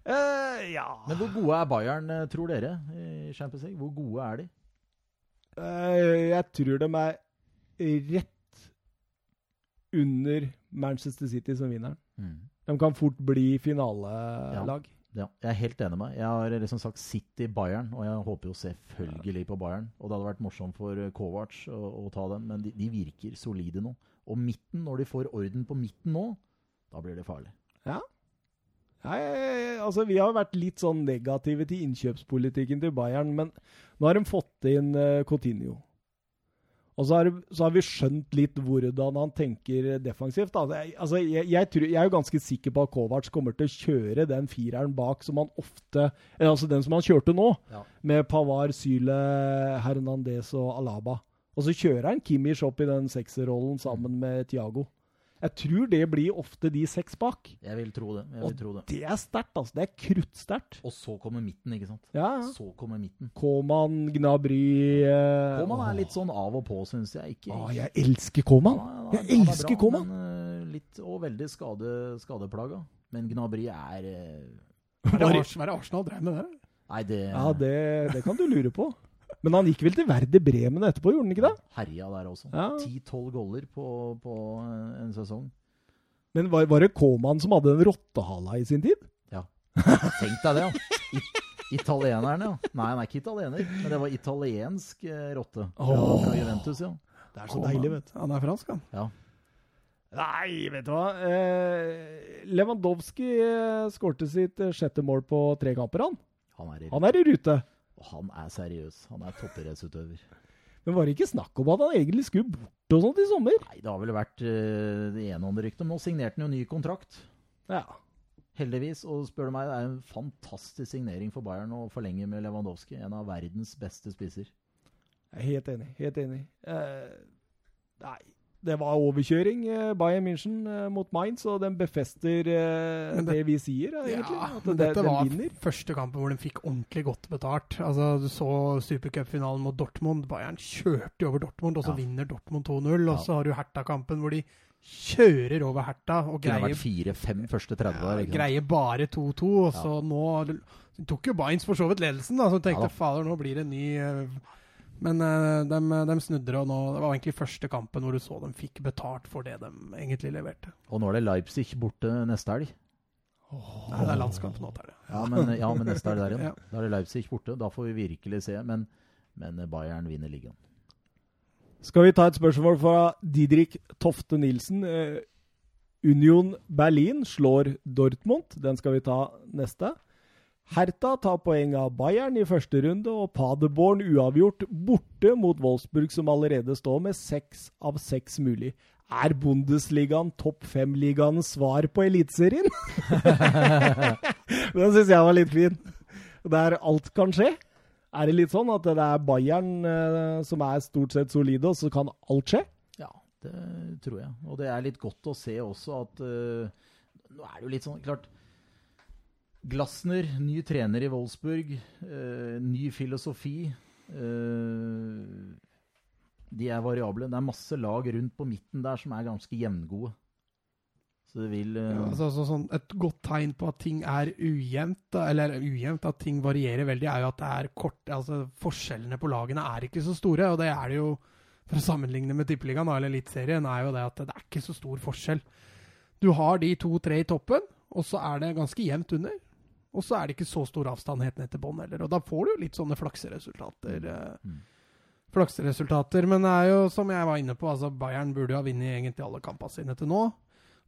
uh, ja Men hvor gode er Bayern, eh, tror dere, i Champions League? Hvor gode er de? Uh, Jeg tror de er rett under Manchester City som vinneren. De kan fort bli finalelag. Ja, jeg er helt enig med deg. Jeg har liksom sagt City Bayern, og jeg håper jo selvfølgelig på Bayern. Og det hadde vært morsomt for eh, Kovac å, å ta den, men de, de virker solide nå. Og midten, når de får orden på midten nå, da blir det farlig. Nei, altså Vi har vært litt sånn negative til innkjøpspolitikken til Bayern, men nå har de fått inn uh, Coutinho. Og så har, så har, vi skjønt litt hvordan han tenker defensivt. Da. Altså, jeg, jeg, tror, jeg, er jo ganske sikker på at Kovac kommer til å kjøre den fireren bak som han ofte Altså den som han kjørte nå, ja. med Pavar, Syle, Hernandez og Alaba. Og så kjører han Kimmich opp i den sekserrollen sammen med Tiago. Jeg tror det blir ofte de seks bak. Jeg vil tro det. Jeg vil tro det. det er sterkt, altså. Det er kruttsterkt. Og så kommer midten, ikke sant. Ja. Så kommer midten. Koman, Gnabry eh, Koman er litt sånn av og på, syns jeg. Ikke, Å, jeg elsker Koman! Ja, jeg elsker bra, Koman! Men, uh, litt, og veldig skade, skadeplaga. Men Gnabry er eh, Hva er det Arsenal drev med der? Nei, det Ja, det, det kan du lure på. Men han gikk vel til Verde Bremen etterpå, gjorde han ikke det? Herja der også. Ti-tolv ja. goller på, på, en sesong. Men var, var det Koman som hadde en rottehala i sin tid? Ja. Tenk deg det, ja. It italieneren, ja. Nei, han er ikke italiener, men det var italiensk eh, rotte. Oh. Fra Juventus, ja. Det er så Koman. deilig, vet du. Han er fransk, han. Ja. Nei, vet du hva. Eh, Lewandowski eh, skårte sitt eh, sjette mål på tre kamper, han. Han er i, han er i rute. Han er seriøs. Han er toppidrettsutøver. Men var det ikke snakk om at han egentlig skulle bort og sånt i sommer? Nei, det har vel vært uh, det ene og det ryktet. Nå signerte han jo ny kontrakt. Ja. Heldigvis. Og spør du meg, det er en fantastisk signering for Bayern å forlenge med Lewandowski. En av verdens beste spisser. Jeg er helt enig. Helt enig. Uh, nei, det var overkjøring, eh, Bayern München eh, mot Mainz, og den befester eh, det, det, vi sier, egentlig. Ja, at det, dette var vinner. første kampen hvor de fikk ordentlig godt betalt. Altså, Du så supercupfinalen mot Dortmund. Bayern kjørte over Dortmund, og så ja. vinner Dortmund 2-0. Og så har du Herta-kampen hvor de kjører over Herta og greier Kunne vært 4-5 første 30 der. Greier bare 2-2. Og så nå tok jo Bayerns for så vidt ledelsen, da, så tenkte ja, fader, nå blir det en ny uh, men uh, de, de, snudde, og nå, det var egentlig første kampen hvor du så dem fikk betalt for det de egentlig leverte. Og nå er det Leipzig borte neste helg. Oh. Nei, det er landskamp nå. Er det. Ja, men, ja, men neste helg der igjen. ja. Da er det Leipzig borte. Da får vi virkelig se. Men, men Bayern vinner ligaen. Skal vi ta et spørsmål fra Didrik Tofte Nilsen? Union Berlin slår Dortmund. Den skal vi ta neste. Hertha tar poeng av Bayern i første runde, og Paderborn uavgjort borte mot Wolfsburg, som allerede står med seks av seks mulig. Er Bundesligaen topp fem-ligaens svar på Eliteserien? Den syns jeg var litt fin. Der alt kan skje. Er det litt sånn at det er Bayern eh, som er stort sett solide, og så kan alt skje? Ja, det tror jeg. Og det er litt godt å se også at uh, Nå er det jo litt sånn Klart, Glasner, ny trener i Wolfsburg. Eh, ny filosofi. Eh, de er variable. Det er masse lag rundt på midten der som er ganske jevngode. Så det vil eh... ja, altså, altså, sånn, Et godt tegn på at ting er ujevnt, eller ujevnt, at ting varierer veldig, er jo at det er kort altså Forskjellene på lagene er ikke så store. Og det er det jo, for å sammenligne med Tippeligaen eller Eliteserien, er jo det at det er ikke så stor forskjell. Du har de to-tre i toppen, og så er det ganske jevnt under. Og så er det ikke så stor avstand helt ned til bånn heller. Og da får du jo litt sånne flakseresultater. Mm. mm. Flakseresultater. Men det er jo, som jeg var inne på, altså Bayern burde jo ha vunnet egentlig alle kampene sine til nå.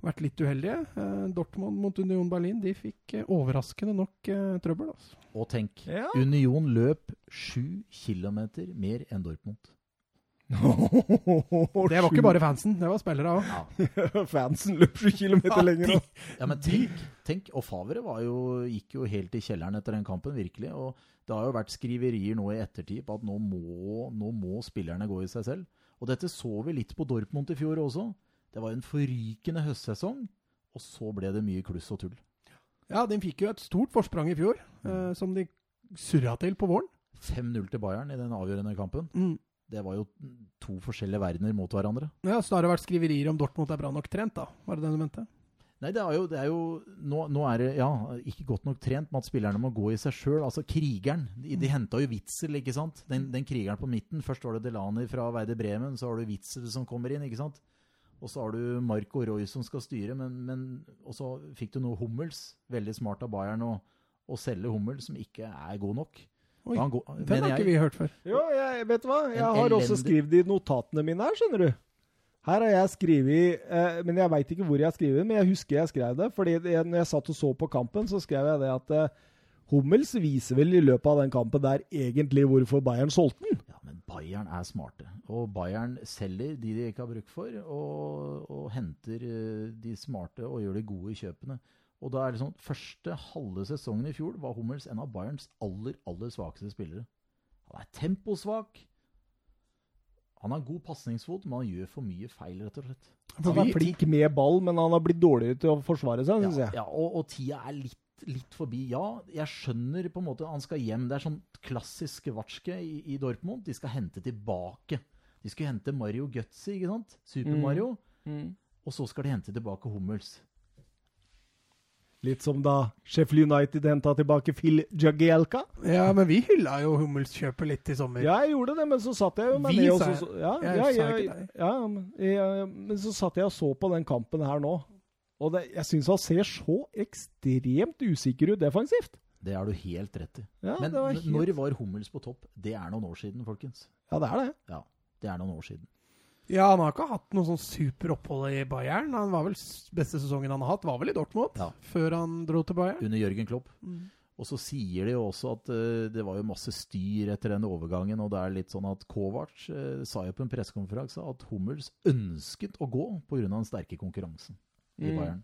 Vært litt uheldige. Eh, Dortmund mot Union Berlin de fikk eh, overraskende nok eh, trøbbel. Altså. Og tenk, ja. Union løp sju kilometer mer enn Dortmund. Det var ikke bare fansen, det var spillere òg. Ja. fansen løp sju kilometer lenger. ja, men tenk, tenk Og Favre jo, gikk jo helt i kjelleren etter den kampen, virkelig. Og det har jo vært skriverier nå i ettertid på at nå må, nå må spillerne gå i seg selv. Og dette så vi litt på Dortmund i fjor også. Det var en forrykende høstsesong, og så ble det mye kluss og tull. Ja, de fikk jo et stort forsprang i fjor, eh, som de surra til på våren. 5-0 til Bayern i den avgjørende kampen. Mm det var jo to forskjellige verdener mot hverandre. Ja, har vært skriverier om Dortmund er bra nok trent, da? Var det det du mente? Nei, det er jo, det er jo nå, nå, er det ja, ikke godt nok trent med at spillerne må gå i seg sjøl. Altså krigeren. De, de henta jo Witzel, ikke sant. Den, den, krigeren på midten. Først var det Delani fra Veide Bremen, så har du Witzel som kommer inn, ikke sant. Og så har du Marco Roy som skal styre, men, men Og så fikk du noe Hummels. Veldig smart av Bayern å, å selge Hummels, som ikke er god nok. Oi, går, den har jeg, ikke vi hørt før. Jo, jeg, vet du hva? Jeg har også skrevet i notatene mine her, skjønner du. Her har jeg skrevet eh, Men jeg veit ikke hvor jeg har skrevet det, men jeg husker jeg skrev det. fordi jeg, når jeg satt og så på kampen, så skrev jeg det at eh, Hummels viser vel i løpet av den kampen der egentlig hvorfor Bayern solgte den. Ja, men Bayern er smarte. Og Bayern selger de de ikke har bruk for, og, og henter eh, de smarte og gjør de gode kjøpene. Og da er sånn, Første halve sesongen i fjor var Hummels en av Bayerns aller aller svakeste spillere. Han er temposvak. Han har god pasningsfot, men han gjør for mye feil, rett og slett. Han er flink med ball, men han har blitt dårligere til å forsvare seg, syns Ja, jeg. ja og, og tida er litt, litt forbi. Ja, jeg skjønner på en måte han skal hjem. Det er sånn klassisk Watschke i, i Dortmund. De skal hente tilbake. De skulle hente Mario Götze, ikke sant? Super Mario. Og så skal de hente tilbake Hummels. Litt som da Sheffield United henta tilbake Phil Jagielka. Ja, men vi hylla jo Hummelskjøpet litt i sommer. Ja, jeg gjorde det, men så satt jeg jo med Vi, og sa jeg. ja, Jeg ja, sa jeg- ikke deg. ja, men, så satt jeg og så på den kampen her nå. Og det, jeg syns han ser så ekstremt usikker ut defensivt. Det har du helt rett i. Ja, Men var helt- når var Hummels på topp? Det er noen år siden, folkens. Ja, det er det. Ja, det er noen år siden. Ja, han har ikke hatt noe sånn superopphold i Bayern. Han var vel Beste sesongen han har hatt, var vel i Dortmund, Ja. før han dro til Bayern. Under Jørgen Klopp. Mm. Og så sier de jo også at uh, det var jo masse styr etter den overgangen, og det er litt sånn at Kovac uh, sa jo på en pressekonferanse at Hummels ønsket å gå pga. den sterke konkurransen i Mm. Bayern.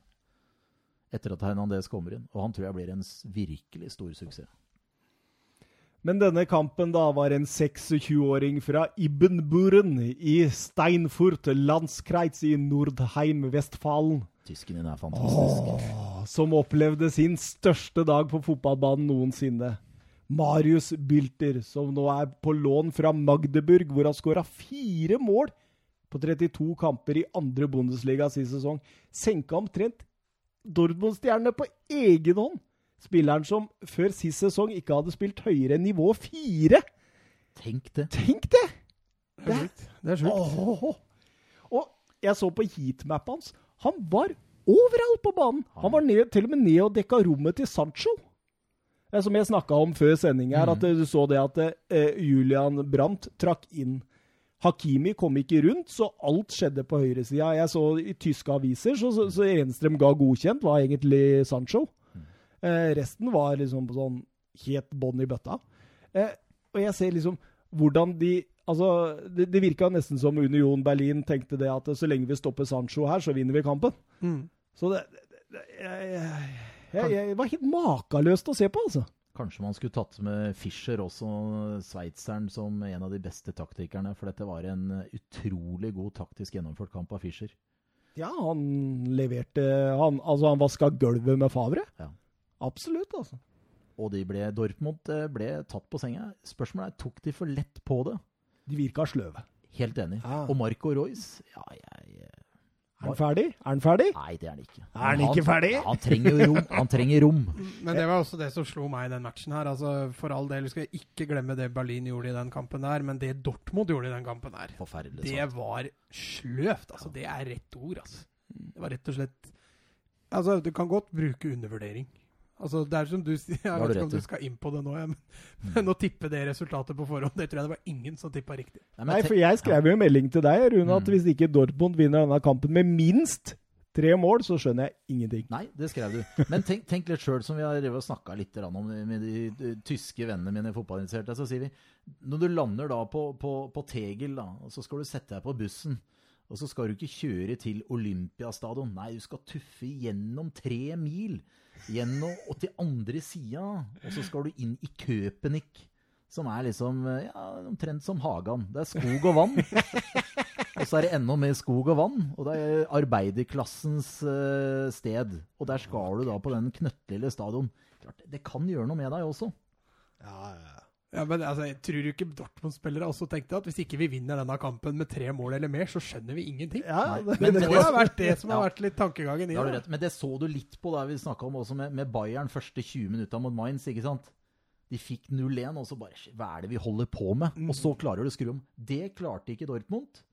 Etter at Hernandez kommer inn. Og han tror jeg blir en virkelig stor suksess. Men denne kampen da var en 26-åring fra Ibbenburen i Steinfurt Landskreis i Nordheim, Vestfalen, Tysken din er fantastisk. som opplevde sin største dag på fotballbanen noensinne. Marius Bylter, som nå er på lån fra Magdeburg, hvor han skåra fire mål på 32 kamper i andre Bundesliga sist sesong. Senka omtrent Dortmund-stjernene på egen hånd. Spilleren som før sist sesong ikke hadde spilt høyere enn nivå fire. Tenk det. Tenk det! Det er sjukt. Det er sjukt. Og jeg så på heatmappet hans. Han var overalt på banen. Han var ned, til og med ned og dekka rommet til Sancho. Det er som jeg snakka om før sending her, at eh, du så det at eh, Julian Brandt trakk inn. Hakimi kom ikke rundt, så alt skjedde på høyresida. Jeg så i tyske aviser, så, så, så eneste de ga godkjent, var egentlig Sancho. Eh, resten var liksom på sånn helt bånn i bøtta. Eh, og jeg ser liksom hvordan de Altså, det, det virka nesten som Union Berlin tenkte det at så lenge vi stopper Sancho her, så vinner vi kampen. Mm. Så det, det, det jeg, jeg, jeg, var helt makeløst å se på, altså. Kanskje man skulle tatt med Fischer også, sveitseren, som en av de beste taktikerne. For dette var en utrolig god taktisk gjennomført kamp av Fischer. Ja, han leverte han, Altså, han vaska gulvet med Favre. Ja. Absolutt, altså. Og de ble, Dortmund eh, ble tatt på senga. Spørsmålet er tok de for lett på det. De virka sløve. Helt enig. Ja. Og Marco Royce ja, jeg, Er han ferdig? Er han ferdig? Nei, det er han ikke. Er han ikke ferdig? Han trenger rom. Han trenger rom. Men det var også det som slo meg i den matchen her. Altså, For all del skal jeg ikke glemme det Berlin gjorde i den kampen der, men det Dortmund gjorde i den kampen her, Forferdelig. det sant? var sløvt. Altså, det er rett ord, altså. Det var rett og slett Altså, du kan godt bruke undervurdering. Altså, det er som du sier, Jeg vet ikke om du skal inn på det nå, ja, men, men å tippe det resultatet på forhånd, det tror jeg det var ingen som tippa riktig. Nei, Nei, for jeg skrev jo en melding til deg, Rune, at Mm. hvis ikke Dortmund vinner denne kampen med minst tre mål, så skjønner jeg ingenting. Nei, det skrev du. Men tenk, tenk litt sjøl, som vi har snakka litt om med de, de tyske vennene mine fotballinteresserte. Så sier vi når du lander da på, på, på Tegel, da, og så skal du sette deg på bussen. Og så skal du ikke kjøre til Olympiastadion. Nei, du skal tuffe gjennom tre mil. Gjennom, og til andre sida. Og så skal du inn i Köpenick. Som er liksom ja, omtrent som Hagan. Det er skog og vann. Og så er det enda mer skog og vann, og det er arbeiderklassens uh, sted. Og der skal du da på den knøttlille stadion. Klart, det kan gjøre noe med deg også. Ja, ja, Ja, men altså, jeg tror ikke Dortmund-spillere også tenkte at hvis ikke vi vinner denne kampen med tre mål eller mer, så skjønner vi ingenting. Ja, det, Men det det- har vært det som har vært litt tankegangen i Det rett. Men det så du litt på der vi snakka om også med, med Bayern første 20 minutta mot Mainz. ikke sant? De fikk 0-1, og så bare Hva er det vi holder på med? Og så klarer du å skru om. Det klarte ikke Dortmund.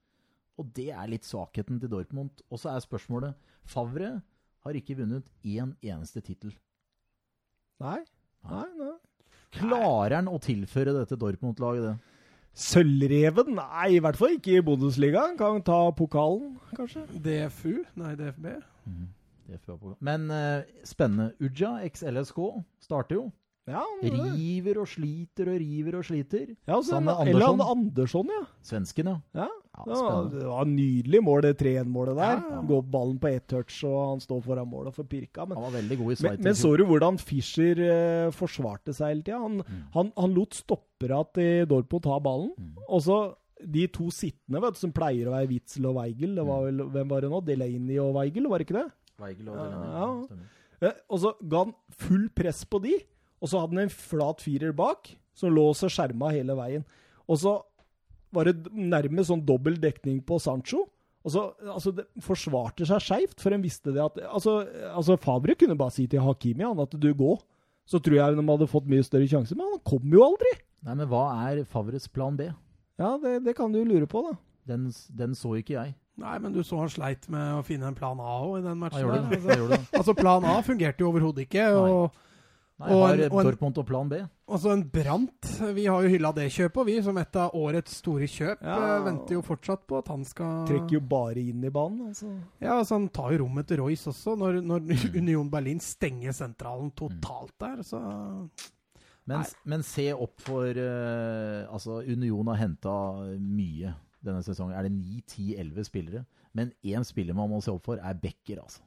Og det er litt svakheten til Dortmund. Og så er spørsmålet Favre har ikke vunnet én eneste tittel. Nei. Nei, nei. Klarer han å tilføre dette Dortmund-laget det? Sølvreven? Nei, i hvert fall ikke i Bundesliga. Kan ta pokalen, kanskje. DFU? Nei, DFB. Mm. Men uh, spennende. Uja, eks-LSK, starter jo. Ja, han. River og sliter og river og sliter. ja så Andersson. Eller Andersson, ja. Svensken, ja. ja. Ja, det var en nydelig mål, det 3-1-målet der. Ja, ja. Gå opp ballen på ett touch, og han står foran målet for pirka. Men, Han var veldig god i men, men så du hvordan Fischer eh, forsvarte seg hele tida? Han, Mm. han, han lot stoppera til Dorpo ta ballen. Mm. Og så de to sittende, vet du, som pleier å være Witzel og Weigel. Det Mm. var vel, Hvem var det nå? Delaney og Weigel, var det ikke det? Weigel og Delaney, ja. Eh, og så ga han full press på de, og så hadde han en flat firer bak, som lå og skjerma hele veien. Og så var det nærmest sånn dobbel dekning på Sancho. Og så, altså, Det forsvarte seg skeivt, for en visste det at altså, altså Favre kunne bare si til Hakimi han, at du går. Så tror jeg de hadde fått mye større sjanse, men han kom jo aldri. Nei, men hva er Favres plan B? Ja, det, det kan du lure på, da. Den, den så ikke jeg. Nei, men du så han sleit med å finne en plan A òg i den matchen. Ja, der. Altså, Han gjorde det. altså, plan A fungerte jo overhodet ikke. Og, Nei, Og har en- og en- Dortmund og plan B. og så en Brant. Vi har jo hylla det kjøpet, og vi, som et av årets store kjøp. Ja. eh, Venter jo fortsatt på at han skal Trekker jo bare inn i banen. altså. Ja, altså Han tar jo rommet til Royce også, når, når Union Berlin stenger sentralen totalt der. Så Men, men se opp for uh, Altså, Union har henta mye denne sesongen. Er det 9-10-11 spillere? Men én spiller man må se opp for, er Becker, altså.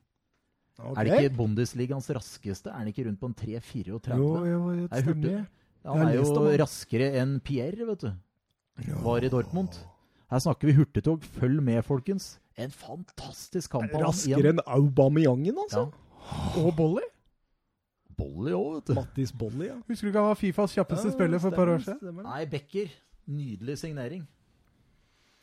Er det ikke Bundesligaens raskeste? Er han ikke rundt på en 3-34? Jo, jo, det Er hurtig. stemmer. Ja, han er jo raskere enn Pierre, vet du. Var i Dortmund. Her snakker vi hurtigtog. Følg med, folkens. En fantastisk kamp. Raskere enn Aubameyangen, altså. Ja. Og Bolly. Bolly òg, vet du. Mattis Bolly, ja. Husker du ikke han var Fifas kjappeste Ja, spiller for et par år siden? Nei, Becker. Nydelig signering.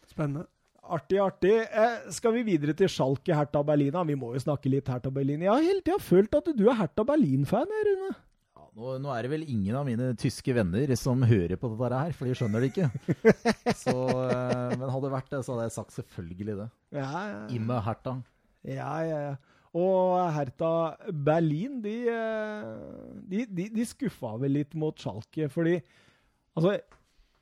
Spennende. Artig, artig. Eh, skal vi videre til Schalke Hertha Berlin? Vi må jo snakke litt Hertha Berlin. Jeg har hele tida følt at du er Hertha Berlin-fan, Rune. Ja, nå, nå er det vel ingen av mine tyske venner som hører på dette her, for de skjønner det ikke. Så, eh, men hadde det vært det, så hadde jeg sagt selvfølgelig det. Ja, ja, Imme Hertha. ja. ja, ja. Og Hertha Berlin, de, eh, de, de, de skuffa vel litt mot Schalke, fordi Altså,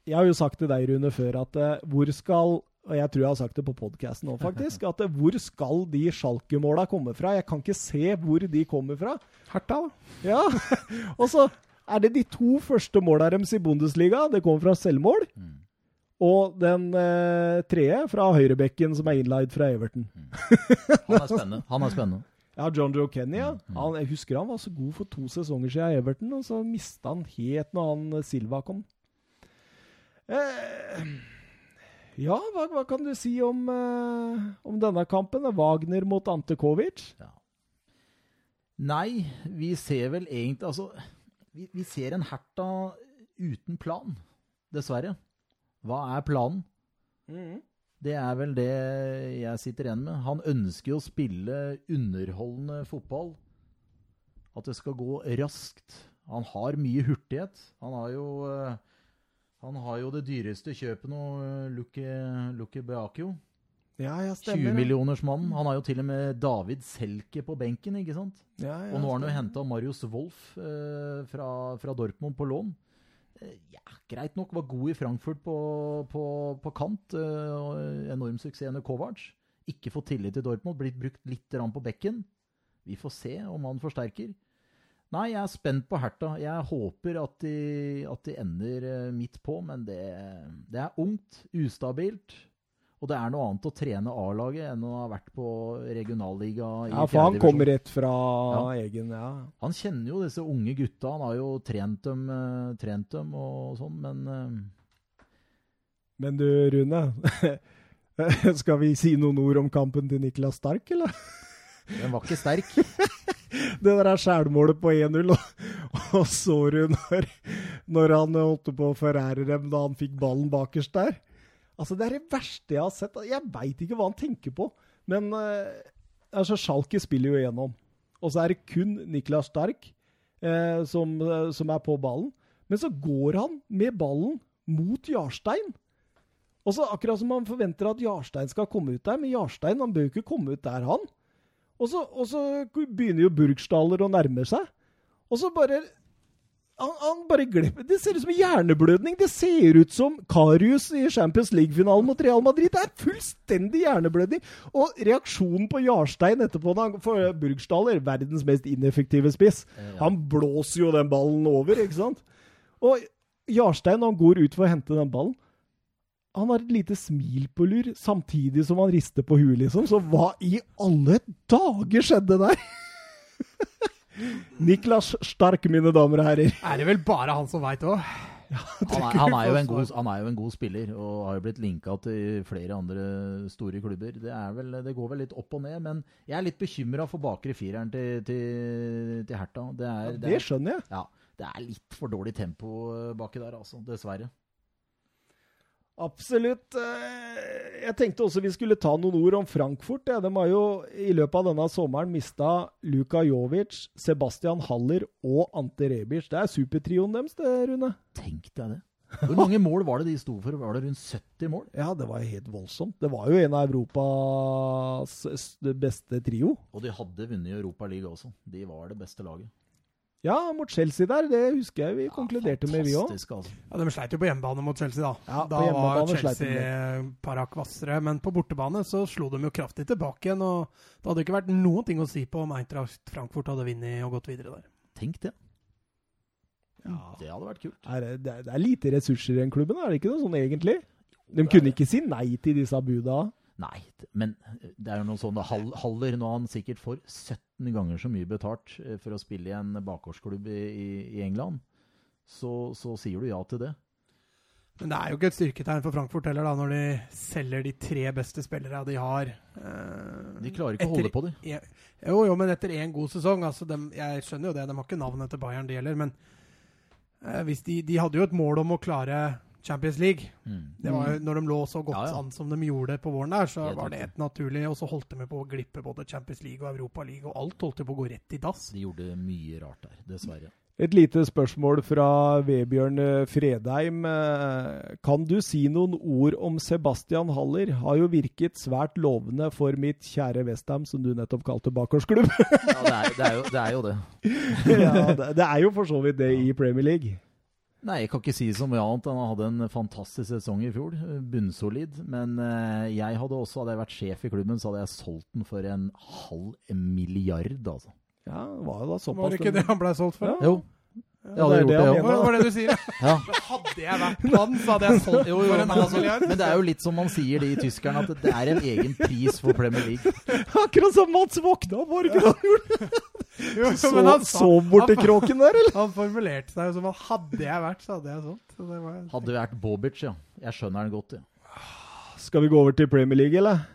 jeg har jo sagt til deg, Rune, før at eh, hvor skal og jeg tror jeg har sagt det på podkasten òg, faktisk. At eh, hvor skal de Schalke-måla komme fra? Jeg kan ikke se hvor de kommer fra. Herta, da. Ja, og så er det de to første måla deres i Bundesliga. Det kommer fra selvmål. Mm. Og den eh, tredje fra høyrebekken som er innleid fra Everton. Han er spennende. Han er spennende. Ja, John Joe Kenny, ja. Mm, mm. Han, jeg husker han var så god for to sesonger siden i Everton, og så mista han helt når han eh, Silva kom. Eh, ja, hva, hva kan du si om, eh, om denne kampen? Wagner mot Ante Kovic? Ja. Nei, vi ser vel egentlig Altså, vi, vi ser en Herta uten plan, dessverre. Hva er planen? Det er vel det jeg sitter igjen med. Han ønsker jo å spille underholdende fotball. At det skal gå raskt. Han har mye hurtighet. Han har jo eh, Han har jo det dyreste kjøpet nå, Lucky, Luke, Luke Beakio. Ja, ja, 20 millionersmannen. Han har jo til og med David Selke på benken, ikke sant? Ja, ja, Og nå har han jo stemmer. henta Marius Wolff eh, fra, fra Dortmund på lån. Eh, ja, greit nok, var god i Frankfurt på, på, på kant. Eh, enorm suksess under Kovac. Ikke fått tillit til Dortmund, blitt brukt litt på bekken. Vi får se om han forsterker. Nei, jeg er spent på Herta. Jeg håper at de, at de ender eh, midt på, men det, det er ungt, ustabilt. Og det er noe annet å trene A-laget enn å ha vært på regionalliga i Ja, for han kommer kom rett fra Ja. egen Ja. Han kjenner jo disse unge gutta. Han har jo trent dem, eh, trent dem og sånn, men eh, Men du, Rune. Skal vi si noen ord om kampen til Niklas Stark, eller? den var ikke sterk. Det der er skjælmålet på 1-0, og, og så du når, når han holdt på å forære dem da han fikk ballen bakerst der? Altså, det er det verste jeg har sett. Jeg veit ikke hva han tenker på, men eh, altså, Schalke spiller jo igjennom. Og så er det kun Niklas Stark eh, som, eh, som er på ballen. Men så går han med ballen mot Jarstein. Og så akkurat som man forventer at Jarstein skal komme ut der, men Jarstein han bør jo ikke komme ut der, han. Og så, og så begynner jo Burgstaller å nærme seg. Og så bare han, han bare glemmer Det ser ut som en hjerneblødning. Det ser ut som Karius i Champions League-finalen mot Real Madrid. Det er fullstendig hjerneblødning. Og reaksjonen på Jarstein etterpå For Burgstaller, verdens mest ineffektive spiss, han blåser jo den ballen over, ikke sant? Og Jarstein, når han går ut for å hente den ballen han har et lite smil på lur, samtidig som han rister på huet, liksom. Så hva i alle dager skjedde der? Niklas Stark, mine damer og herrer. Er det vel bare han som veit òg? Ja, han, er, han, er god, han, er, jo en god spiller og har jo blitt linka til flere andre store klubber. Det, vel, det, går vel litt opp og ned, men jeg er litt bekymra for bakre fireren til, til, til Herta. Det, er, ja, det, skjønner jeg. Ja, det er litt for dårlig tempo baki der, altså. Dessverre. Absolutt. Eh, jeg tenkte også vi skulle ta noen ord om Frankfurt. De har jo i løpet av denne sommeren mista Luka Jovic, Sebastian Haller og Ante Rebic. Det er supertrioen deres, det, Rune. Tenk deg det. Hvor mange mål var det de sto for? Var det rundt 70 mål? Ja, det var helt voldsomt. Det var jo en av Europas beste trio. Og de hadde vunnet Europa League også. De var det beste laget. Ja, mot Chelsea der. Det husker jeg vi konkluderte med, vi òg. Altså. Ja, de sleit jo på hjemmebane mot Chelsea, da. Ja, da var Chelsea parakk hvassere. Men på bortebane så slo de jo kraftig tilbake igjen. Og det hadde ikke vært noen ting å si på om Eintracht Frankfurt hadde vunnet og gått videre der. Tenk det. Ja. Det hadde vært kult. Er det, det, er lite ressurser i den klubben, er det ikke noe sånn egentlig? De kunne ikke si nei til disse buda. Nei, men det er jo noen sånne Haller nå han sikkert for 70 18 ganger så mye betalt eh, for å spille i en bakgårdsklubb i, i England, så, så, sier du ja til det. Men det er jo ikke et styrketegn for Frankfurt heller, da, når de selger de tre beste spillerne de har. Eh, de klarer ikke å holde på dem. E- jo, jo, men etter én god sesong. Altså de, jeg skjønner jo det, de har ikke navnet til Bayern, de heller. Men eh, de, de hadde jo et mål om å klare Champions League. Mm. Det var jo, når de lå så godt ja, ja. an som de gjorde på våren der, så Helt var det helt naturlig Og så holdt de på å glippe både Champions League og Europa League, og alt holdt på å gå rett i dass. De gjorde mye rart der, dessverre. Et lite spørsmål fra Vebjørn eh, Fredheim. Eh, kan du si noen ord om Sebastian Haller? Har jo virket svært lovende for mitt kjære Westham, som du nettopp kalte bakgårdsklubb. ja, det er, det, er jo, det er, jo, det ja, det, det er jo for så vidt det i Premier League. Nei, jeg kan ikke si så mye annet. Han hadde en fantastisk sesong i fjor. Bunnsolid. Men uh, jeg hadde også, hadde jeg vært sjef i klubben, så hadde jeg solgt den for en halv milliard, altså. Ja, det var jo da såpass. Var det ikke det han ble solgt for? Ja. Jo. Hadde gjort det, det Hva var det du sier? Ja. Hadde jeg vært han, så hadde jeg solgt jo, jo, for en halv altså, milliard. Men det er jo litt som man sier det i tyskerne, at det er en egen pris for Premier League. Akkurat som Mats våkna opp, var det ikke det så, han, sov borti kråken der, eller? Han formulerte seg jo som at hadde jeg vært, så hadde jeg solgt. Var... Hadde vi vært Bobic, ja. Jeg skjønner den godt, ja. Skal vi gå over til Premier League, eller?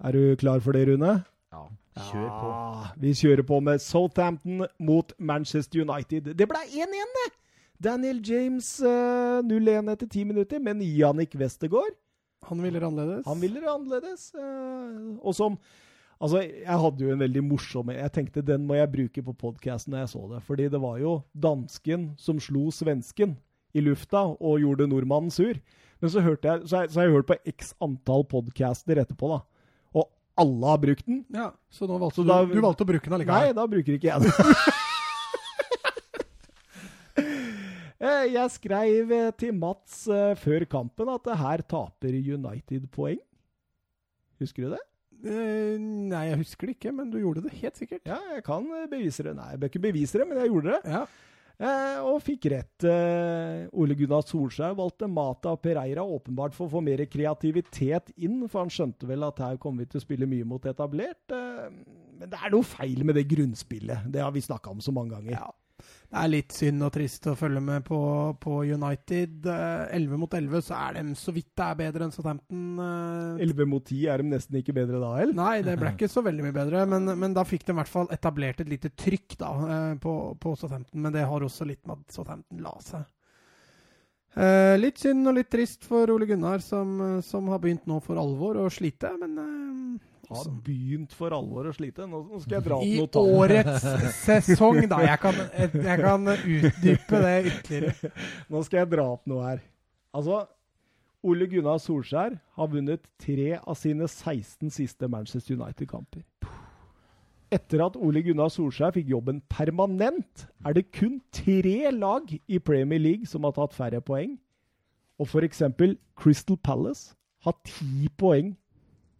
Er du klar for det, Rune? Ja. Kjør på. Ja, vi kjører på med Southampton mot Manchester United. Det ble 1-1, det! Daniel James uh, eh, 0-1 etter ti minutter, men Jannik Westergaard Han ville det annerledes. Han ville det annerledes. Uh, og som Altså, jeg hadde jo en veldig morsom Jeg tenkte den må jeg bruke på podkasten når jeg så det. Fordi det var jo dansken som slo svensken i lufta og gjorde nordmannen sur. Men så, hørte jeg, så, jeg, så har jeg hørt på x antall podcaster etterpå, da alle har brukt den. Ja, Så valgte så du, da, du valgte å bruke den allikevel? Nei, da bruker ikke jeg den. Eh, jeg skrev eh, til Mats uh, før kampen at her taper United poeng. Husker du det? Uh, nei, jeg husker det ikke, men du gjorde det helt sikkert. Ja, jeg kan bevise det. Nei, jeg bør ikke bevise det, men jeg gjorde det. Ja. Eh, og fikk rett. Eh, Ole Gunnar Solskjær valgte Mata og Pereira åpenbart for å få mer kreativitet inn, for han skjønte vel at her kommer vi til å spille mye mot etablert. Eh, men det er noe feil med det grunnspillet. Det har vi snakka om så mange ganger. Ja det er litt synd og trist å følge med på, på United. Eh, 11 mot 11 så er de så vidt det er bedre enn Southampton. Eh. 11 mot 10 er de nesten ikke bedre da, heller? Nei, det ble ikke så veldig mye bedre. Men, men da fikk de i hvert fall etablert et lite trykk da, eh, på, på, Southampton. Men det har også litt med at Southampton la seg. Eh, litt synd og litt trist for Ole Gunnar, som, som har begynt nå for alvor å slite. Men eh, har begynt for alvor å slite. Nå, skal jeg dra opp noe tall. I årets sesong, da. Jeg kan, jeg kan utdype det ytterligere. Nå skal jeg dra opp noe her. Altså, Ole Gunnar Solskjær har vunnet tre av sine 16 siste Manchester United-kamper. etter at Ole Gunnar Solskjær fikk jobben permanent, er det kun tre lag i Premier League som har tatt færre poeng. Og f.eks. Crystal Palace har ti poeng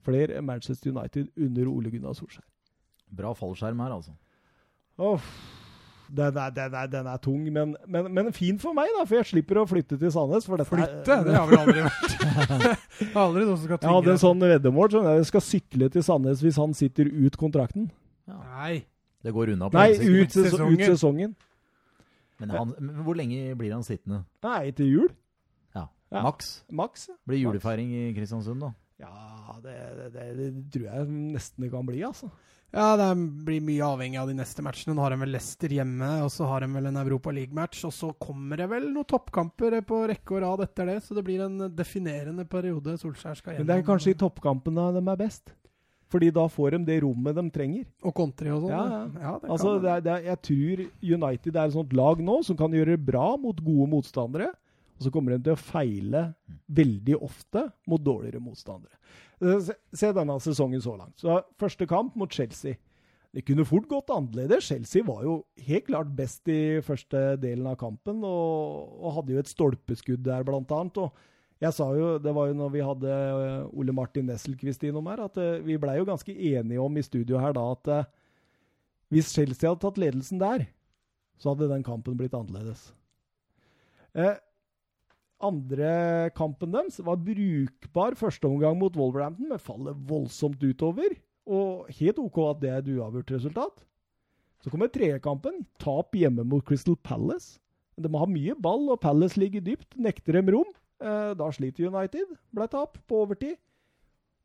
flere enn Manchester United under Ole Gunnar Solskjær. Bra fallskjerm her, altså. Åh, den, er, den, er, den er tung, men, men, men fin for meg, da, for jeg slipper å flytte til Sandnes. For dette er- Flytte? Det har vel aldri vært. det aldri noen som skal Jeg hadde en sånn veddemål. Sånn, jeg skal sykle til Sandnes hvis han sitter ut kontrakten. Nei. Det går unna på Nei, ut, ses Sesongen. ut sesongen. Men, han, men hvor lenge blir han sittende? Nei, til jul. Ja, Ja. Maks? Maks. ja. Blir julefeiring i Kristiansund, da? Ja, det, det, det, tror jeg nesten det kan bli, altså. Ja, det blir mye avhengig av de neste matchene. Nå har de vel Leicester hjemme, og så har de vel en Europa League-match. Og så kommer det vel noen toppkamper på rekke og rad etter det, så det blir en definerende periode Solskjær skal gjennom. Men det er kanskje i toppkampene de er best. Fordi da får de det rommet de trenger. Og country og sånn. Ja, ja. ja. det Altså, det er, det er, jeg tror United er et sånt lag nå som kan gjøre det bra mot gode motstandere. Og så kommer de til å feile veldig ofte mot dårligere motstandere. Eh, Se, denne sesongen så langt. Så Første kamp mot Chelsea. Det kunne fort gått annerledes. Chelsea var jo helt klart best i første delen av kampen, og, og hadde jo et stolpeskudd der, blant annet. Og jeg sa jo, det var jo når vi hadde eh, Ole Martin Nesselquist innom her, at eh, vi blei jo ganske enige om i studio her da at hvis Chelsea hadde tatt ledelsen der, så hadde den kampen blitt annerledes. Eh, andre kampen deres var brukbar førsteomgang mot Wolverhampton, men faller voldsomt utover. Og helt OK at det er et uavgjort resultat. Så kommer tredjekampen. Tap hjemme mot Crystal Palace. De har mye ball, og Palace ligger dypt. Nekter dem rom. Eh, da sliter United. Ble tap på overtid.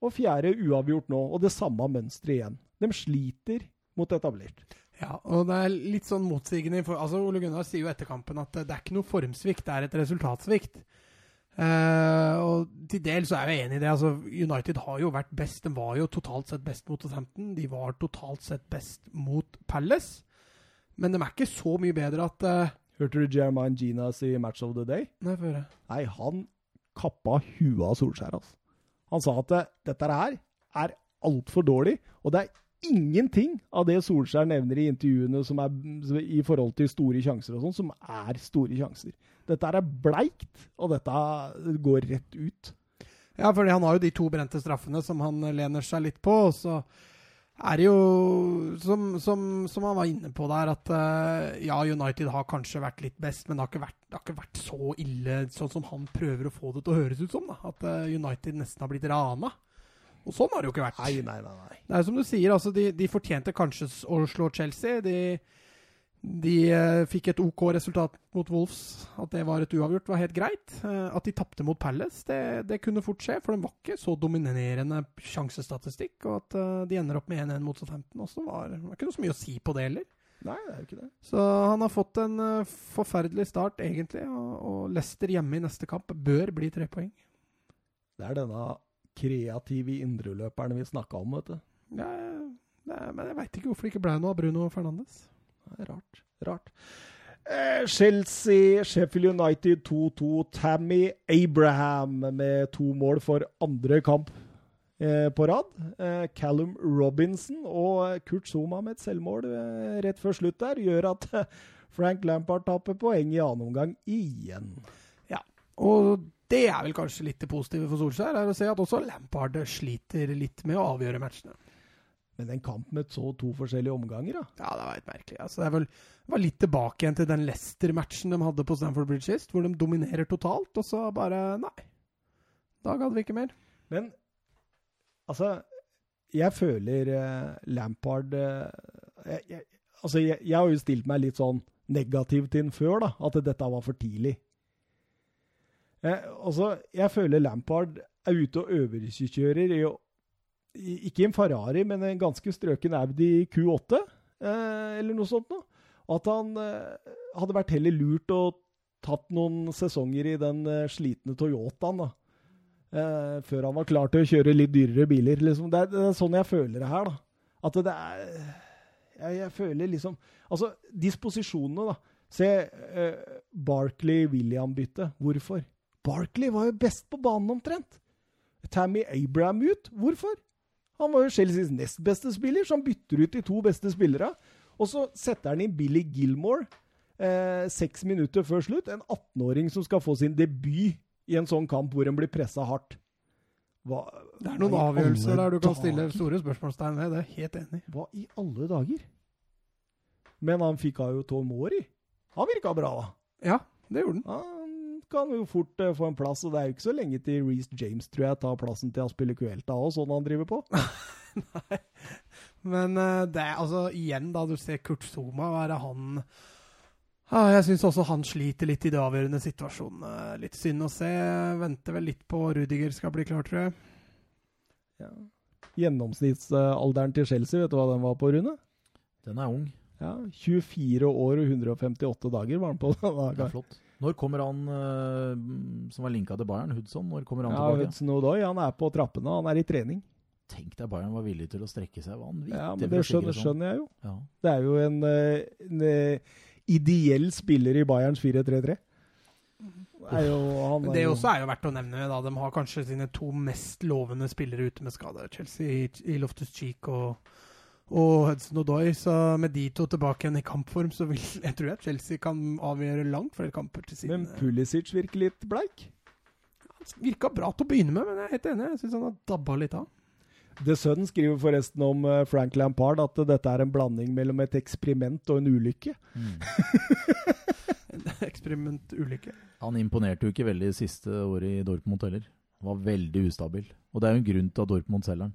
Og fjerde uavgjort nå. Og det samme mønsteret igjen. De sliter mot etablert. Ja, og det er litt sånn motsigende. for- Altså, Ole Gunnar sier jo etter kampen at det er ikke noe formsvikt, det er et resultatsvikt. Uh, og til dels så er jeg enig i det. altså United har jo vært best. De var jo totalt sett best mot Southampton. De var totalt sett best mot Palace. Men de er ikke så mye bedre at uh, Hørte du Jermaine Gina si Match of the Day? Nei, få jeg. Nei, han kappa huet av Solskjær. Altså. Han sa at det, dette her er altfor dårlig, og det er ingenting av det Solskjær nevner i intervjuene som er i forhold til store sjanser og sånn, som er store sjanser. Dette er bleikt, og dette går rett ut. Ja, fordi han har jo de to brente straffene som han lener seg litt på. Og så er det jo, som, som, som han var inne på der, at eh, ja, United har kanskje vært litt best, men det har ikke vært, har ikke vært så ille sånn som han prøver å få det til å høres ut som. da, At eh, United nesten har blitt rana. Og sånn har det jo ikke vært. Nei, nei, nei. nei. Det er som du sier, altså de, de fortjente kanskje å slå Chelsea. De, de eh, fikk et OK resultat mot Wolves. At det var et uavgjort, var helt greit. Eh, at de tapte mot Palace, det, det kunne fort skje. For de var ikke så dominerende sjansestatistikk. Og at eh, de ender opp med 1-1 mot Southampton også, var, var ikke så mye å si på det heller. Nei, det er jo ikke det. Så han har fått en uh, forferdelig start, egentlig. Og, og Leicester hjemme i neste kamp bør bli tre poeng. Det er denne kreative indreløperne vi snakka om, vet du. Ja, er, men jeg veit ikke hvorfor det ikke ble noe av Bruno Fernandes. Det er rart. Rart. Eh, Chelsea, Sheffield United 2-2. Tammy Abraham med to mål for andre kamp eh, på rad. Eh, Callum Robinson og Kurt Zuma med et selvmål eh, rett før slutt der gjør at eh, Frank Lampard taper poeng i annen omgang igjen. Ja, Og det er vel kanskje litt det positive for Solskjær, er å se at også Lampard sliter litt med å avgjøre matchene. Men en kamp med så to forskjellige omganger, da. Ja, det var litt merkelig. Altså, det vel, var litt tilbake igjen til den Leicester-matchen de hadde på Stamford Bridge sist, hvor de dominerer totalt, og så bare Nei. Da gadd vi ikke mer. Men altså Jeg føler eh, Lampard eh, jeg, jeg, Altså, jeg, jeg har jo stilt meg litt sånn negativ til den før, da. At dette var for tidlig. Eh, altså, jeg føler Lampard er ute og øvelseskjører i, i Ikke en Ferrari, men en ganske strøken Audi Q8, eh, eller noe sånt noe. At han eh, hadde vært heller lurt å tatt noen sesonger i den eh, slitne Toyotaen, da. Eh, før han var klar til å kjøre litt dyrere biler. Liksom. Det, er, det er sånn jeg føler det her, da. At det er Jeg, jeg føler liksom Altså, disposisjonene, da. Se eh, Barkley-William-byttet. Hvorfor? Barkley var jo best på banen omtrent. Tammy Abraham ut. Hvorfor? Han var jo Chelseas nest beste spiller, så han bytter ut de to beste spillere. Og så setter han inn Billy Gilmore eh, seks minutter før slutt. En 18-åring som skal få sin debut i en sånn kamp hvor en blir pressa hardt. Hva, Det er noen avgjørelser der du kan stille store spørsmålstegn ved. Det er jeg helt enig. Hva i alle dager? Men han fikk av jo Tomori. Han virka bra, da. Ja, det gjorde. Han kan jo fort uh, få en plass, og det er jo ikke så lenge til Reece James tror jeg tar plassen til Aspille Kuelta òg, sånn han driver på. Men uh, det er altså igjen, da du ser Kurt Zuma, hva er det han ja, Jeg syns også han sliter litt i de avgjørende situasjonene. Litt synd å se. Venter vel litt på Rudiger skal bli klar, tror jeg. Ja. Gjennomsnittsalderen til Chelsea, vet du hva den var på, Rune? Den er ung. Ja, 24 år og 158 dager var han på. Det er flott. Når kommer han eh, som var linka til Bayern, Hudson? Når kommer han Ja, tilbake? Hudson Odoi, han er på trappene, han er i trening. Tenk deg Bayern var villig til å strekke seg vanvittig. Ja, men Det skjønner, sånn. skjønner jeg jo. Ja. Det er jo en, eh, en eh, ideell spiller i Bayerns 4-3-3. Det er jo, han er det også er jo verdt å nevne. da De har kanskje sine to mest lovende spillere ute med skade. Chelsea i Loftus Cheek og, og Hudson Odoi. Så med de to tilbake igjen i kampform, så vil jeg tror jeg Chelsea kan avgjøre langt flere kamper til siden. Men Pulisic virker litt bleik. Han Virka bra til å begynne med, men jeg er helt enig. Jeg syns han har dabba litt av. The Sun skriver forresten om eh, Frank Lampard at dette er en blanding mellom et eksperiment og en ulykke. Mm. Eksperimentulykke. Han imponerte jo ikke veldig siste året i Dortmund heller. Han var veldig ustabil. Og det er jo en grunn til at Dortmund selger han.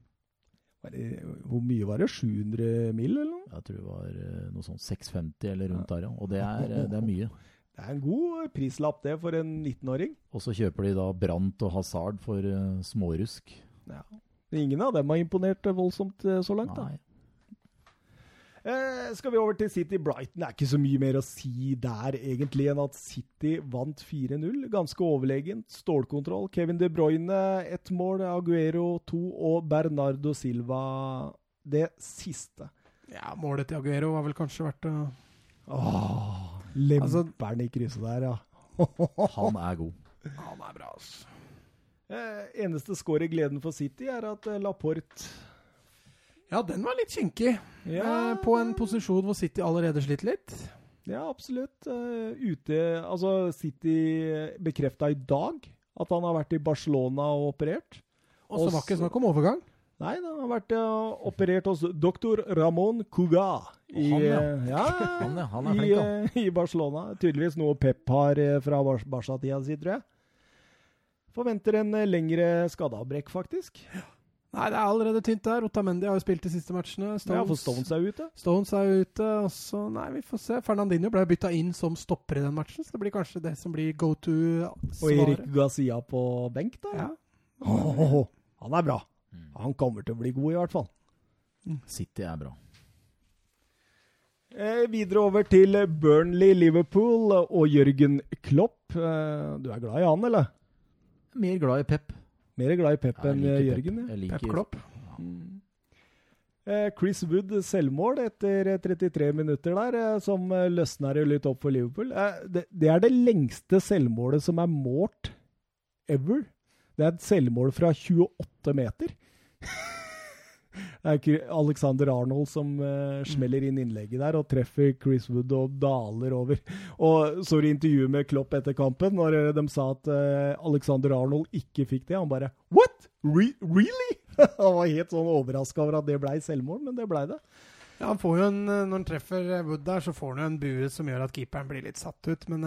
Det- Hvor mye var det? 700 mil, eller noe? Jeg tror det var eh, noe sånn 650 eller rundt der, ja. Og det er, eh, det er mye. Det er en god prislapp, det, for en 19-åring. Og så kjøper de da Brant og Hazard for eh, smårusk. Ja. Ingen av dem har imponert voldsomt så langt, da. Eh, skal vi over til City Brighton? Det er ikke så mye mer å si der, egentlig, enn at City vant 4-0. Ganske overlegent. Stålkontroll. Kevin De Bruyne ett mål, Aguero to og Bernardo Silva det siste. Ja, målet til Aguero var vel kanskje verdt å Åh, Altså- lemperen i krysset der, ja. Han er god. Han er bra, altså. Eh, eneste skår i gleden for City er at eh, Laporte Ja, den var litt kinkig. ja, Eh, på en posisjon hvor City allerede sliter litt. Ja, absolutt. Uh, ute Altså, City bekrefta i dag at han har vært i Barcelona og operert. Og så var ikke snakk om overgang. Nei, han har vært uh, operert hos doktor Ramón Cuga. I, Han, ja. ja, Han, ja. Han er flink, han. uh, I Barcelona. Tydeligvis noe Pep har fra Bar- Barca-tida si, tror jeg. Forventer en lengre skadeavbrekk, faktisk. Nei, det er allerede tynt der. Otamendi har jo spilt de siste matchene. Ja, for Stones er ute. Stones er ute. Og så, nei, vi får se. Fernandinho ble bytta inn som stopper i den matchen, så det blir kanskje det som blir go to. Og Erik to-svaret. Garcia på benk, da. Ja. Åh, han er bra. Mm. Han kommer til å bli god, i hvert fall. City er bra. Eh, videre over til Burnley, Liverpool og Jørgen Klopp. Eh, du er glad i han, eller? Mer glad i Pep. Mer glad i Pep enn Jørgen. Pep. Jeg liker, Pep Klopp. Mm. Eh, Chris Wood selvmål etter eh, 33 minutter der, eh, som eh, løsner jo litt opp for Liverpool. Eh, det, det er det lengste selvmålet som er målt ever. Det er et selvmål fra 28 meter. Det er Alexander Arnold som uh, smeller inn innlegget der og treffer Chris Wood og daler over. Og så i intervjuet med Klopp etter kampen, når eh, de sa at uh, Alexander Arnold ikke fikk det, han bare What? Re really? han var helt sånn overraska over at det blei selvmord, men det blei det. Ja, han får jo en, Når han treffer Wood der, så får han jo en bue som gjør at keeperen blir litt satt ut. Men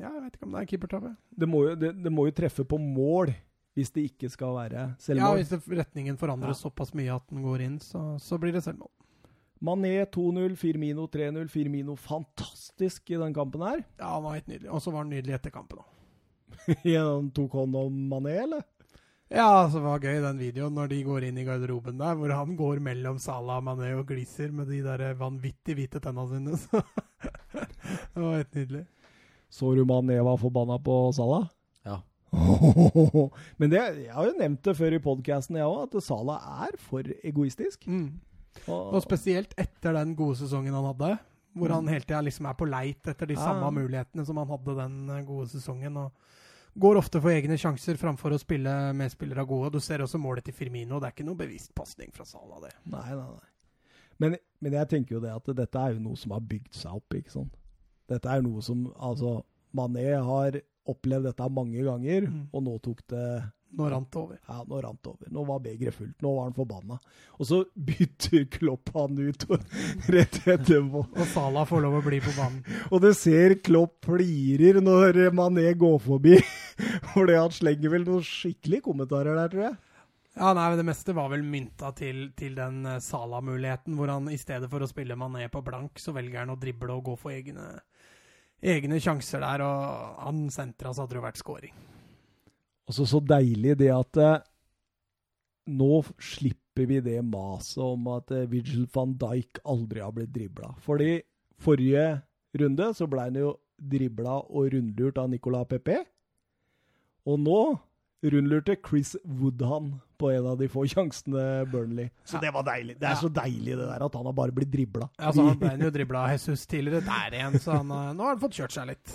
ja, jeg vet ikke om det er keepertabbe. Det det, det må jo treffe på mål hvis det ikke skal være Ja, hvis retningen forandres Ja. såpass mye at den går inn, så, så blir det selvmål. Mané 2-0, Firmino 3-0. Firmino fantastisk i den kampen her. Ja, han var helt nydelig. Og så var han nydelig etter kampen òg. Han tok hånd om Mané, eller? Ja, så var det gøy den videoen når de går inn i garderoben der, hvor han går mellom Salah, Mané og gliser med de der vanvittig hvite tenna sine. Så det var helt nydelig. Så du Mané var forbanna på Salah? Ja. Men det, jeg har jo nevnt det før i podkasten, jeg òg, at Sala er for egoistisk. Mm. Og, Og spesielt etter den gode sesongen han hadde, hvor han hele tida liksom er på leit etter de Ja. samme mulighetene som han hadde den eh, gode sesongen. og Går ofte for egne sjanser framfor å spille medspillere gode. Du ser også målet til Firmino. Det er ikke noe bevisst pasning fra Sala, det. Nei, nei, nei. Men, men jeg tenker jo det at dette er jo noe som har bygd seg opp, ikke sant. Dette er noe som Altså, Mané har opplevd dette mange ganger, Mm. og nå tok det Nå rant det over. Ja, nå rant det over. Nå var begeret fullt. Nå var han forbanna. Og så bytter Klopp han ut og- rett etterpå. Og Salah får lov å bli på banen. Og du ser Klopp flirer når Mané går forbi. Fordi han slenger vel noen skikkelige kommentarer der, tror jeg. Ja, nei, men Det meste var vel mynta til, til den eh, Salah-muligheten, hvor han i stedet for å spille Mané på blank, så velger han å drible og gå for egne, egne sjanser der. Og han sentra, så hadde det vært scoring. Og så så deilig det at eh, nå slipper vi det maset om at eh, Vigil van Dijk aldri har blitt dribla. Fordi forrige runde så ble han jo dribla og rundlurt av Nicolas Pepe. Og nå rundlurte Chris Woodhan på en av de få sjansene Burnley. Så det var deilig. Det er så deilig det der at han har bare blitt dribla. Altså, han ble jo dribla av Jesus tidligere der igjen, så han, eh, nå har han fått kjørt seg litt.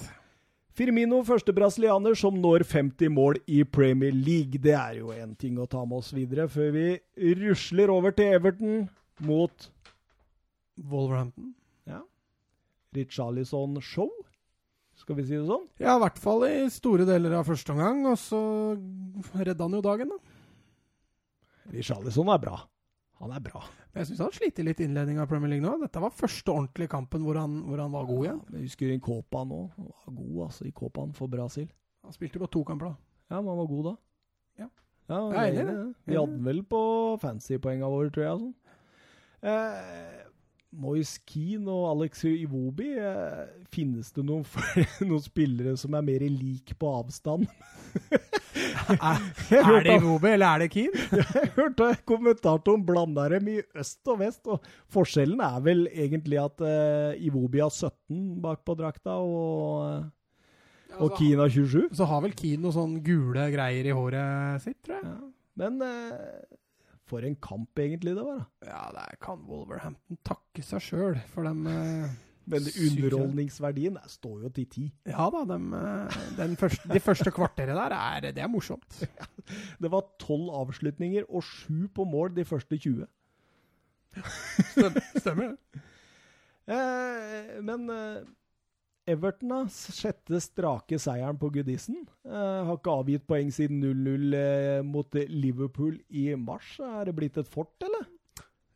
Firmino, første brasilianer som når 50 mål i Premier League. Det er jo en ting å ta med oss videre før vi rusler over til Everton mot Wolverhampton. Ja. Richarlison Show. Skal vi si det sånn? Ja, i hvert fall i store deler av første omgang, og så redda han jo dagen, da. Richarlison er bra. Han er bra. Jeg syns han sliter litt i innledninga av Premier League nå. Dette var første ordentlige kampen hvor han, hvor han var god igjen. Ja, jeg husker i Copa nå. Han var god altså, i Copaen for Brasil. Han spilte bare to kamper, da. Ja, men han var god da. Ja. ja Jeg er enig i det. Vi hadde den vel på fancy-poenga våre, tror jeg. Sånn. Eh, Moise Keane og Alex Iwobi, eh, finnes det noen, noen spillere som er mer lik på avstand? Er, er det Iwobi, eller er det Keane? Jeg hørte kommentatoren blanda dem i øst og vest, og forskjellen er vel egentlig at uh, Iwobi har 17 bak på drakta, og, uh, og Keane har 27. Så har vel Keane noen sånne gule greier i håret sitt, tror jeg. Ja. Men eh, for en kamp egentlig det var, da. Ja, der kan Wolverhampton takke seg sjøl for dem eh, Men underholdningsverdien der står jo til ti. Ja da, dem, eh, den første, de første kvarteret der, er, det er morsomt. Det var tolv avslutninger og sju på mål de første 20. Stemmer det? Eh, men eh, Everton, da. Sjette strake seieren på Goodison. Eh, har ikke avgitt poeng siden 0-0 eh, mot Liverpool i mars. Er det blitt et fort, eller?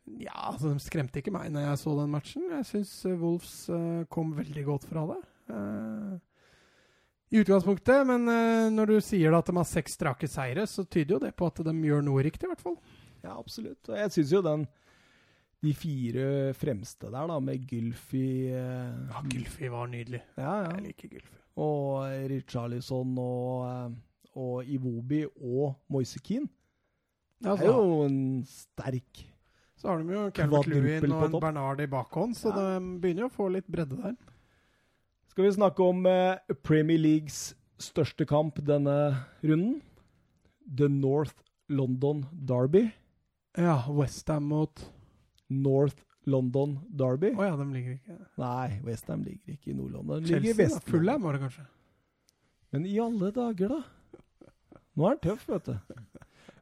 Ja, altså, de skremte ikke meg når jeg så den matchen. Jeg syns Wolves eh, kom veldig godt fra det. Eh, I utgangspunktet, men eh, når du sier at de har seks strake seire, så tyder jo det på at de gjør noe riktig, i hvert fall. Ja, absolutt. Og jeg syns jo den de fire fremste der, da, med Gylfi eh, Ja, Gylfi var nydelig. ja, ja. Jeg liker Gylfi. og Richarlison og, eh, og Iwobi og Moise Keane. Det er jo en sterk så har de jo Calvert Lewin og en. Bernard i bakhånd, så Ja. de begynner jo å få litt bredde der. Skal vi snakke om eh, Premier Leagues største kamp denne runden? The North London Derby. Ja, Westham mot North London Derby. Å ja, de ligger ikke Nei, Westham ligger ikke i Nord-London. Chelsea. Vest-London. Var det kanskje. Men i alle dager, da? Nå er han tøff, vet du.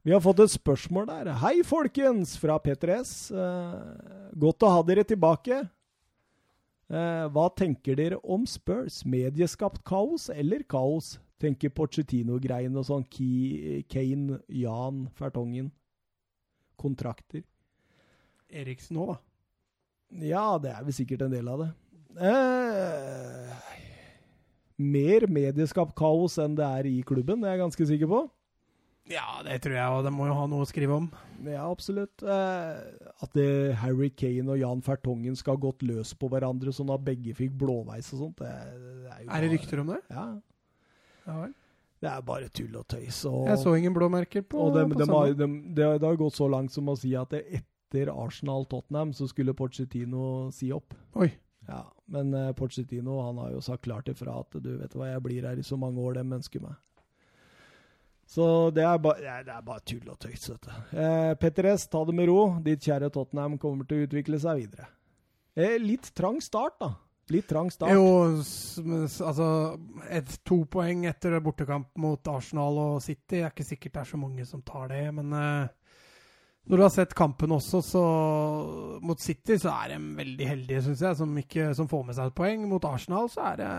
Vi har fått et spørsmål der. Hei, folkens! Fra Peter S. Eh, godt å ha dere tilbake. Eh, hva tenker dere om Spurs? Medieskapt kaos eller kaos? Tenker Pochettino-greien og sånn. Key, Kane, Jan, Fertongen. Kontrakter. Eriksen òg, da. Ja, det er vel sikkert en del av det. Eh, mer medieskapt kaos enn det er i klubben, det er jeg ganske sikker på. Ja, det tror jeg, og de må jo ha noe å skrive om. Ja, absolutt. Eh, at det, Harry Kane og Jan Fertongen skal ha gått løs på hverandre sånn at begge fikk blåveis og sånt, det, det er jo Er det rykter om det? Ja. Ja vel. Det er bare tull og tøys. Og, Jeg så ingen blåmerker på, og dem- på dem har, dem- det, det har gått så langt som å si at det etter Arsenal-Tottenham så skulle Pochettino si opp. Oi. Ja, men uh, Pochettino han har jo sagt klart ifra at du vet hva, jeg blir her i så mange år dem ønsker meg. Så det er, ba, ja, det er bare tull og tøys, vet du. Eh, Petter S, ta det med ro. Ditt kjære Tottenham kommer til å utvikle seg videre. Eh, litt trang start, da. Litt trang start. Jo, altså et, To poeng etter bortekamp mot Arsenal og City. Det er ikke sikkert det er så mange som tar det, men eh, når du har sett kampen også, så mot City så er de veldig heldige, syns jeg, som, ikke, som får med seg et poeng. Mot Arsenal så er det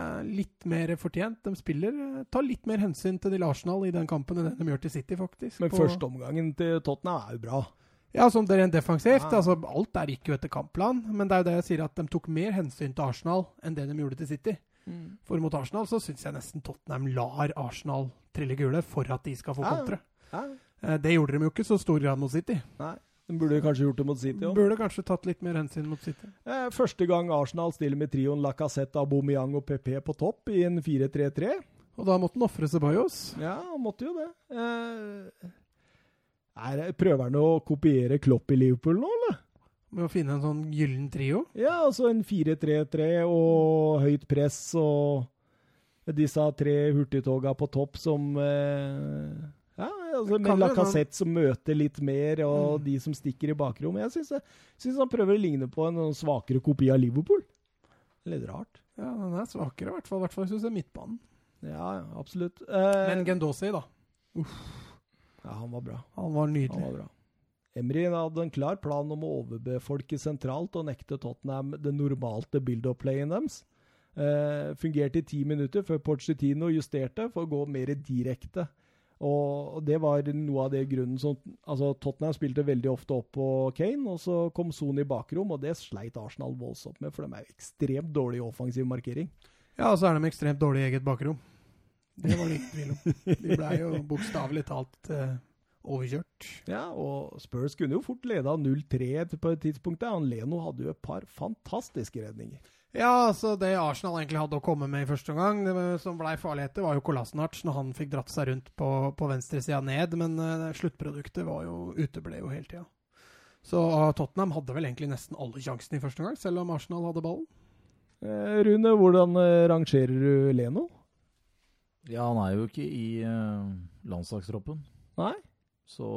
litt mer fortjent. De spiller, tar litt mer hensyn til til Arsenal i den kampen enn de gjør til City, faktisk. Men førsteomgangen til Tottenham er jo bra. Ja, som det rent defensivt. Ja. altså Alt der gikk jo etter kampplan. Men det er jo det jeg sier, at de tok mer hensyn til Arsenal enn det de gjorde til City. For mot Arsenal så syns jeg nesten Tottenham lar Arsenal trille gule for at de skal få Ja. kontre. Ja. Eh, Det gjorde de jo ikke så stor grad mot City. Nei. De burde kanskje gjort det mot City òg. Burde kanskje tatt litt mer hensyn mot City. Eh, første gang Arsenal stiller med trioen Lacassette, Aubameyang og PP på topp i en 4-3-3. Og da måtte han ofre Ceballos. Ja, han måtte jo det. Eh, er, prøver han å kopiere Klopp i Liverpool nå, eller? Med å finne en sånn gyllen trio. Ja, altså en 4-3-3 og høyt press og disse tre hurtigtoga på topp som eh, Ja, altså med Lacassette som møter litt mer, og Mm. de som stikker i bakrom. Jeg syns, syns han prøver å ligne på en sånn svakere kopi av Liverpool. Litt rart. Ja, Den er svakere, i hvert fall. I hvert fall syns jeg midtbanen. Ja, ja, absolutt. Eh, Men Gendosi, da. Uff. ja, han var bra. Han var nydelig. Han var bra. Emry hadde en klar plan om å overbefolke sentralt og nekte Tottenham det normalte build-up-playen deres. Eh, fungerte i ti minutter før Porcetino justerte for å gå mer direkte. Og det var noe av det grunnen som altså Tottenham spilte veldig ofte opp på Kane, og så kom Son i bakrom, og det sleit Arsenal voldsomt med, for de er jo ekstremt dårlig i offensiv markering. Ja, og så er de ekstremt dårlige i eget bakrom. Det var det ingen tvil om. De blei jo bokstavelig talt eh, overkjørt. Ja, og Spurs kunne jo fort leda 0-3 på et tidspunkt. der. Han Leno hadde jo et par fantastiske redninger. Ja, altså det Arsenal egentlig hadde å komme med i første omgang, som blei farligheter, var jo Kolasinac når han fikk dratt seg rundt på, på venstresida ned, men uh, sluttproduktet var jo uteble jo hele tida. Så uh, Tottenham hadde vel egentlig nesten alle sjansene i første omgang, selv om Arsenal hadde ballen. Eh, Rune, hvordan eh, rangerer du Leno? Ja, han er jo ikke i uh, landslagstroppen, Nei? så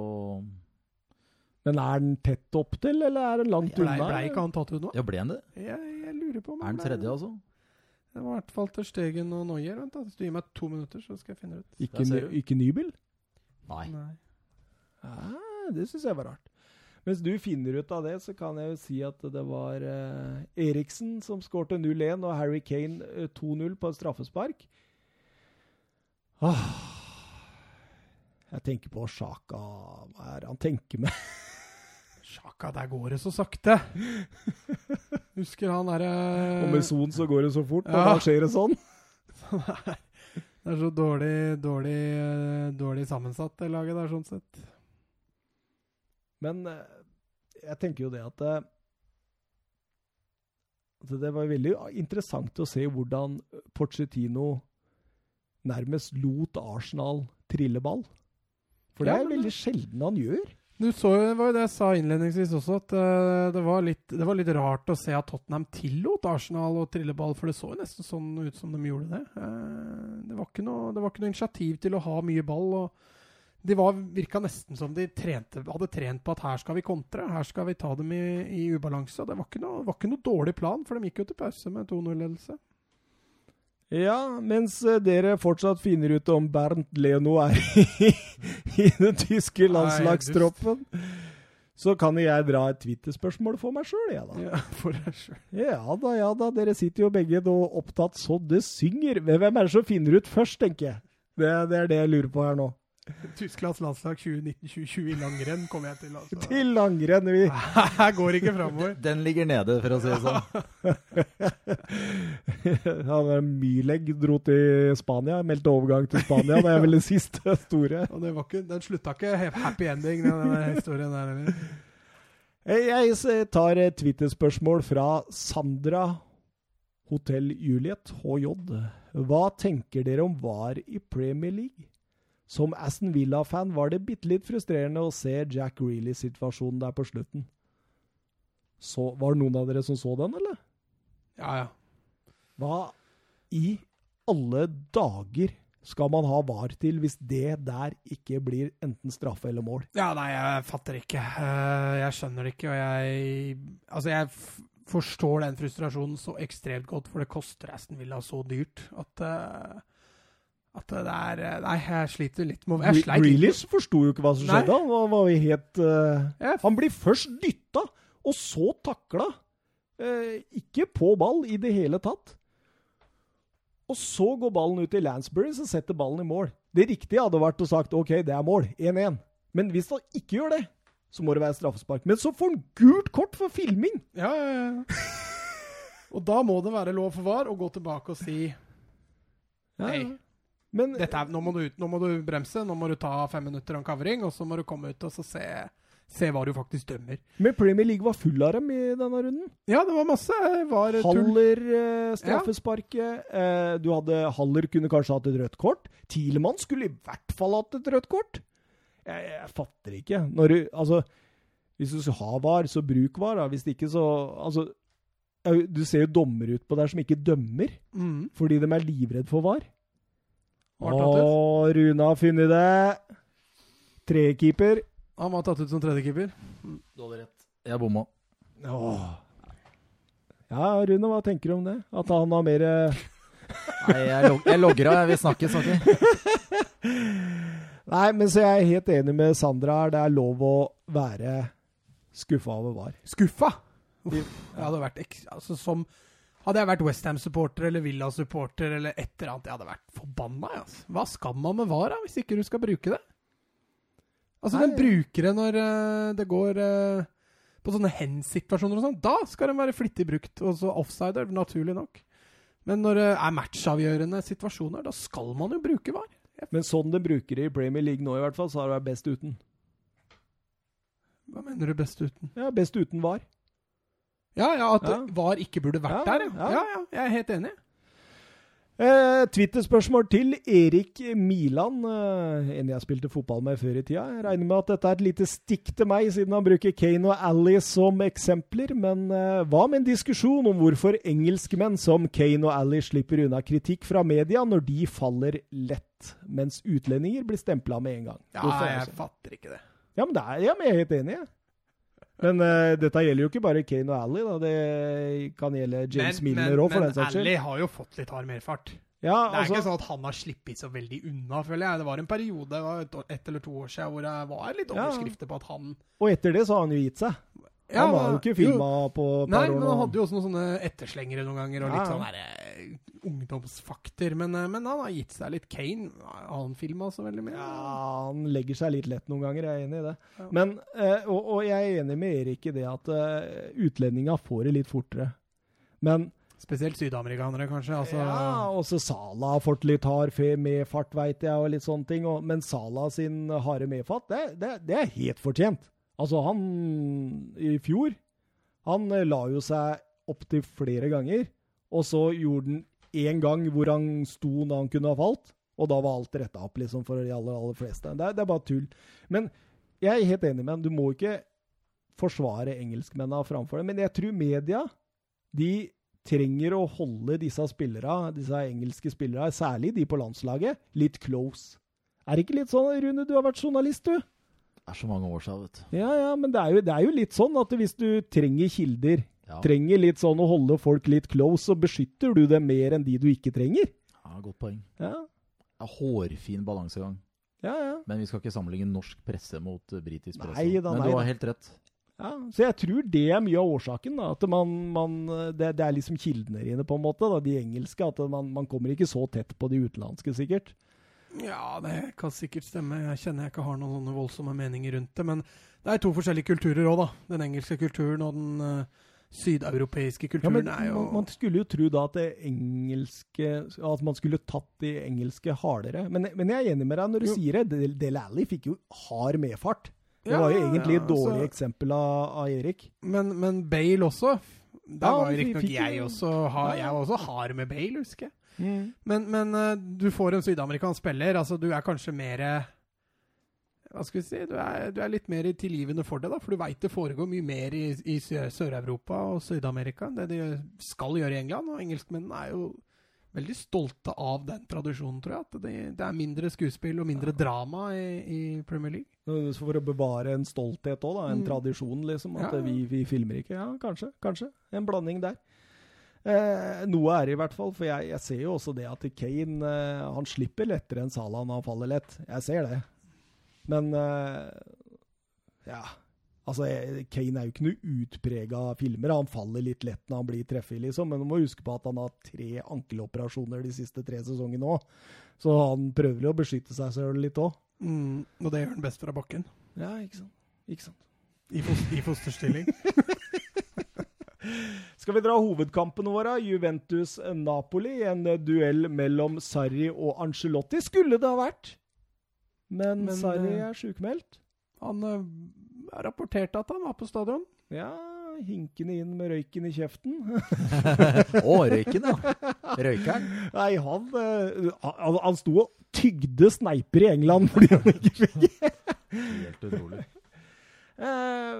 Men er den tett opp til, eller er den langt Blei unna? ble ikke han tatt ut nå? Ja, ble han det? Jeg, jeg lurer på om Er han tredje, altså? Det var i hvert fall til Stegen og Noyer. Vent, da. Hvis du gir meg to minutter, så skal jeg finne det ut. Ikke, ny- bil? Nybel? Nei. Ah, det syns jeg var rart. Mens du finner ut av det, så kan jeg jo si at det var eh, Eriksen som skårte 0-1, og Harry Kane eh, 2-0 på et straffespark. Ah, jeg tenker på Sjaka Hva er det han tenker med? Sjaka, der går det så sakte! Husker han derre Og med Son så går det så fort, og da skjer det sånn. Det er så dårlig, dårlig, eh, dårlig sammensatt, det laget der, sånn sett. Men eh, jeg tenker jo det at eh, at Det var veldig interessant å se hvordan Pochettino nærmest lot Arsenal trille ball. For det Ja, er veldig sjelden han gjør. Du så jo, det var jo det jeg sa innledningsvis også, at eh, det, var litt, det var litt rart å se at Tottenham tillot Arsenal å trille ball, for det så jo nesten sånn ut som de gjorde det. Eh, det, var ikke noe, var ikke noe initiativ til å ha mye ball. og De var, virka nesten som de trente, hadde trent på at her skal vi kontre, her skal vi ta dem i, i ubalanse. Det var ikke, noe, var ikke noe dårlig plan, for de gikk jo til pause med 2-0-ledelse. Ja, mens eh, dere fortsatt finner ut om Bernt Leno er i, i den tyske landslagstroppen, så kan jeg dra et Twitter-spørsmål for meg sjøl, jeg, da. Ja, for deg selv. Ja da, ja da. Dere sitter jo begge da opptatt så det synger. Hvem er det som finner ut først, tenker jeg. Det, det er det jeg lurer på her nå. Tysklands landslag 2019-2020 i langrenn kommer jeg til. Altså. Til langrenn, vi. Her går ikke framover. Den ligger nede, for å si det sånn. ja, der Myleg dro til Spania, meldte overgang til Spania. Det er vel det siste store. Og det var ikke, den slutta ikke happy ending, den, den historien der heller. Jeg tar et Twitter-spørsmål fra Sandra Hotell Juliet, HJ. Hva tenker dere om VAR i Premier League? Som Aston Villa-fan var det bitte litt frustrerende å se Jack Reilly-situasjonen der på slutten. Så, var det noen av dere som så den, eller? Ja, ja. Hva i alle dager skal man ha VAR til hvis det der ikke blir enten straffe eller mål? Ja, nei, jeg fatter ikke. Eh, Jeg skjønner det ikke, og jeg Altså, jeg forstår den frustrasjonen så ekstremt godt, for det koster Aston Villa så dyrt at eh, at det er eh, Nei, jeg sliter litt med Jeg sleit. Grealish forsto jo ikke hva som Nei. skjedde. Han var- jo helt uh, Han blir først dytta, og så takla. Uh, ikke på ball i det hele tatt. Og så går ballen ut til Lansbury, så setter ballen i mål. Det riktige hadde vært å sagt OK, det er mål. 1-1. Men hvis han ikke gjør det, så må det være straffespark. Men så får han gult kort for filming! Ja, ja, ja. Og da må det være lov for VAR å gå tilbake og si Nei. Ja. Men er, nå, må du, ut- nå må du bremse, nå må du ta fem minutter av covering, og så må du komme ut og så se, se hva du faktisk dømmer. Men Premier League var full av dem i denne runden. Ja, det var masse var. Haller eh, straffesparket. Eh, du hadde Haller kunne kanskje hatt et rødt kort. Tilemann skulle i hvert fall hatt et rødt kort. Jeg, jeg fatter ikke. Når du, altså, hvis du skal ha VAR, så bruk VAR. Da. Hvis ikke, så altså, Du ser jo dommere utpå der som ikke dømmer Mm. fordi de er livredd for VAR. Å, Rune har funnet det. Trekeeper. Han var tatt ut som tredjekeeper. Du hadde rett. Jeg bomma. Åh. Ja, Rune, hva tenker du om det? At han har mer eh, Nei, jeg, log jeg logger av. Jeg vil snakke, snakke. Nei, men så jeg er helt enig med Sandra her. Det er lov å være skuffa over VAR. Skuffa! Uff, jeg hadde vært ek altså, som Hadde jeg vært Westham-supporter eller Villa-supporter eller et eller annet, jeg hadde vært forbanna. Altså. Hva skal man med VAR, hvis ikke du skal bruke det? Altså, Nei. Den bruker det når uh, det går uh, på sånne hen-situasjoner og sånn. Da skal den være flittig brukt. Og så offsider, naturlig nok. Men når det er matchavgjørende situasjoner, da skal man jo bruke VAR. Men sånn de bruker det i Premier League nå, i hvert fall, så har det vært best uten. Hva mener du best uten? Ja, best uten VAR. Ja, ja, at Ja. VAR ikke burde vært Ja, der, ja. ja. ja. Jeg er helt enig. Eh, Twitter-spørsmål til Erik Milan. Eh, en jeg spilte fotball med før i tida. Jeg regner med at dette er et lite stikk til meg, siden han bruker Kane og Ally som eksempler. Men eh, hva med en diskusjon om hvorfor engelskmenn som Kane og Ally slipper unna kritikk fra media når de faller lett, mens utlendinger blir stempla med en gang? Ja, jeg altså? fatter ikke det. Ja, men, det er, ja, men jeg er helt enig. jeg. Men uh, dette gjelder jo ikke bare Kane og Ally. Da. Det kan gjelde James Milner òg, for den saks Men skyld. har jo fått litt hard merfart. Ja, Det er altså, ikke sånn at han har sluppet så veldig unna, føler jeg. Det var en periode, ett et, eller to år siden, hvor det var litt Ja. på at han og etter det så har han jo gitt seg. Han var jo ikke filma på et Nei, par Nei, men han hadde jo også noen sånne etterslengere noen ganger, og litt Ja, ja. sånn derre ungdomsfakter. Men, eh, men han har gitt seg litt. Kane har han filma så veldig mye? Ja, han legger seg litt lett noen ganger, jeg er enig i det. Ja. Men, eh, og, og jeg er enig med Erik i det at utlendinga får det litt fortere. Men Spesielt sydamerikanere, kanskje. Altså, ja, også Sala har fått litt hard medfart, veit jeg, og litt sånne ting. Og, men Sala sin harde medfart, det, det, det er helt fortjent. Altså, han i fjor Han eh, la jo seg opptil flere ganger, og så gjorde han én gang hvor han sto når han kunne ha falt, og da var alt retta opp, liksom, for de aller, aller fleste. Det, er- det er bare tull. Men jeg er helt enig med han. Du må ikke forsvare engelskmennene framfor det. Men jeg tror media de trenger å holde disse spillere, disse engelske spillere, særlig de på landslaget, litt close. Er det ikke litt sånn, Rune, du har vært journalist, du? Er så mange år siden, vet du. Ja, ja, men det er jo, det er jo litt sånn at hvis du trenger kilder, Ja, trenger litt sånn å holde folk litt close, så beskytter du dem mer enn de du ikke trenger. ja godt poeng. Ja, Det er hårfin balansegang. ja, ja. Men vi skal ikke sammenligne norsk presse mot eh, britisk presse. Nei da, Men du har helt rett. ja. Så jeg tror det er mye av årsaken. da, At man, man det, det er liksom kildene dine, på en måte, da, de engelske. At man, man kommer ikke så tett på de utenlandske, sikkert. Ja, det kan sikkert stemme. Jeg kjenner jeg ikke har noen sånne voldsomme meninger rundt det. Men det er to forskjellige kulturer òg, da. Den engelske kulturen og den uh, sydeuropeiske Ja, kulturen men er jo man, man skulle jo tro da at det engelske At man skulle tatt de engelske hardere. Men, men jeg er enig med deg når du Jo. sier det. Del- Alli fikk jo hard medfart. Det Ja, var jo egentlig ja, et dårlig så... eksempel av, av Erik. Men, men Bale også. Der Ja, var jo riktignok jeg også Jeg var også hard med Bale, husker jeg. Mm. Men, men eh, du får en sydamerikansk spiller. Altså, du er kanskje mer Hva skal vi si? Du er, du er litt mer tilgivende for det, da. For du veit det foregår mye mer i, i Sør-Europa og Syd-Amerika enn det de skal gjøre i England. Og engelskmennene er jo veldig stolte av den tradisjonen, tror jeg. At det, det er mindre skuespill og mindre drama i, i Premier League. For å bevare en stolthet òg, en Mm. tradisjon, liksom. At ja. Vi, vi filmer ikke. Ja, kanskje. Kanskje. En blanding der. Eh, noe er det i hvert fall, for jeg, jeg ser jo også det at Kane eh, han slipper lettere enn Salah når han faller lett. Jeg ser det. Men eh, ja. Altså, Kane er jo ikke noe utprega filmer. Han faller litt lett når han blir treffig, liksom. Men du må huske på at han har tre ankeloperasjoner de siste tre sesongene òg. Så han prøver jo å beskytte seg selv litt òg. Mm, og det gjør han best fra bakken. Ja, ikke sant. Ikke sant. I, fos i fosterstilling. Skal vi dra hovedkampene våre? Juventus-Napoli. En eh, duell mellom Sarri og Angelotti skulle det ha vært. Men, Men, Sarri eh, er sjukmeldt. Han uh, rapporterte at han var på stadion. Ja, hinkende inn med røyken i kjeften. Å, røyken, ja. Røykeren. Nei, han, eh, han, han sto og tygde sneiper i England fordi han ikke fikk Helt utrolig. Eh,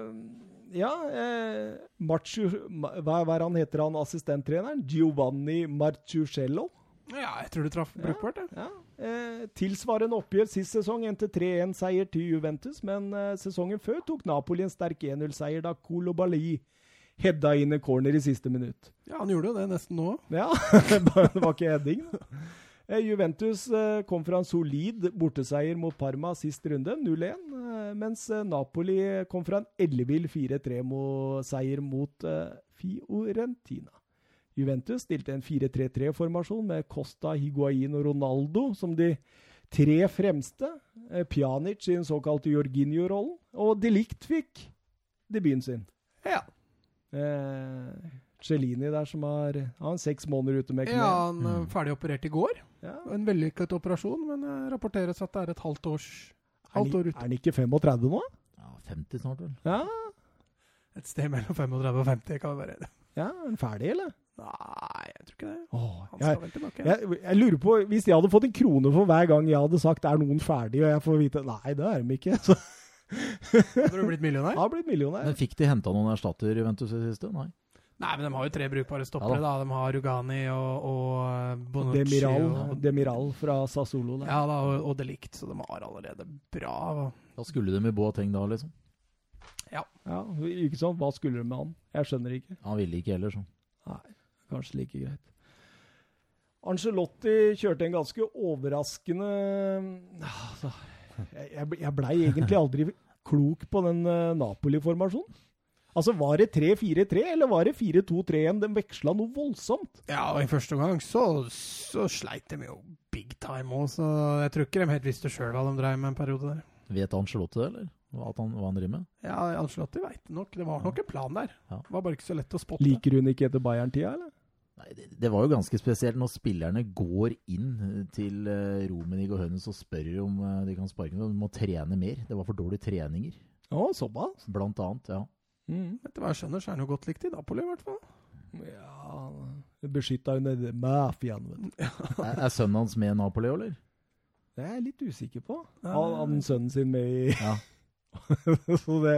ja, eh, Marciu, hva, hva han heter han assistenttreneren? Giovanni Marciucello. Ja, jeg tror du traff brukbart. Ja. Ja. Eh, tilsvarende oppgjør sist sesong endte 3-1-seier til Juventus, men eh, sesongen før tok Napoli en sterk 1-0-seier da Kolobali hedda inn en corner i siste minutt. ja, han gjorde jo det nesten nå. Ja, det var ikke heading. Eh, Juventus eh, kom fra en solid borteseier mot Parma sist runde, 0-1, eh, mens Napoli kom fra en ellevill 4-3-seier mot Fiorentina. Juventus stilte en 4-3-3-formasjon med Costa, Higuain og Ronaldo som de tre fremste. Pjanic i den såkalte Jorginho-rollen, og De Ligt fikk debuten sin. Ja. Eh, Cellini der som har han er seks måneder ute med kne. ja, han ferdig operert i går. Ja. En vellykket operasjon, men det rapporteres at det er et halvt års halvt år ute. er han ikke 35 nå? Ja, 50 snart, vel. Ja, Et sted mellom 35 og 50 kan vi være ja er han ferdig, eller? Nei, jeg tror ikke det. Åh, Han jeg, skal vel tilbake. jeg, jeg lurer på, Hvis jeg hadde fått en krone for hver gang jeg hadde sagt 'er noen ferdig', og jeg får vite Nei, det er de ikke. Så Hadde du blitt millionær? Ja, blitt millionær. Men fikk de henta noen erstatter i Ventus i det siste? Nei. Nei, men de har jo tre brukbare stoppere. Ja da. De har Rugani og, og eh, Bonucci. Demiral, og, Demiral fra Sassolo. Da. ja, da, og, og Delict, så de har allerede bra Da skulle de i Boateng da, liksom. Ja, ikke sant? Hva skulle de med han? Jeg skjønner ikke. Han ville ikke heller, så. Nei, kanskje like greit. Angelotti kjørte en ganske overraskende altså, Jeg, jeg ble- blei egentlig aldri klok på den eh, Napoli-formasjonen. Altså, Var det 3-4-3, eller var det 4-2-3-1? De veksla noe voldsomt. Ja, og i første omgang så, så sleit de jo big time òg, så jeg tror ikke de helt visste sjøl hva de dreiv med en periode der. Vet Angelotti det, eller? Hva, han, hva han driver med? Ja, Ancelotti veit det nok. Det var nok en plan der. Ja. Det var bare ikke så lett å spotte. Liker hun ikke etter Bayern-tida, eller? Nei, det, det var jo ganske spesielt når spillerne går inn til uh, Romenig og Hønes og spør om uh, de kan sparke. De må trene mer. Det var for dårlige treninger, Å, såpass? blant annet. ja. Mm. Etter hva jeg skjønner, så er han jo godt likt i Napoli, i hvert fall. Ja Beskytta under mafiaen, vet du. Er, er sønnen hans med i Napoli, eller? Det er jeg litt usikker på. Han hadde sønnen sin med i Ja. Så det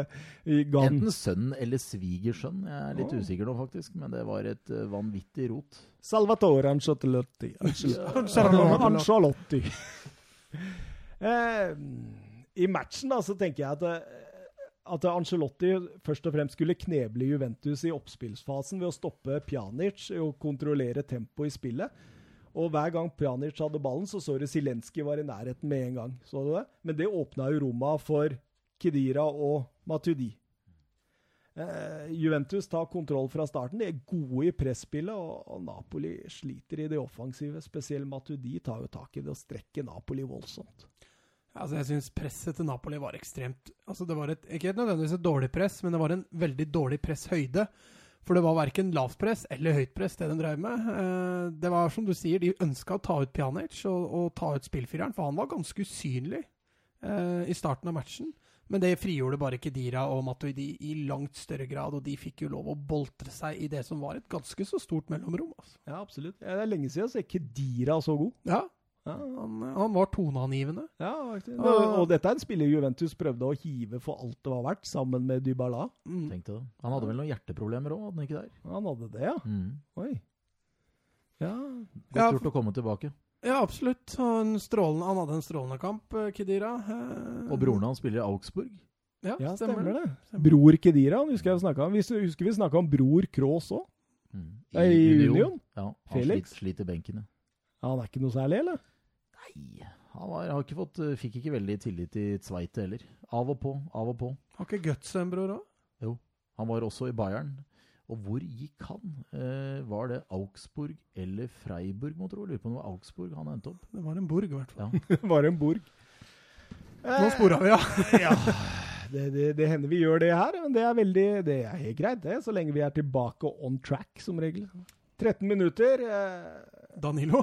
ga Enten sønn eller svigersønn. Jeg er litt oh. usikker nå, faktisk. Men det var et uh, vanvittig rot. Salvatore Ancelotti. Ancelotti. Ancelotti. eh, I matchen da, så tenker jeg at, eh, at Ancelotti først og fremst skulle kneble Juventus i oppspillsfasen ved å stoppe Pjanic og kontrollere tempoet i spillet. Og hver gang Pjanic hadde ballen, så så du Zelenskyj var i nærheten med en gang. Så du det? Men det åpna jo Roma for Kedira og Matudi. Eh, Juventus tar kontroll fra starten. De er gode i presspillet, og, og Napoli sliter i det offensive. Spesielt Matudi tar jo tak i det og strekker Napoli voldsomt. Altså, jeg syns presset til Napoli var ekstremt altså, Det var et, ikke nødvendigvis et dårlig press, men det var en veldig dårlig presshøyde. For det var verken lavt press eller høyt press, det de drev med. Eh, det var som du sier, de ønska å ta ut Pjanic og, og ta ut spillfireren, for han var ganske usynlig eh, i starten av matchen. Men det frigjorde bare Kedira og Matuidi i langt større grad, og de fikk jo lov å boltre seg i det som var et ganske så stort mellomrom. Altså. Ja, absolutt. Det er lenge siden så er Kedira så god. Ja, Ja, han, han var toneangivende. ja faktisk. Og, og dette er en spiller Juventus prøvde å hive for alt det var verdt, sammen med Dybala. Mm. Tenkte det. Han hadde vel noen hjerteproblemer òg, hadde han ikke der? Han hadde det, ja. Mm. Oi. Ja. Godt Ja, gjort å komme tilbake. Ja, absolutt. En strålende, han hadde en strålende kamp, eh, Kedira. Eh, Og broren hans spiller i Augsburg. Ja, ja, stemmer, stemmer det. Stemmer. Bror Kedira, han husker jeg snakka om. Vi husker vi snakka om bror Kroos òg. Mm. I Union? Ja, han Felix? Sliter, sliter benken, ja. Ja, han er ikke noe særlig, eller? Nei, han var, har ikke fått, eh, fikk ikke veldig tillit i Tveite heller. Av og på, av og på. Har ikke Guts en bror òg? Han var også i Bayern. Og hvor gikk han? Eh, var det Augsburg eller Freiburg, må tro? Lurer på om det var Augsburg han endte opp. Det var en Borg, i hvert fall. Ja. Var en borg. Nå spora vi, ja. ja. Det, det, det hender vi gjør det her, men det er veldig, det er helt greit, det. Så lenge vi er tilbake on track, som regel. 13 minutter. Eh, Danilo.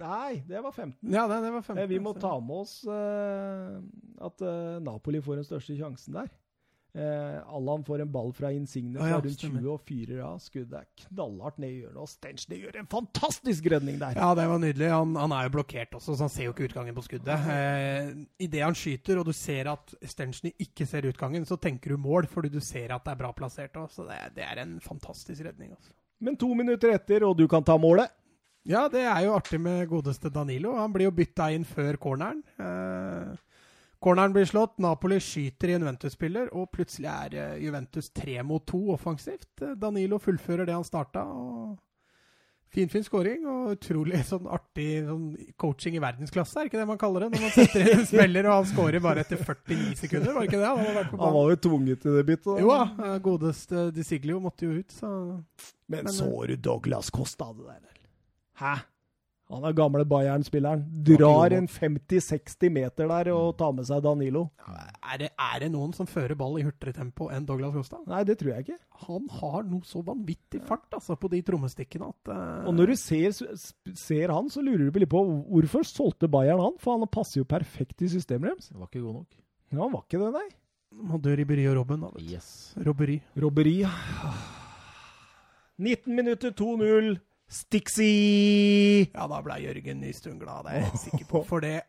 Nei, det var 15. Ja, det, det var 15. Eh, vi må ta med oss uh, at uh, Napoli får den største sjansen der. Uh, Allan får en ball fra Insigne fra ja, rundt 20 og fyrer av. Skuddet er knallhardt ned i hjørnet, og Stenchny gjør en fantastisk redning der. Ja, det var nydelig. Han, han er jo blokkert også, så han ser jo ikke utgangen på skuddet. Uh, Idet han skyter, og du ser at Stenchny ikke ser utgangen, så tenker du mål, fordi du ser at det er bra plassert òg. Så det, det er en fantastisk redning. Også. Men to minutter etter, og du kan ta målet. Ja, det er jo artig med godeste Danilo. Han blir jo bytta inn før corneren. Eh, corneren blir slått, Napoli skyter i en Juventus-spiller, og plutselig er eh, Juventus tre mot to offensivt. Eh, Danilo fullfører det han starta. og Fin, fin scoring, og utrolig sånn artig sånn coaching i verdensklasse, er ikke det man kaller det? Når man setter inn en smeller, og han scorer bare etter 49 sekunder, var det ikke det? Han, Han var jo tvunget til det byttet. Jo da, eh, godeste Di Siglio måtte jo ut, så Men, Men, så du Douglas Costa det der? Hæ? Han er gamle Bayern-spilleren. Drar en 50-60 meter der og tar med seg Danilo. er det, er det noen som fører ball i hurtigere tempo enn Douglas Costa? Nei, det tror jeg ikke. Han har noe så vanvittig fart altså, på de trommestikkene at uh... Og når du ser, ser han, så lurer du litt på hvorfor solgte Bayern han? For han passer jo perfekt i systemet deres. Det var ikke god nok. Ja, han var ikke det, nei. Han dør i Bry og Robben. Da, vet. Yes. Robberi. Robberi. 19 minutter 2-0. Stixi! Ja, da ble Jørgen Nystuen glad, det er jeg sikker på. For det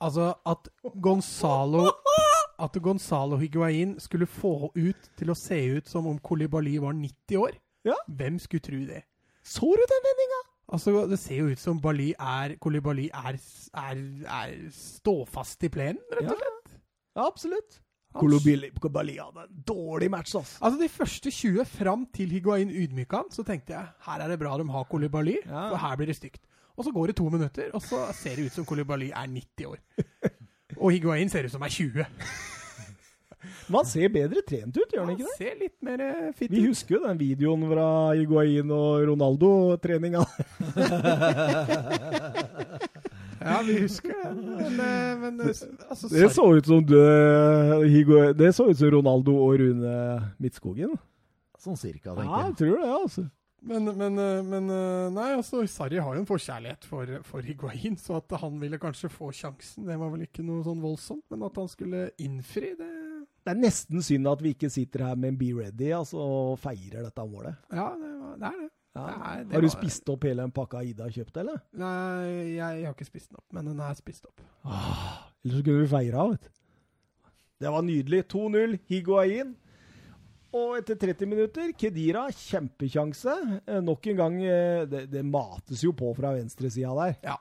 Altså, at Gonzalo At Gonzalo Higuain skulle få ut til å se ut som om Kolibali var 90 år. Ja. Hvem skulle tro det? Så du den vendinga? Altså, Det ser jo ut som Bali er Kolibali er, er, er ståfast i plenen, rett og slett. Ja, absolutt. Kobali hadde en dårlig match, altså. Altså De første 20 fram til Higuain ydmyka han, så tenkte jeg her er det bra de har Kolibali, Ja. for her blir det stygt. Og så går det to minutter, og så ser det ut som Kolibali er 90 år. Og Higuain ser ut som er 20. Man ser bedre trent ut, gjør han Han ikke det? ser litt mer fit ut. Vi husker jo den videoen fra Higuain og Ronaldo-treninga. Ja, vi husker det. Men, eh, men eh, altså, Det så ut som du, Higo- det så ut som Ronaldo og Rune Midtskogen. Sånn cirka, tenker jeg Ja, jeg. tror det, altså. Men, men, eh, men eh, Nei, altså, Sarri har jo en forkjærlighet for, for Higuain, så at han ville kanskje få sjansen, det var vel ikke noe sånn voldsomt. Men at han skulle innfri, det Det er nesten synd at vi ikke sitter her med en Be Ready altså, og feirer dette målet. Ja, det, var, det er det. Ja. Nei, Har du var- spist opp hele den pakka Ida har kjøpt, eller? Nei, jeg, har ikke spist den opp, men den er spist opp. Ah, Eller så kunne vi feira, vet du. Det var nydelig. 2-0, Higuain. Og etter 30 minutter, Kedira, kjempekjanse. Eh, nok en gang eh, det, det mates jo på fra venstresida der. Ja.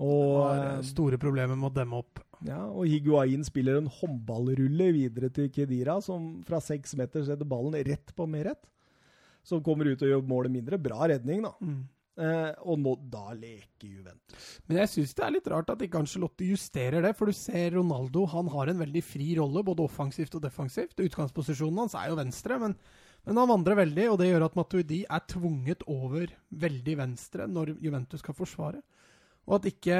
Og, det eh, eh, store problemer med å demme opp. ja, og Higuain spiller en håndballrulle videre til Kedira, som fra seks meter setter ballen rett på Meret. Som kommer ut og gjør målet mindre. Bra redning, da. Eh, og nå, da leker Juventus. Men jeg syns det er litt rart at ikke Ancelotti justerer det. For du ser Ronaldo, han har en veldig fri rolle, både offensivt og defensivt. Utgangsposisjonen hans er jo venstre, men, men han vandrer veldig, og det gjør at Matuidi er tvunget over veldig venstre når Juventus skal forsvare. Og at ikke,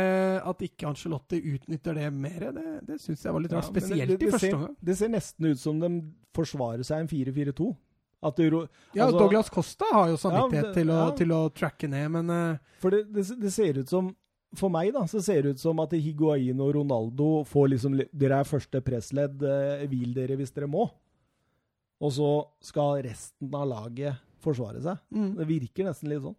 at ikke Ancelotti utnytter det mer, det, det syns jeg var litt rart. Ja, Spesielt det, det, i første omgang. Det ser nesten ut som de forsvarer seg en 4-4-2. At det, ro- Ja, altså- Douglas Costa har jo samvittighet Ja, det- til, å, ja. til å tracke ned, men uh, For det, det, det ser ut som For meg, da, så ser det ut som at Higuain og Ronaldo får liksom Dere er første pressledd, eh, hvil dere hvis dere må. Og så skal resten av laget forsvare seg. mm. Det virker nesten litt sånn.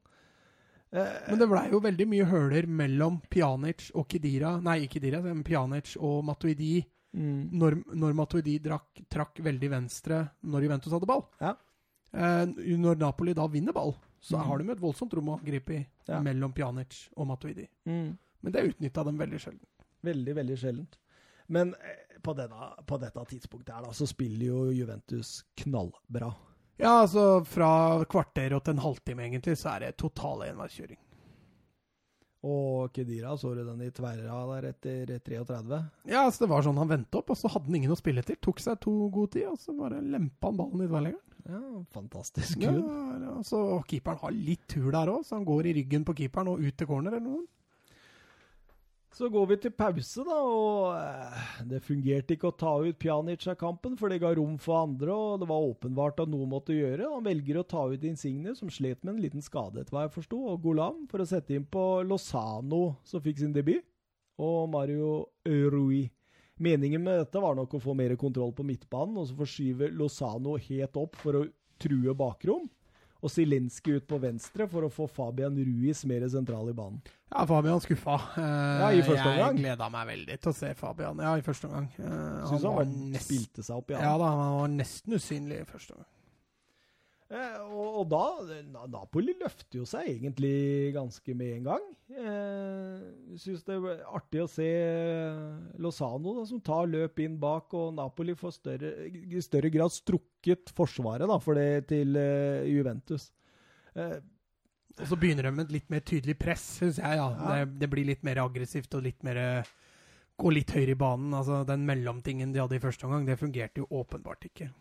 Eh, Men det blei jo veldig mye høler mellom Pjanic og Kedira Nei, ikke Kedira, men Pjanic og Matuidi mm. når, når Matuidi drakk, trakk veldig venstre når Juventus hadde ball. Ja. Eh, når Napoli da vinner ball, så Mm. har de et voldsomt rom å gripe i Ja. mellom Pjanic og Matuidi. Mm. Men det utnytta dem veldig sjelden. Veldig, veldig sjeldent. Men eh, på, denne, på dette tidspunktet her da, så spiller jo Juventus knallbra. Ja, altså fra kvarter og til en halvtime, egentlig, så er det total enveiskjøring. Og Kedira, så du den i tverra der etter 33? Ja, altså det var sånn han vendte opp, og så hadde han ingen å spille til. Tok seg to god tid, og så bare lempa han ballen i tverrleggeren. Ja, fantastisk Ja, så og keeperen har litt tur der òg, så han går i ryggen på keeperen og ut til corner eller noe. Så går vi til pause, da, og eh, det fungerte ikke å ta ut Pjanic av kampen, for det ga rom for andre, og det var åpenbart at noe måtte gjøre. Han velger å ta ut Insigne, som slet med en liten skade, etter hva jeg forsto, og Golam, for å sette inn på Lozano, som fikk sin debut, og Mario Rui. Meningen med dette var nok å få mer kontroll på midtbanen, og så forskyve Lozano helt opp for å true bakrom, og Zielinski ut på venstre for å få Fabian Ruiz mer sentral i banen. Ja, Fabian skuffa. Eh, Ja, i første omgang. Jeg gleda meg veldig til å se Fabian. Ja, i første omgang. Eh, Syns han han var var, nest... spilte seg opp, Ja da, han var nesten usynlig i første omgang. Eh, og, og da Napoli løfter jo seg egentlig ganske med en gang. Eh, Syns det er artig å se Lozano da, som tar løp inn bak, og Napoli får større, i større grad strukket forsvaret da, for det til eh, Juventus. Eh, Og så begynner de med et litt mer tydelig press, syns jeg. Ja. Ja. Det, det blir litt mer aggressivt og litt mer eh, Gå litt høyere i banen. Altså, den mellomtingen de hadde i første omgang, det fungerte jo åpenbart ikke.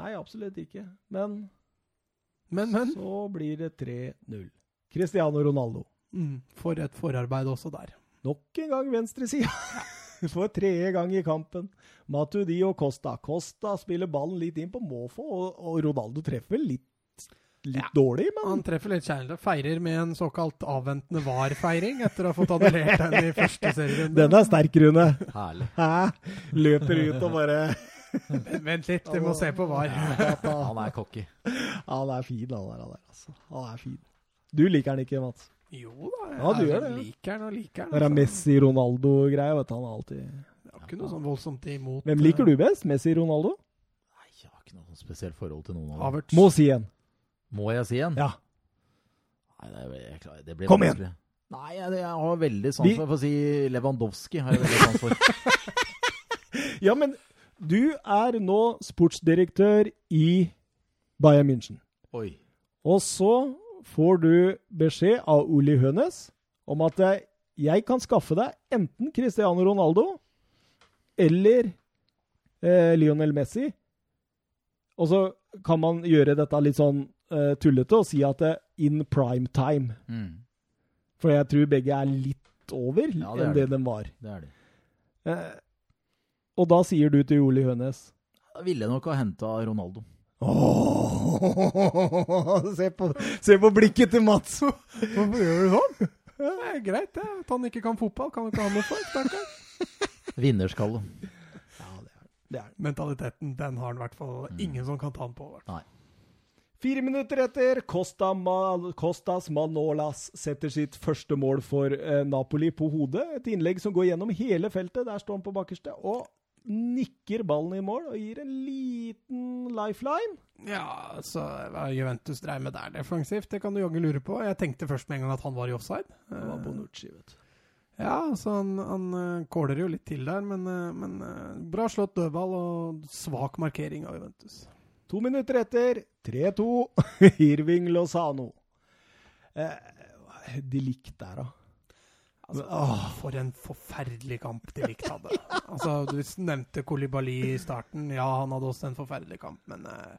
nei, absolutt ikke. Men, Men, men. så blir det 3-0. Cristiano Ronaldo. Mm, for et forarbeid også der. Nok en gang venstresida. For tredje gang i kampen. Matuidi og Costa. Costa spiller ballen litt inn på måfå, og, og Ronaldo treffer litt, litt Ja. dårlig, men Han treffer litt kjærlig. Feirer med en såkalt avventende var-feiring etter å ha fått annullert den i første serierunde. den er sterk, Rune. Herlig. Hæ? Løper ut og bare Vent litt, du må se på var. Han er cocky. Han er fin, han der, han er, altså. Han er fin. Du liker han ikke, Mats? Jo da, jeg Ja, du gjør det, ja. liker han og liker den. Det er altså. Messi-Ronaldo-greie, vet du. Han er alltid Jeg har ikke noe sånn voldsomt imot Hvem liker du best? Messi-Ronaldo? Nei, jeg har ikke noe spesielt forhold til noen av dem. Havertz. Må si en. Må jeg si en? Ja. Nei, det, er- jeg klarer, det blir Kom igjen. Nei, jeg, jeg har veldig sans Vi- for å si Lewandowski. har jeg veldig sans for. Ja, men du er nå sportsdirektør i Bayern München. Oi. Og så får du beskjed av Oli Hønes om at eh, jeg kan skaffe deg enten Cristiano Ronaldo eller eh, Lionel Messi. Og så kan man gjøre dette litt sånn eh, tullete og si at det er in prime time. Mm, For jeg tror begge er litt over Ja, det enn det de. de var. det er det. Eh, og da sier du til Ole Hønes Jeg ville nok ha henta Ronaldo. Oh, se, på, se på blikket til Mats! Hvorfor gjør du sånn? Det er greit, det. At han ikke kan fotball, kan ikke ha noe for. stakkar. Vinnerskalle. Ja, det er det. Er. Mentaliteten, den har han i hvert fall Mm. ingen som kan ta han på. Nei. Fire minutter etter, Costa Mal, Costas Manolas setter sitt første mål for eh, Napoli på hodet. Et innlegg som går gjennom hele feltet. Der står han på bakerste. Og nikker ballen i mål og gir en liten lifeline. Ja, så hva Juventus dreiv med der defensivt, det kan du jaggu lure på. Jeg tenkte først med en gang at han var i offside. Det var Eh, Bonucci, vet du. Ja, så han, han uh, kåler jo litt til der, men, eh, men eh, bra slått dødball og svak markering av Juventus. To minutter etter, 3-2, Irving Lozano. Eh, de likte der, da. Altså, Åh. For en forferdelig kamp de likt hadde. altså, du nevnte Kolibali i starten. Ja, han hadde også en forferdelig kamp, men eh,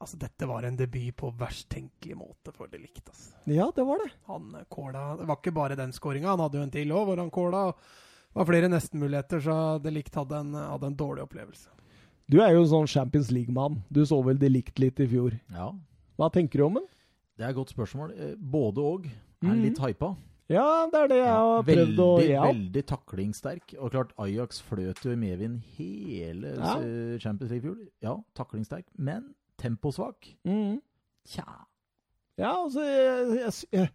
altså, dette var en debut på verst tenkelig måte for de likt. Altså. Ja, det var det. Han eh, kåla Det var ikke bare den skåringa, han hadde jo en til òg, hvor han kåla. Det var flere nestenmuligheter, så de likt hadde en, hadde en dårlig opplevelse. Du er jo en sånn Champions League-mann. Du så vel de likt litt i fjor. Ja, Hva tenker du om den? det er et godt spørsmål. Eh, Både og. Er Mhm. litt hypa. Ja, det er det jeg har prøvd veldig, å ja. veldig taklingssterk. Og klart, Ajax fløt jo i medvind hele Ja. Champions League i fjor. Ja, taklingssterk, men temposvak. Mm. Tja. Ja, altså jeg, jeg, jeg,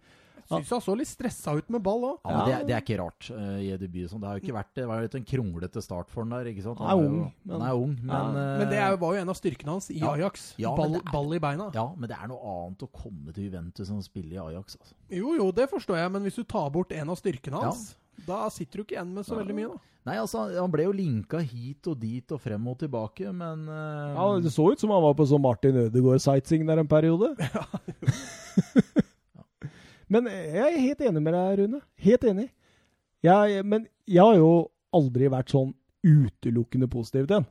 Syns han så litt stressa ut med ball òg. Ja, men det, er- det er ikke rart uh, i debut. Sånn. Det har jo ikke vært Det var jo litt en kronglete start for han der. ikke sant? Han er ung, men- Han er ung, men, Ja. eh, Men det er jo, var jo en av styrkene hans i Ja. Ajax. Ja, ball, er- ball i beina. Ja, men det er noe annet å komme til Juventus enn å spille i Ajax. altså. Jo, jo, det forstår jeg, men hvis du tar bort en av styrkene hans, da sitter du ikke igjen med så veldig mye, da. Nei, altså, Han ble jo linka hit og dit og frem og tilbake, men uh... Ja, Det så ut som han var på sånn Martin Ødegaard-sightseeing der en periode. men jeg er helt enig med deg, Rune. Helt enig. Jeg, men jeg har jo aldri vært sånn utelukkende positiv til den.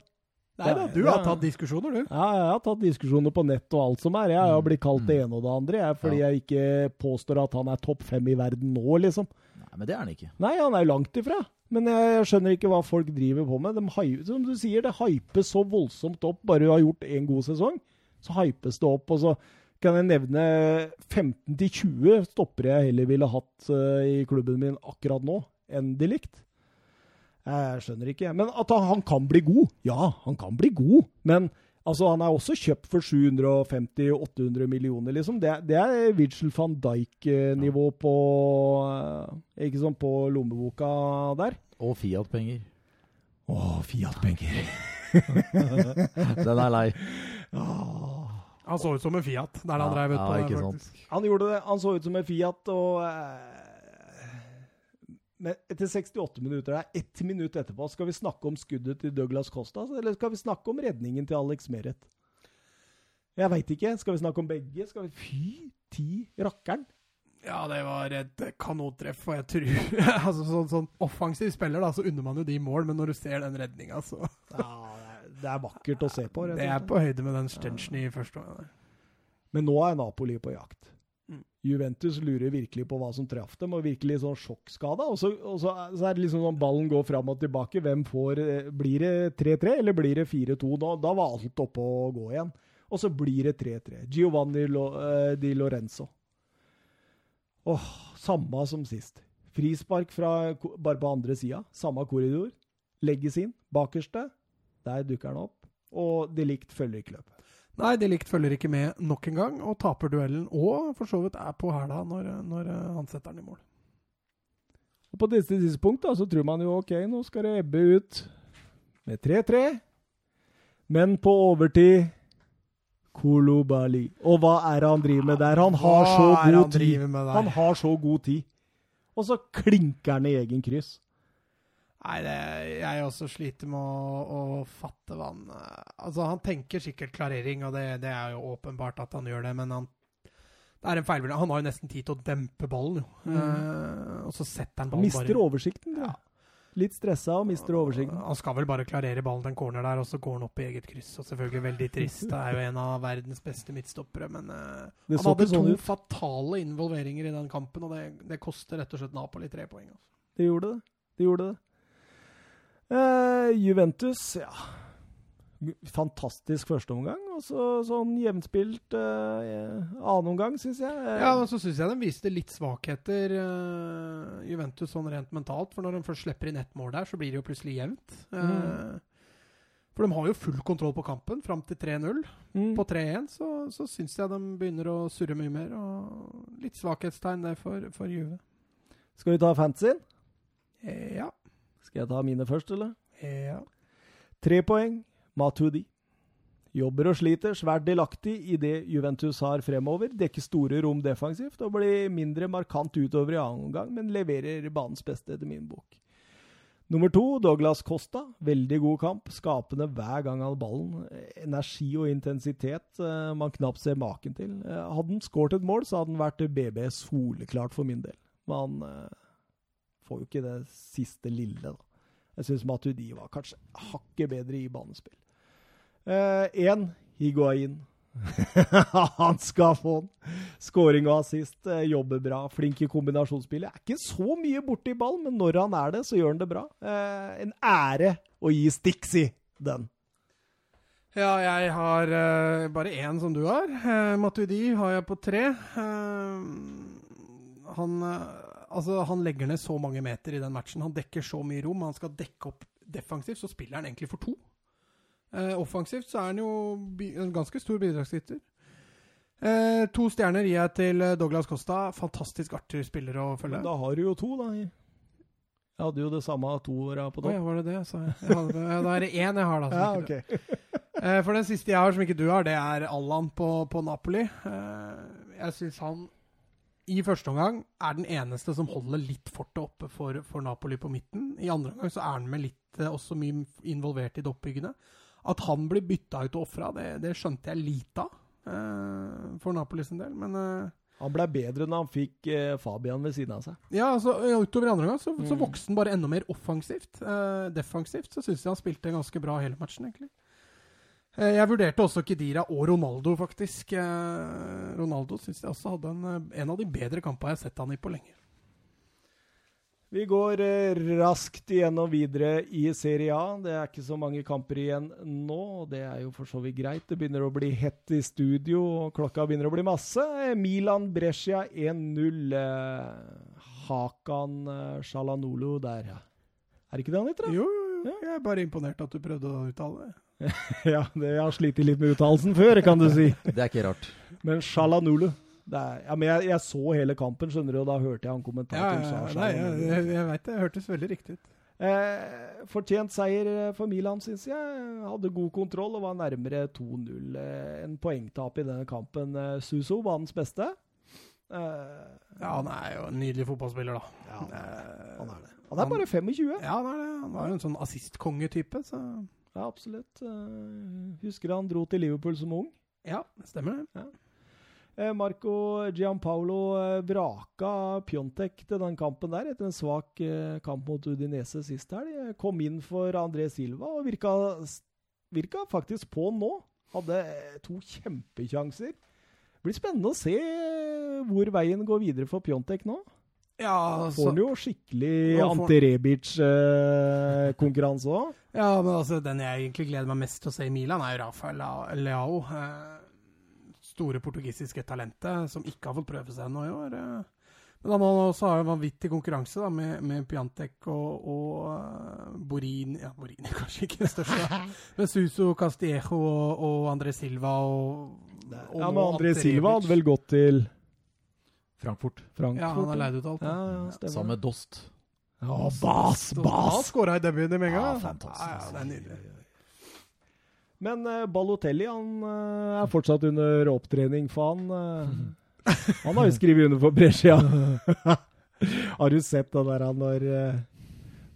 Nei da, du har tatt diskusjoner, du. Ja, jeg har tatt diskusjoner på nett og alt som er. Jeg har Mm, blitt kalt det mm. ene og det andre jeg, fordi jeg ikke påstår at han er topp fem i verden nå, liksom. Nei, men det er han ikke. Nei, han er langt ifra. Men jeg, skjønner ikke hva folk driver på med. De, som du sier, det hypes så voldsomt opp. Bare du har gjort en god sesong, så hypes det opp. Og så kan jeg nevne 15-20 stoppere jeg heller ville hatt eh, i klubben min akkurat nå, enn de likt. Jeg skjønner ikke. Men at han, kan bli god, ja, han kan bli god. Men altså, han er også kjøpt for 750-800 millioner, liksom. Det, det er Vigil van Dijk-nivå på eh, Ikke sånn på lommeboka der. Og Fiat-penger. Å, Fiat-penger. Den er lei. Han så ut som en Fiat der han Ja, drev ut ja, på ikke det, sant. Han gjorde det. Han så ut som en Fiat, og eh, Men etter 68 minutter, det er ett minutt etterpå, skal vi snakke om skuddet til Douglas Costa, eller skal vi snakke om redningen til Alex Meret? Jeg veit ikke. Skal vi snakke om begge? Skal vi Fy ti rakkeren! Ja, det var et kanontreff, og jeg tror altså, sånn, sånn offensiv spiller, da, så unner man jo de mål, men når du ser den redninga, så Ja, det er- det er vakkert å se på. rett Det er på høyde med den Stenchen i første omgang. Men nå er Napoli på jakt. Mm. Juventus lurer virkelig på hva som traff dem, og virkelig sånn sjokkskada. Og så, og så, så er det liksom sånn ballen går fram og tilbake. Hvem får eh, Blir det 3-3, eller blir det 4-2? Da, da var alt oppe å gå igjen. Og så blir det 3-3. Giovanni Lo, eh, Di Lorenzo. Åh, samme som sist. Frispark fra, bare på andre sida. Samme korridor. Legges inn. Bakerste. Der dukker han opp. Og de likt følger ikke løpet. Nei, de likt følger ikke med nok en gang, og taper duellen. Og for så vidt er på hæla når, når eh, han setter den i mål. Og på dette tidspunkt da, så tror man jo ok, nå skal det ebbe ut med 3-3. Men på overtid Kolobali. Og hva er det han driver med der? Han har Hva så god han tid. Han har så god tid. Og så klinker han i egen kryss. Nei, det, jeg også sliter med å, å fatte hva han eh, Altså, han tenker sikkert klarering, og det, det er jo åpenbart at han gjør det, men han det er en feilvurdering. Han har jo nesten tid til å dempe ballen, jo. Mm. Uh, og så setter han ballen mister bare oversikten. ja. Litt stressa og mister oversikten. Han skal vel bare klarere ballen til en corner der, og så går han opp i eget kryss. Og selvfølgelig veldig trist. Det er jo en av verdens beste midtstoppere, men uh, han hadde sånn to ut. fatale involveringer i den kampen, og det, det koster rett og slett Napoli tre poeng. Altså. Det gjorde det. Det gjorde det. Eh, Juventus, ja Fantastisk førsteomgang. Og så sånn jevnspilt eh, annen omgang, syns jeg. Ja, og så syns jeg de viste litt svakheter, eh, Juventus, sånn rent mentalt. For når de først slipper inn ett mål der, så blir det jo plutselig jevnt. Mm. For de har jo full kontroll på kampen fram til 3-0. mm. På 3-1 så, så syns jeg de begynner å surre mye mer. Og litt svakhetstegn der for, for Juve. Skal vi ta fantasyen? Eh, ja. Skal jeg ta mine først, eller? Ja. Tre poeng. Matuidi. Jobber og sliter, svært delaktig i det Juventus har fremover. Dekker store rom defensivt og blir mindre markant utover i annen omgang, men leverer banens beste, etter min bok. Nummer to, Douglas Costa. Veldig god kamp. Skapende hver gang han ballen. Energi og intensitet eh, man knapt ser maken til. Eh, hadde han skåret et mål, så hadde han vært BB soleklart for min del. Men han eh, får jo ikke det siste lille, da. Jeg syns Matuidi var kanskje hakket bedre i banespill. Én eh, Higuain. han skal få den. Skåring og assist. eh, jobber bra. Flink i kombinasjonsspillet. Er ikke så mye borti ball, men når han er det, så gjør han det bra. Eh, en ære å gi Stixi den. Ja, jeg har eh, bare én som du har. Uh, Matuidi har jeg på tre. Eh, han, eh, altså, han legger ned så mange meter i den matchen. Han dekker så mye rom. Han skal dekke opp defensivt, så spiller han egentlig for to. Eh, offensivt så er han jo en ganske stor bidragsyter. Eh, to stjerner gir jeg til eh, Douglas Costa. Fantastisk artig spiller å følge. Men da har du jo to, da. Jeg hadde jo det samme to åra på topp. Oh, ja, var det det? Så jeg, jeg ja, da er det én jeg har, da. Ja, du. Eh, for den siste jeg har som ikke du har, det er Allan på, på Napoli. Eh, jeg syns han i første omgang er den eneste som holder litt fortet oppe for, for Napoli på midten. I andre omgang så er han med litt eh, også mye involvert i det oppbyggende. At han blir bytta ut og ofra, det, det skjønte jeg lite av eh, for Napoli sin del. Men eh, Han ble bedre når han fikk eh, Fabian ved siden av seg. ja, altså, utover i andre omgang så, så Mm. vokste han bare enda mer offensivt. Eh, defensivt så syns jeg han spilte ganske bra hele matchen, egentlig. Eh, Jeg vurderte også Kedira og Ronaldo, faktisk. Eh, Ronaldo syns jeg også hadde en, eh, en av de bedre kampene jeg har sett han i på lenge. Vi går raskt igjennom videre i Serie A. Det er ikke så mange kamper igjen nå, og det er jo for så vidt greit. Det begynner å bli hett i studio, og klokka begynner å bli masse. Milan Brescia 1-0. Eh, Hakan Shalanolo der, ja. Er det ikke det han heter? da? Jo, jo, jo. Jeg er bare imponert at du prøvde å uttale det. Ja, det, jeg har slitt litt med uttalelsen før, kan du si. Det er ikke rart. Men Shalanulu det er, ja, men jeg, jeg så hele kampen, skjønner du, og da hørte jeg han Ja, kommentatoren ja, sa ja, nei, jeg, jeg, jeg veit det. Hørtes veldig riktig ut. Eh, fortjent seier eh, for Milan, syns jeg. Hadde god kontroll og var nærmere 2-0. Eh, en poengtap i denne kampen. Eh, Suso var hans beste. Eh, Ja, han er jo en nydelig fotballspiller, da. ja, Eh, han er det. Han er bare 25. Ja, han er det. Han var jo en sånn assistkongetype, så Ja, absolutt. Eh, husker han dro til Liverpool som ung. ja, stemmer det. Ja. Marco Gianpaolo eh, vraka Pjontek til den kampen der etter en svak eh, kamp mot Udinese sist helg. Eh, Kom inn for André Silva og virka, virka faktisk på nå. Hadde eh, to kjempekjanser. Det blir spennende å se eh, hvor veien går videre for Pjontek nå. Ja, Får han jo skikkelig anti-Rebic-konkurranse òg. Ja, men altså, den jeg egentlig gleder meg mest til å se i Milan, er jo Rafael Leao. Eh, store portugisiske talentet, som ikke har fått prøve seg ennå i år. Eh. Men han har også en vanvittig konkurranse da, med, med Piantek og, og uh, Borini Ja, Borini kanskje ikke den største. men Suso Castiejo og, og André Silva og, og Ja, men André Silva hadde vel gått til Frankfurt. Frankfurt? Ja, han har leid ut alt. Ja, ja. Sammen med Dost. Ja, Bas, Han Bas! skåra i debuten med en gang. Ja, fantastisk. Ja, ja, det er nydelig. Men uh, Balotelli han uh, er fortsatt under opptrening, for han eh, Han har jo skrevet under for Brescia. har du sett det der når,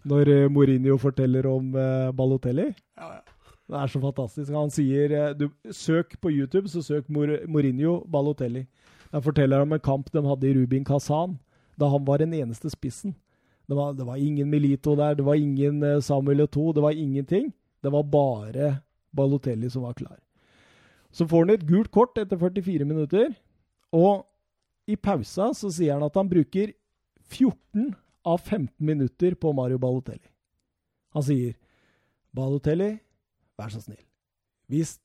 når Mourinho forteller om Balotelli? Ja, ja. Det er så fantastisk. Han sier du, Søk på YouTube, så søk Mor Mourinho Balotelli. Der forteller om en kamp de hadde i Rubin Kazan, da han var den eneste spissen. Det var, det var ingen Milito der, det var ingen eh, Samuel Eto'o, det var ingenting. Det var bare Balotelli som var klar. Så får han et gult kort etter 44 minutter, og i pausa så sier han at han bruker 14 av 15 minutter på Mario Balotelli. Han sier Balotelli, vær så snill. Hvis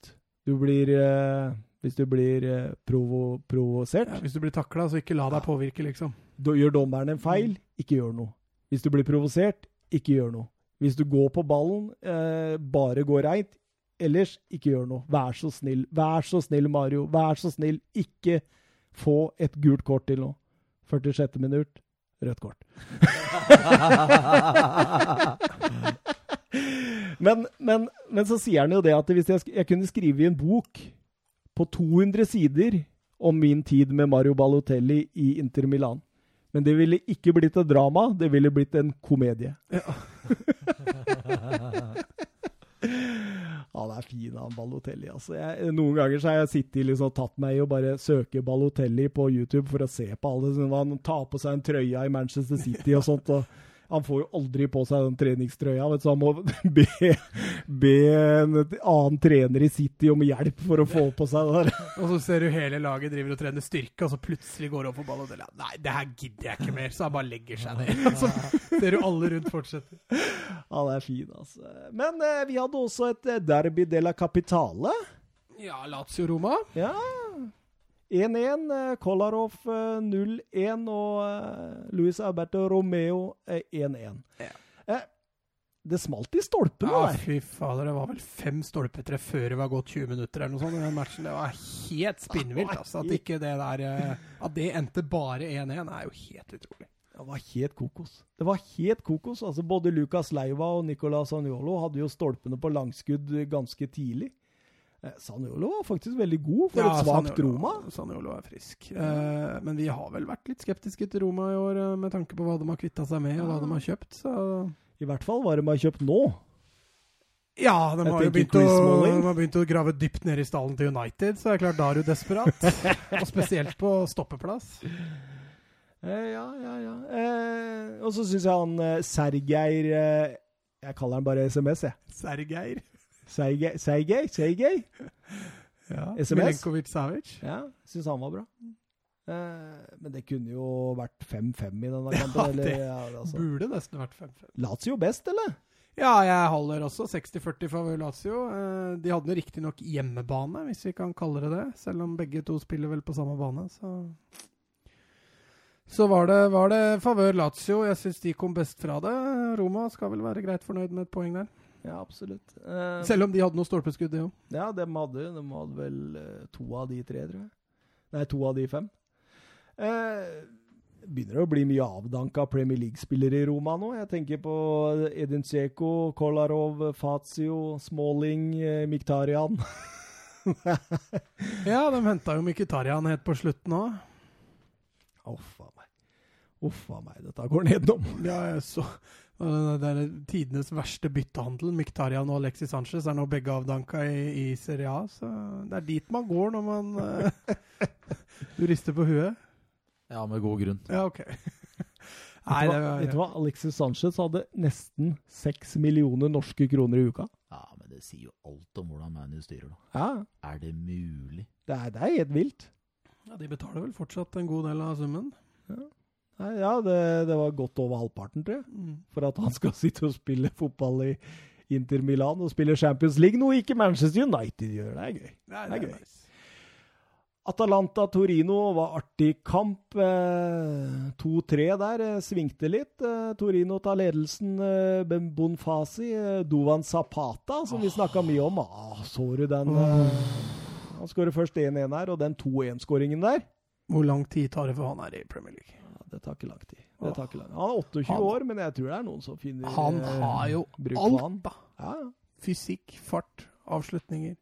du blir, eh, hvis du blir eh, provo provosert, Ja, hvis du blir takla, så ikke la deg påvirke, liksom. da gjør dommeren en feil, ikke gjør noe. Hvis du blir provosert, ikke gjør noe. Hvis du går på ballen, eh, bare gå reint. Ellers, ikke gjør noe. Vær så snill. Vær så snill, Mario. Vær så snill. Ikke få et gult kort til nå. 46. minutt, rødt kort. men, men, men så sier han jo det at hvis jeg, jeg kunne skrive i en bok på 200 sider om min tid med Mario Balotelli i Inter Milan. Men det ville ikke blitt et drama, det ville blitt en komedie. Ja. Han er fin, han Balotelli. Altså. Jeg, noen ganger så har jeg sittet liksom, tatt meg i å bare søke Balotelli på YouTube for å se på alle. Sånn, han tar på seg en trøye i Manchester City og sånt. og han får jo aldri på seg den treningstrøya, vet du, så han må be, be en annen trener i City om hjelp for å få på seg det der. Og så ser du hele laget driver og trener styrke, og så plutselig går det opp på ballen og deler. Nei, det her gidder jeg ikke mer, så han bare legger seg ned. Så ser du alle rundt fortsette. det er fint, altså. Men eh, vi hadde også et eh, derby de la capitale. Ja, Lazio Roma. Ja. 1-1. eh, Kolarov eh, 0-1 og eh, Luis Alberto Romeo eh, 1-1. Ja. Eh, det smalt i stolpene Ja, der. fy fader, det var vel fem stolpetreff før det var gått 20 minutter eller noe sånt i den matchen. Det var helt spinnvilt, altså. At ikke det der eh, At det endte bare 1-1, er jo helt utrolig. Det var helt kokos. Det var helt kokos. Altså, både Lucas Leiva og Nicolas Saniolo hadde jo stolpene på langskudd ganske tidlig. Eh, Saniolo var faktisk veldig god for Ja, et svakt Roma. Sanjolo er frisk. Eh, men vi har vel vært litt skeptiske til Roma i år, eh, med tanke på hva de har kvitta seg med, og hva de har kjøpt. Så I hvert fall hva de har kjøpt nå. Ja, de har å, de har begynt å grave dypt ned i stallen til United, så det er klart da er du desperat. og spesielt på stoppeplass. Eh, ja, ja, ja. Eh, og så syns jeg han eh, Sergeir Jeg kaller han bare SMS, jeg. Sergeir. Sergej, Sergej. Ja. SMS? Milenkovic Savic. Ja, syns han var bra. Eh, men det kunne jo vært 5-5 i denne Ja, kampen. eller, det ja, altså. Burde nesten vært 5-5. Lazio best, eller? Ja, jeg holder også 60-40 favør Lazio. Eh, De hadde riktignok hjemmebane, hvis vi kan kalle det det. Selv om begge to spiller vel på samme bane, så Så var det, var det favør Lazio. Jeg syns de kom best fra det. Roma skal vel være greit fornøyd med et poeng der. Ja, absolutt. Uh, Selv om de hadde noe stolpeskudd, de òg. Ja, de hadde, de hadde vel uh, to av de tre, tror jeg. Nei, to av de fem. Uh, begynner å bli mye avdanka Premier League-spillere i Roma nå. Jeg tenker på Edin Dzeko, Kolarov, Fazio, Smalling, Miktarian. Ja, de henta jo Miktarian helt på slutten òg. Uff a meg. Uff a meg, dette går nedom. Ja, jeg så Det er tidenes verste byttehandel. Miktarian og Alexis Sanchez er nå begge avdanka i, i Serie A. Så det er dit man går når man eh, Du rister på huet? Ja, med god grunn. Ja, OK. Nei, vet, du hva, vet du hva? Alexis Sanchez hadde nesten seks millioner norske kroner i uka. Ja, men det sier jo alt om hvordan ManU styrer, da. Ja, Er det mulig? det er, det er helt vilt. ja, de betaler vel fortsatt en god del av summen. Nei, Ja, det, det var godt over halvparten, tror jeg. Mm. for at han skal sitte og spille fotball i Inter Milan og spille Champions League, noe ikke Manchester United gjør. Det er gøy. Nei, Det er gøy. nice. Atalanta-Torino var artig kamp. Eh, 2-3 der. Eh, svingte litt. Eh, Torino tar ledelsen. Eh, Bonfasi. Eh, Dovan Zapata, som vi snakka mye om. Ah, så du den? Eh, han skårer først 1-1 her, og den 2-1-skåringen der Hvor lang tid tar det for han her i Premier League? Det tar ikke lang tid. Lang. Han er 28 Han- år, men jeg tror det er noen som finner Han eh, har jo bruk alt, han. da. Ja. Fysikk, fart, avslutninger.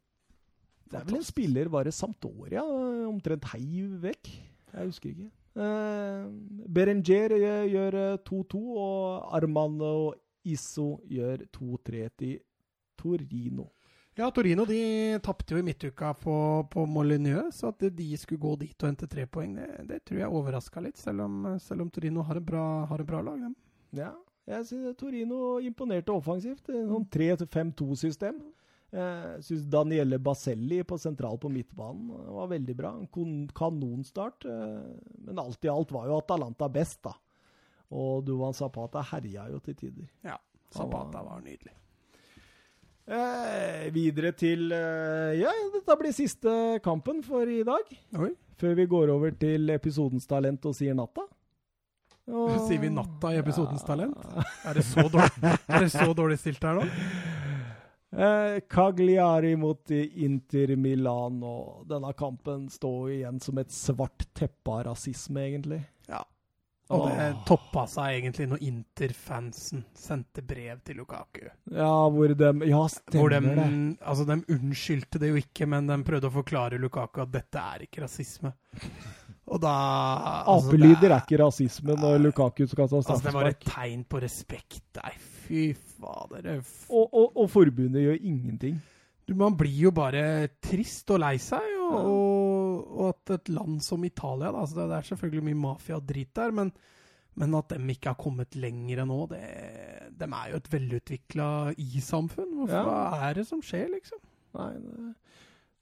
Det er vel en spiller bare Sampdoria, eh, omtrent heiv vekk. Jeg husker ikke. Uh, Berenger eh, gjør eh, 2-2, og Armando Iso gjør 2-3 til Torino. Ja, Torino de tapte jo i midtuka på, på Molineux, så at de skulle gå dit og hente tre poeng, det, det tror jeg overraska litt, selv om, selv om Torino har en bra, har en bra lag. Dem. Ja, jeg synes Torino imponerte offensivt. En Sånn 3-5-2-system. Jeg syns Daniele Baselli på sentral på midtbanen eh, var veldig bra. Kanonstart. eh, Men alt i alt var jo Atalanta best, da. Og Duvan Zapata herja jo til tider. Ja, Zapata var nydelig. Eh, videre til eh, Ja, dette blir siste kampen for i dag. Oi, Før vi går over til episodens talent og sier natta. Og- Sier vi natta i episodens Ja. talent? Er det så dårlig, er det så dårlig stilt her nå? Eh, Cagliari mot Inter Milan, og denne kampen står igjen som et svart teppe av rasisme, egentlig. Og det toppa seg egentlig når Inter-fansen sendte brev til Lukaku. Ja, hvor de Ja, Hvor stemmer de, det. altså de unnskyldte det jo ikke, men de prøvde å forklare Lukaku at dette er ikke rasisme. Og da altså, Apelyder er ikke rasisme når Lukaku skal ta Altså, det var et tegn på respekt. Nei, fy fader. er Og, og, og forbundet gjør ingenting. Du, man blir jo bare trist og lei seg, og, Ja. og, og at et land som Italia da, altså det, er selvfølgelig mye mafia-drit der, men, men at de ikke har kommet lenger nå, det, de er jo et velutvikla i-samfunn. Ja. Hva er det som skjer, liksom? Nei, det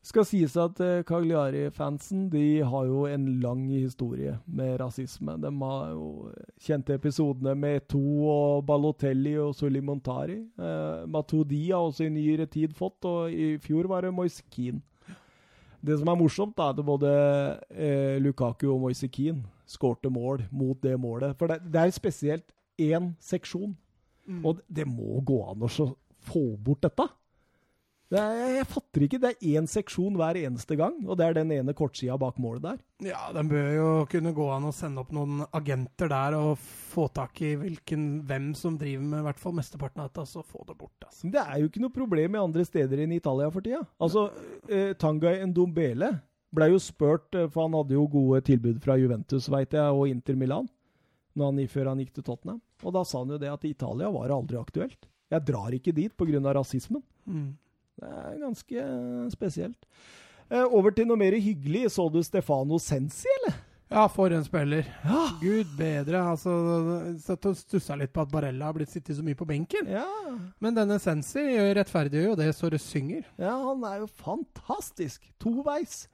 skal sies at eh, Cagliari-fansen de har jo en lang historie med rasisme. De har jo kjente episodene med To og Balotelli og Sulimontari. Eh, Matuidi har også i nyere tid fått, og i fjor var det Moiskin. Det som er morsomt, er at både eh, Lukaku og Moise Keane skårte mål mot det målet. For det, det er spesielt én seksjon Mm. Og det må gå an å få bort dette. Er, jeg fatter ikke. Det er én seksjon hver eneste gang, og det er den ene kortsida bak målet der. Ja, den bør jo kunne gå an å sende opp noen agenter der og få tak i hvilken, hvem som driver med i hvert fall mesteparten av dette, og så få det bort. Altså. Det er jo ikke noe problem i andre steder enn Italia for tida. Altså, eh, Tanguy Ndombele ble jo spurt, eh, for han hadde jo gode tilbud fra Juventus vet jeg, og Inter Milan når han, før han gikk til Tottenham. Og da sa han jo det at i Italia var det aldri aktuelt. Jeg drar ikke dit pga. rasismen. Mm. Det er ganske spesielt. Eh, over til noe mer hyggelig. Så du Stefano Sensi, eller? Ja, for en spiller. Ja. Gud bedre. altså, Satt og stussa litt på at Barella har blitt sittet så mye på benken. Ja, Men denne Sensi gjør- rettferdiggjør jo det så det synger. ja han er jo fantastisk. Toveis.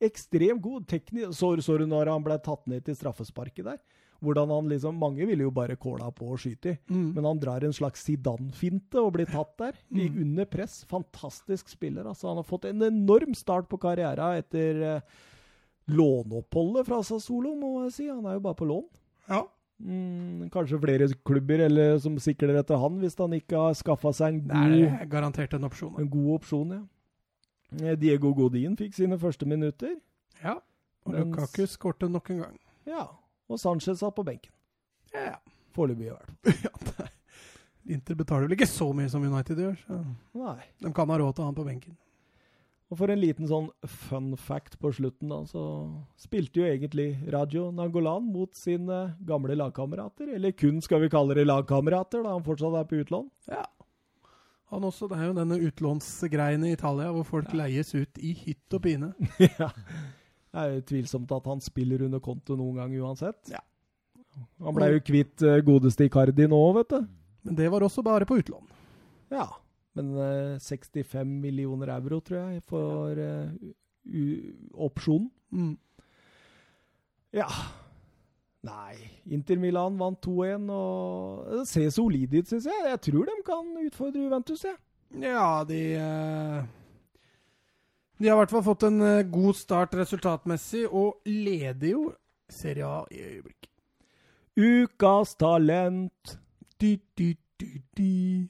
Ekstremt god teknisk. Så, så du når han ble tatt ned til straffesparket der? Hvordan han liksom, Mange ville jo bare kåla på og skyte i. Mm. Men han drar en slags Zidane-finte og blir tatt der. I, Mm. under press. Fantastisk spiller. altså. Han har fått en enorm start på karriera etter eh, låneoppholdet fra Sassolo, må jeg si. Han er jo bare på lån. Ja. Mm, kanskje flere klubber eller som sikler etter han, hvis han ikke har skaffa seg en Det god, er garantert en opsjon. en god opsjon. ja. Eh, Diego Godin fikk sine første minutter. Ja. Og Lukaku skårte nok en gang. Ja, Og Sanchez satt på benken. Ja, ja. Foreløpig, i hvert fall. ja. Inter betaler vel ikke så mye som United gjør, så Nei. de kan ha råd til å ha han på benken. Og for en liten sånn fun fact på slutten, da, så spilte jo egentlig Radio Nangolan mot sine gamle lagkamerater. Eller kun, skal vi kalle det lagkamerater, da han fortsatt er på utlån. Ja. Han også, Det er jo denne utlånsgreiene i Italia hvor folk leies ut i hytt og pine. ja. Det er jo tvilsomt at han spiller under konto noen gang uansett. Ja. Han ble jo kvitt eh, godeste Icardi nå, vet du. Men det var også bare på utlån. Ja. Men eh, 65 millioner euro, tror jeg, for eh, opsjonen. Mm. Ja. Nei. Inter Milan vant 2-1, og det ser solid ut, syns jeg. Jeg tror de kan utfordre Juventus, jeg. Ja, de eh, De har i hvert fall fått en eh, god start resultatmessig, og leder jo Serie A i øyeblikket. Ukas talent. Du, du, du.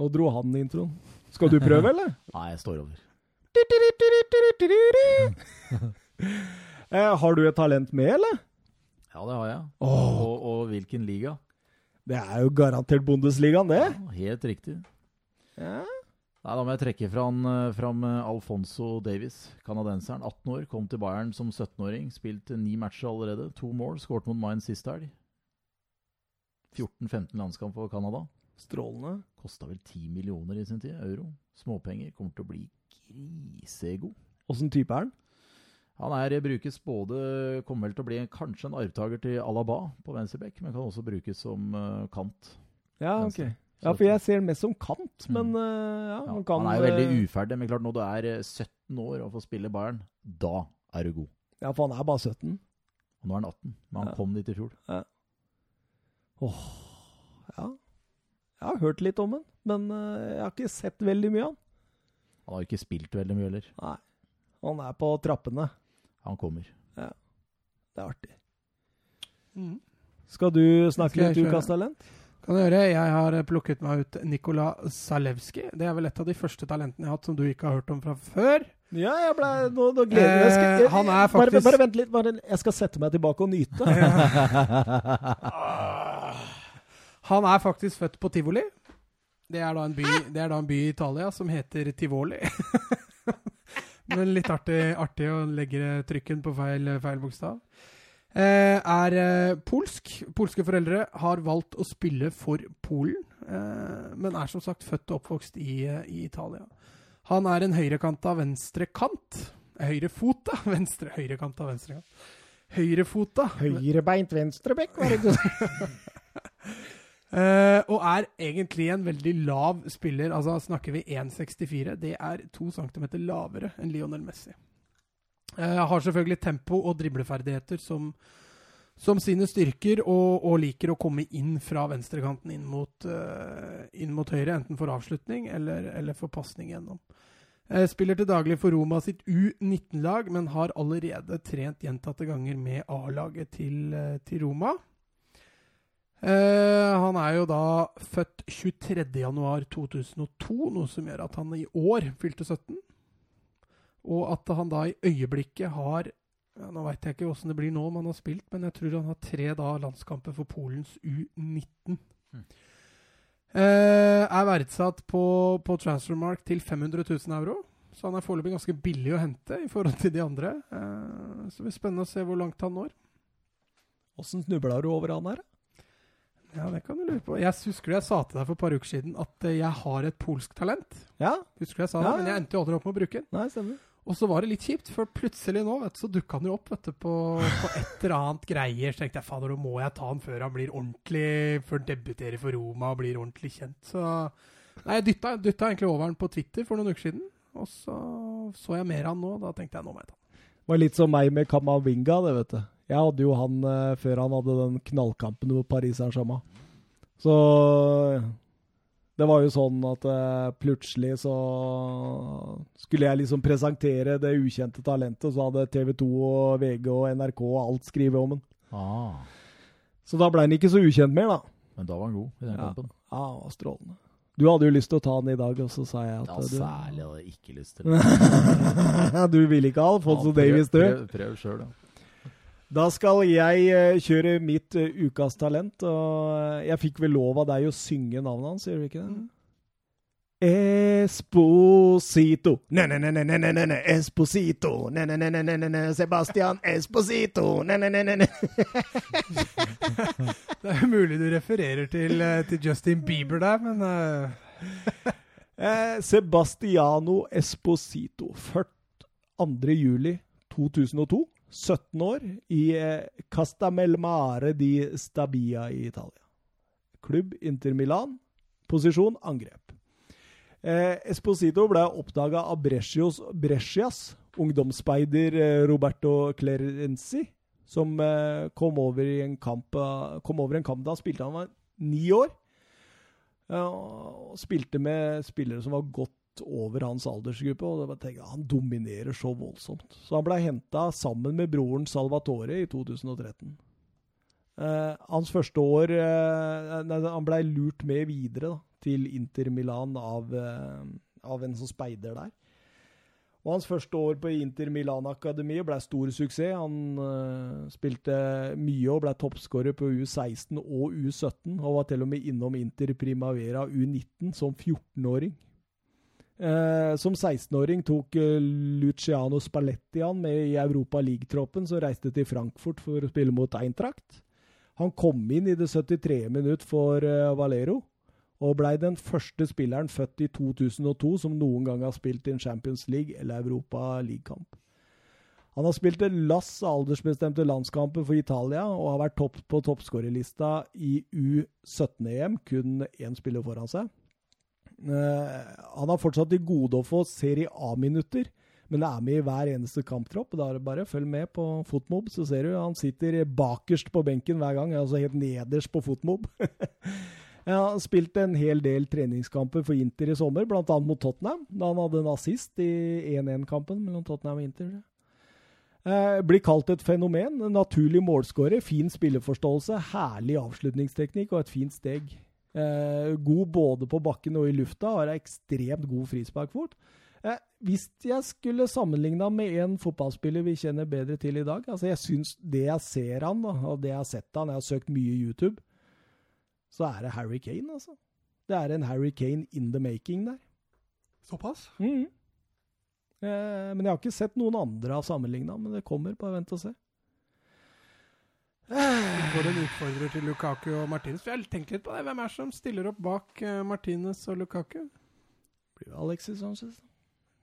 Nå dro han introen. Skal du prøve, eller? Nei, jeg står over. eh, har du et talent med, eller? Ja, det har jeg. Oh. Og, og hvilken liga? Det er jo garantert Bundesligaen, det. Ja, helt riktig. Ja. Nei, Da må jeg trekke fram, eh, fram eh, Alfonso Davies, canadenseren. 18 år, kom til Bayern som 17-åring. Spilt ni matcher allerede. To mål. Skåret mot Mainz sist helg. 14-15 landskamp for Canada. Strålende. Kosta vel 10 millioner i sin tid, euro. Småpenger. Kommer til å bli grisegod. Åssen type er han? Han er, brukes både Kommer vel til å bli kanskje en arvtaker til Alaba på venstrebekk, men kan også brukes som eh, kant. Ja, ok. Venstre. Ja, for jeg ser han mest som kant, men mm. ja, Ja, han kan han er jo veldig eh, uferdig, men klart når du er eh, 17 år og får spille Bayern, da er du god. Ja, for han er bare 17. Og nå er han 18, men han Ja. kom dit i fjor. Åh, ja. Jeg har hørt litt om han, men eh, jeg har ikke sett veldig mye av han. Han har jo ikke spilt veldig mye heller. Nei. Han er på trappene. Han kommer. Det er artig. Mm. Skal du snakke Skal litt kjøre? ukas talent? Kan jeg gjøre. Jeg har plukket meg ut Nikola Zalewski. Det er vel et av de første talentene jeg har hatt som du ikke har hørt om fra før. Ja, jeg ble, nå, nå gleder jeg meg. Skal- Eh, han er bare, faktisk- bare vent litt. Bare, jeg skal sette meg tilbake og nyte. Han er faktisk født på Tivoli. Det er da en by, det er da en by i Italia som heter Tivoli. Men litt artig, artig å legge trykken på feil, feil bokstav. Eh, er eh, polsk. Polske foreldre har valgt å spille for Polen, eh, men er som sagt født og oppvokst i, i Italia. Han er en høyrekanta venstrekant. Høyrefota venstre Høyrekanta venstrekant. Høyrefota Høyrebeint venstrebekk, var det du? Eh, og er egentlig en veldig lav spiller. Altså Snakker vi 1,64. Det er to centimeter lavere enn Lionel Messi. Eh, har selvfølgelig tempo og dribleferdigheter som, som sine styrker, og, og liker å komme inn fra venstrekanten inn mot, uh, inn mot høyre, enten for avslutning eller, eller for pasning gjennom. Eh, spiller til daglig for Roma sitt U19-lag, men har allerede trent gjentatte ganger med A-laget til, til Roma. Han er jo da født 23.1.2002, noe som gjør at han i år fylte 17. Og at han da i øyeblikket har ja, Nå veit jeg ikke åssen det blir nå om han har spilt, men jeg tror han har tre da landskamper for Polens U19. Mm. Eh, er verdsatt på, på Transfermark til 500 000 euro. Så han er foreløpig ganske billig å hente i forhold til de andre. Eh, så det blir spennende å se hvor langt han når. Åssen snubla du over han her? Ja, det kan du lure på. Jeg husker jeg sa til deg for et par uker siden at eh, jeg har et polsk talent. Ja? Husker du jeg sa Ja, det? Men jeg endte jo aldri opp med å bruke den. Nei, stemmer. Og så var det litt kjipt, for plutselig nå vet du, så dukka han jo opp vet du, på, på et eller annet greier. Så tenkte jeg fader, nå må jeg ta han før han blir ordentlig Før han debuterer for Roma og blir ordentlig kjent. Så Nei, jeg dytta, dytta egentlig over han på Twitter for noen uker siden. Og så så jeg mer av han nå. Da tenkte jeg nå må jeg ta han. Det var litt som meg med Kamavinga, det, vet du. Jeg hadde jo han eh, før han hadde den knallkampen mot Paris Saint-Germain. Så det var jo sånn at uh, plutselig så skulle jeg liksom presentere det ukjente talentet, så hadde TV 2 og VG og NRK og alt skrevet om den. Ah, Så da ble han ikke så ukjent mer, da. men da var han god i den Ja. kampen. Ja, han var strålende. Du hadde jo lyst til å ta den i dag, og så sa jeg at Ja, særlig hadde jeg ikke lyst til det. du vil ikke ha Alfonso Ja, prøv- Davies, du? Prøv, prøv sjøl, da. Da skal jeg eh, kjøre mitt eh, ukas talent, og eh, jeg fikk vel lov av deg å synge navnet hans, gjør du ikke det? Esposito. Ne-ne-ne-ne-ne-ne-ne. Esposito. Ne, ne, ne, ne, ne, ne, Sebastian Esposito. Ne, ne, ne, ne, ne. Det er mulig du refererer til, eh, til Justin Bieber der, men eh, Eh, Sebastiano Esposito. ført 2. juli 2002. 17 år i eh, Castamelmare di Stabia i Italia. Klubb Inter Milan. Posisjon angrep. Eh, Esposito ble oppdaga av Brescios, Brescias ungdomsspeider eh, Roberto Clerenzi, som eh, kom, over i en kamp, kom over en kamp da han spilte han var ni år. Eh, og spilte med spillere som var godt over hans aldersgruppe. og det tenkte, jeg, Han dominerer så voldsomt. Så han ble henta sammen med broren Salvatore i 2013. Eh, hans første år eh, Han blei lurt med videre da, til Inter Milan av, eh, av en som speider der. Og Hans første år på Inter Milan-akademiet ble stor suksess. Han eh, spilte mye og ble toppskårer på U16 og U17, og var til og med innom Inter Primavera U19 som 14-åring. Eh, som 16-åring tok eh, Luciano Spalletti han med i Europa League-troppen, som reiste til Frankfurt for å spille mot Eintracht. Han kom inn i det 73. minutt for eh, Valero, og blei den første spilleren født i 2002 som noen gang har spilt i en Champions League eller Europa League-kamp. Han har spilt en lass aldersbestemte landskamper for Italia og har vært topp på toppskårerlista i U17-EM, kun én spiller foran seg. Eh, han har fortsatt til gode å få Serie A-minutter, men er med i hver eneste kamptropp. Da er det bare følg med på Fotmob, så ser du han sitter bakerst på benken hver gang, altså helt nederst på Fotmob. Jeg har spilt en hel del treningskamper for Inter i sommer, bl.a. mot Tottenham, da han hadde en assist i 1-1-kampen mellom Tottenham og Inter. Eh, blir kalt et fenomen. En naturlig målskårer, fin spilleforståelse, herlig avslutningsteknikk og et fint steg. Eh, god både på bakken og i lufta, har ekstremt god frisparkfot. Eh, hvis jeg skulle sammenligna med en fotballspiller vi kjenner bedre til i dag altså Jeg syns det jeg ser han, da, og det jeg har sett han, jeg har søkt mye YouTube, så er det Harry Kane, altså. Det er en Harry Kane in the making der. såpass. Mhm. Eh, men jeg har ikke sett noen andre av sammenligna, men det kommer. Bare vent og se. Vi får en utfordrer til Lukaku og Martinez. For jeg har tenkt litt på det. Hvem er det som stiller opp bak eh, Martinez og Lukaku Blir Alexis Sanchez?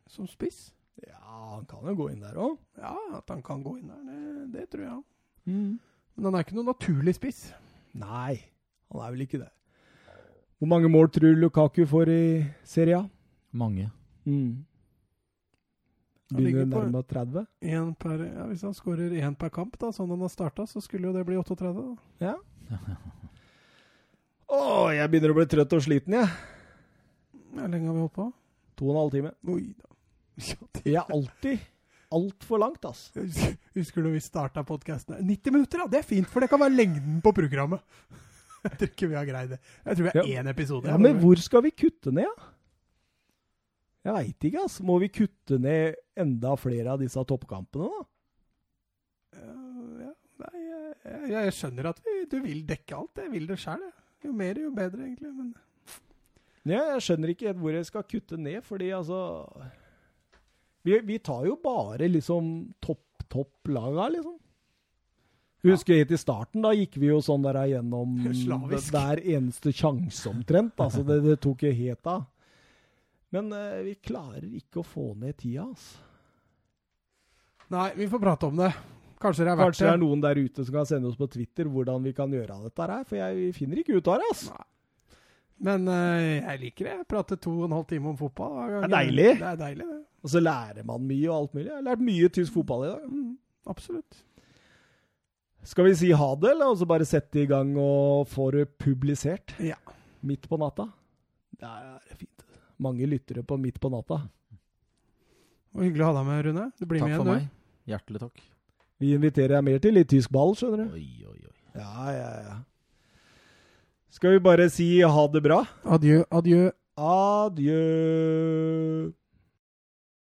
som spiss? Ja, han kan jo gå inn der òg. Ja, at han kan gå inn der, det, det tror jeg. Mm. Men han er ikke noen naturlig spiss. Nei, han er vel ikke det. Hvor mange mål tror du Lukaku får i Serie A? Mange. Mm. Begynner på- nærmere 30? En per, ja, hvis han skårer én per kamp, da, sånn han har starta, så skulle jo det bli 38. Da. Ja. Å, jeg begynner å bli trøtt og sliten, jeg. Hvor lenge har vi holdt på? To og en halv time. Oi da. Ja, det- er alltid altfor langt, ass. Husker- du vi starta podkasten? 90 minutter, da! Det er fint, for det kan være lengden på programmet. Jeg tror ikke vi har greid det. Jeg tror vi har én episode. Ja, Men hvor skal vi kutte ned, da? Jeg veit ikke, altså. Må vi kutte ned enda flere av disse toppkampene, da? Ja, nei, jeg, jeg, skjønner at vi, du vil dekke alt. Jeg vil det sjøl, jeg. Jo mer, jo bedre, egentlig. Men ja, jeg skjønner ikke helt hvor jeg skal kutte ned, fordi altså Vi, vi tar jo bare liksom topp, topp laga, liksom. Husker jeg helt i starten, da gikk vi jo sånn der gjennom Slavisk. hver eneste sjanse omtrent. Altså, det, det tok jo helt av. Men uh, vi klarer ikke å få ned tida, altså. Nei, vi får prate om det. Kanskje det er verdt Kanskje det er noen der ute som kan sende oss på Twitter hvordan vi kan gjøre dette her, for jeg finner ikke ut av det. altså. Men uh, jeg liker det. Jeg prater to og en halv time om fotball. Det er deilig. Det er deilig, det. Og så lærer man mye og alt mulig. Jeg har lært mye tysk fotball i dag. Mm, absolutt. Skal vi si ha det, eller og så bare sette i gang og få det publisert? Ja. Midt på natta? Det er fint. Mange lyttere på Midt på natta. Og hyggelig å ha deg med, Rune. Du blir takk med igjen, for meg. Hjertelig takk. Vi inviterer deg mer til litt tysk ball, skjønner du. Oi, oi, oi. Ja, ja, ja. Skal vi bare si ha det bra? Adjø, adjø. Adjø.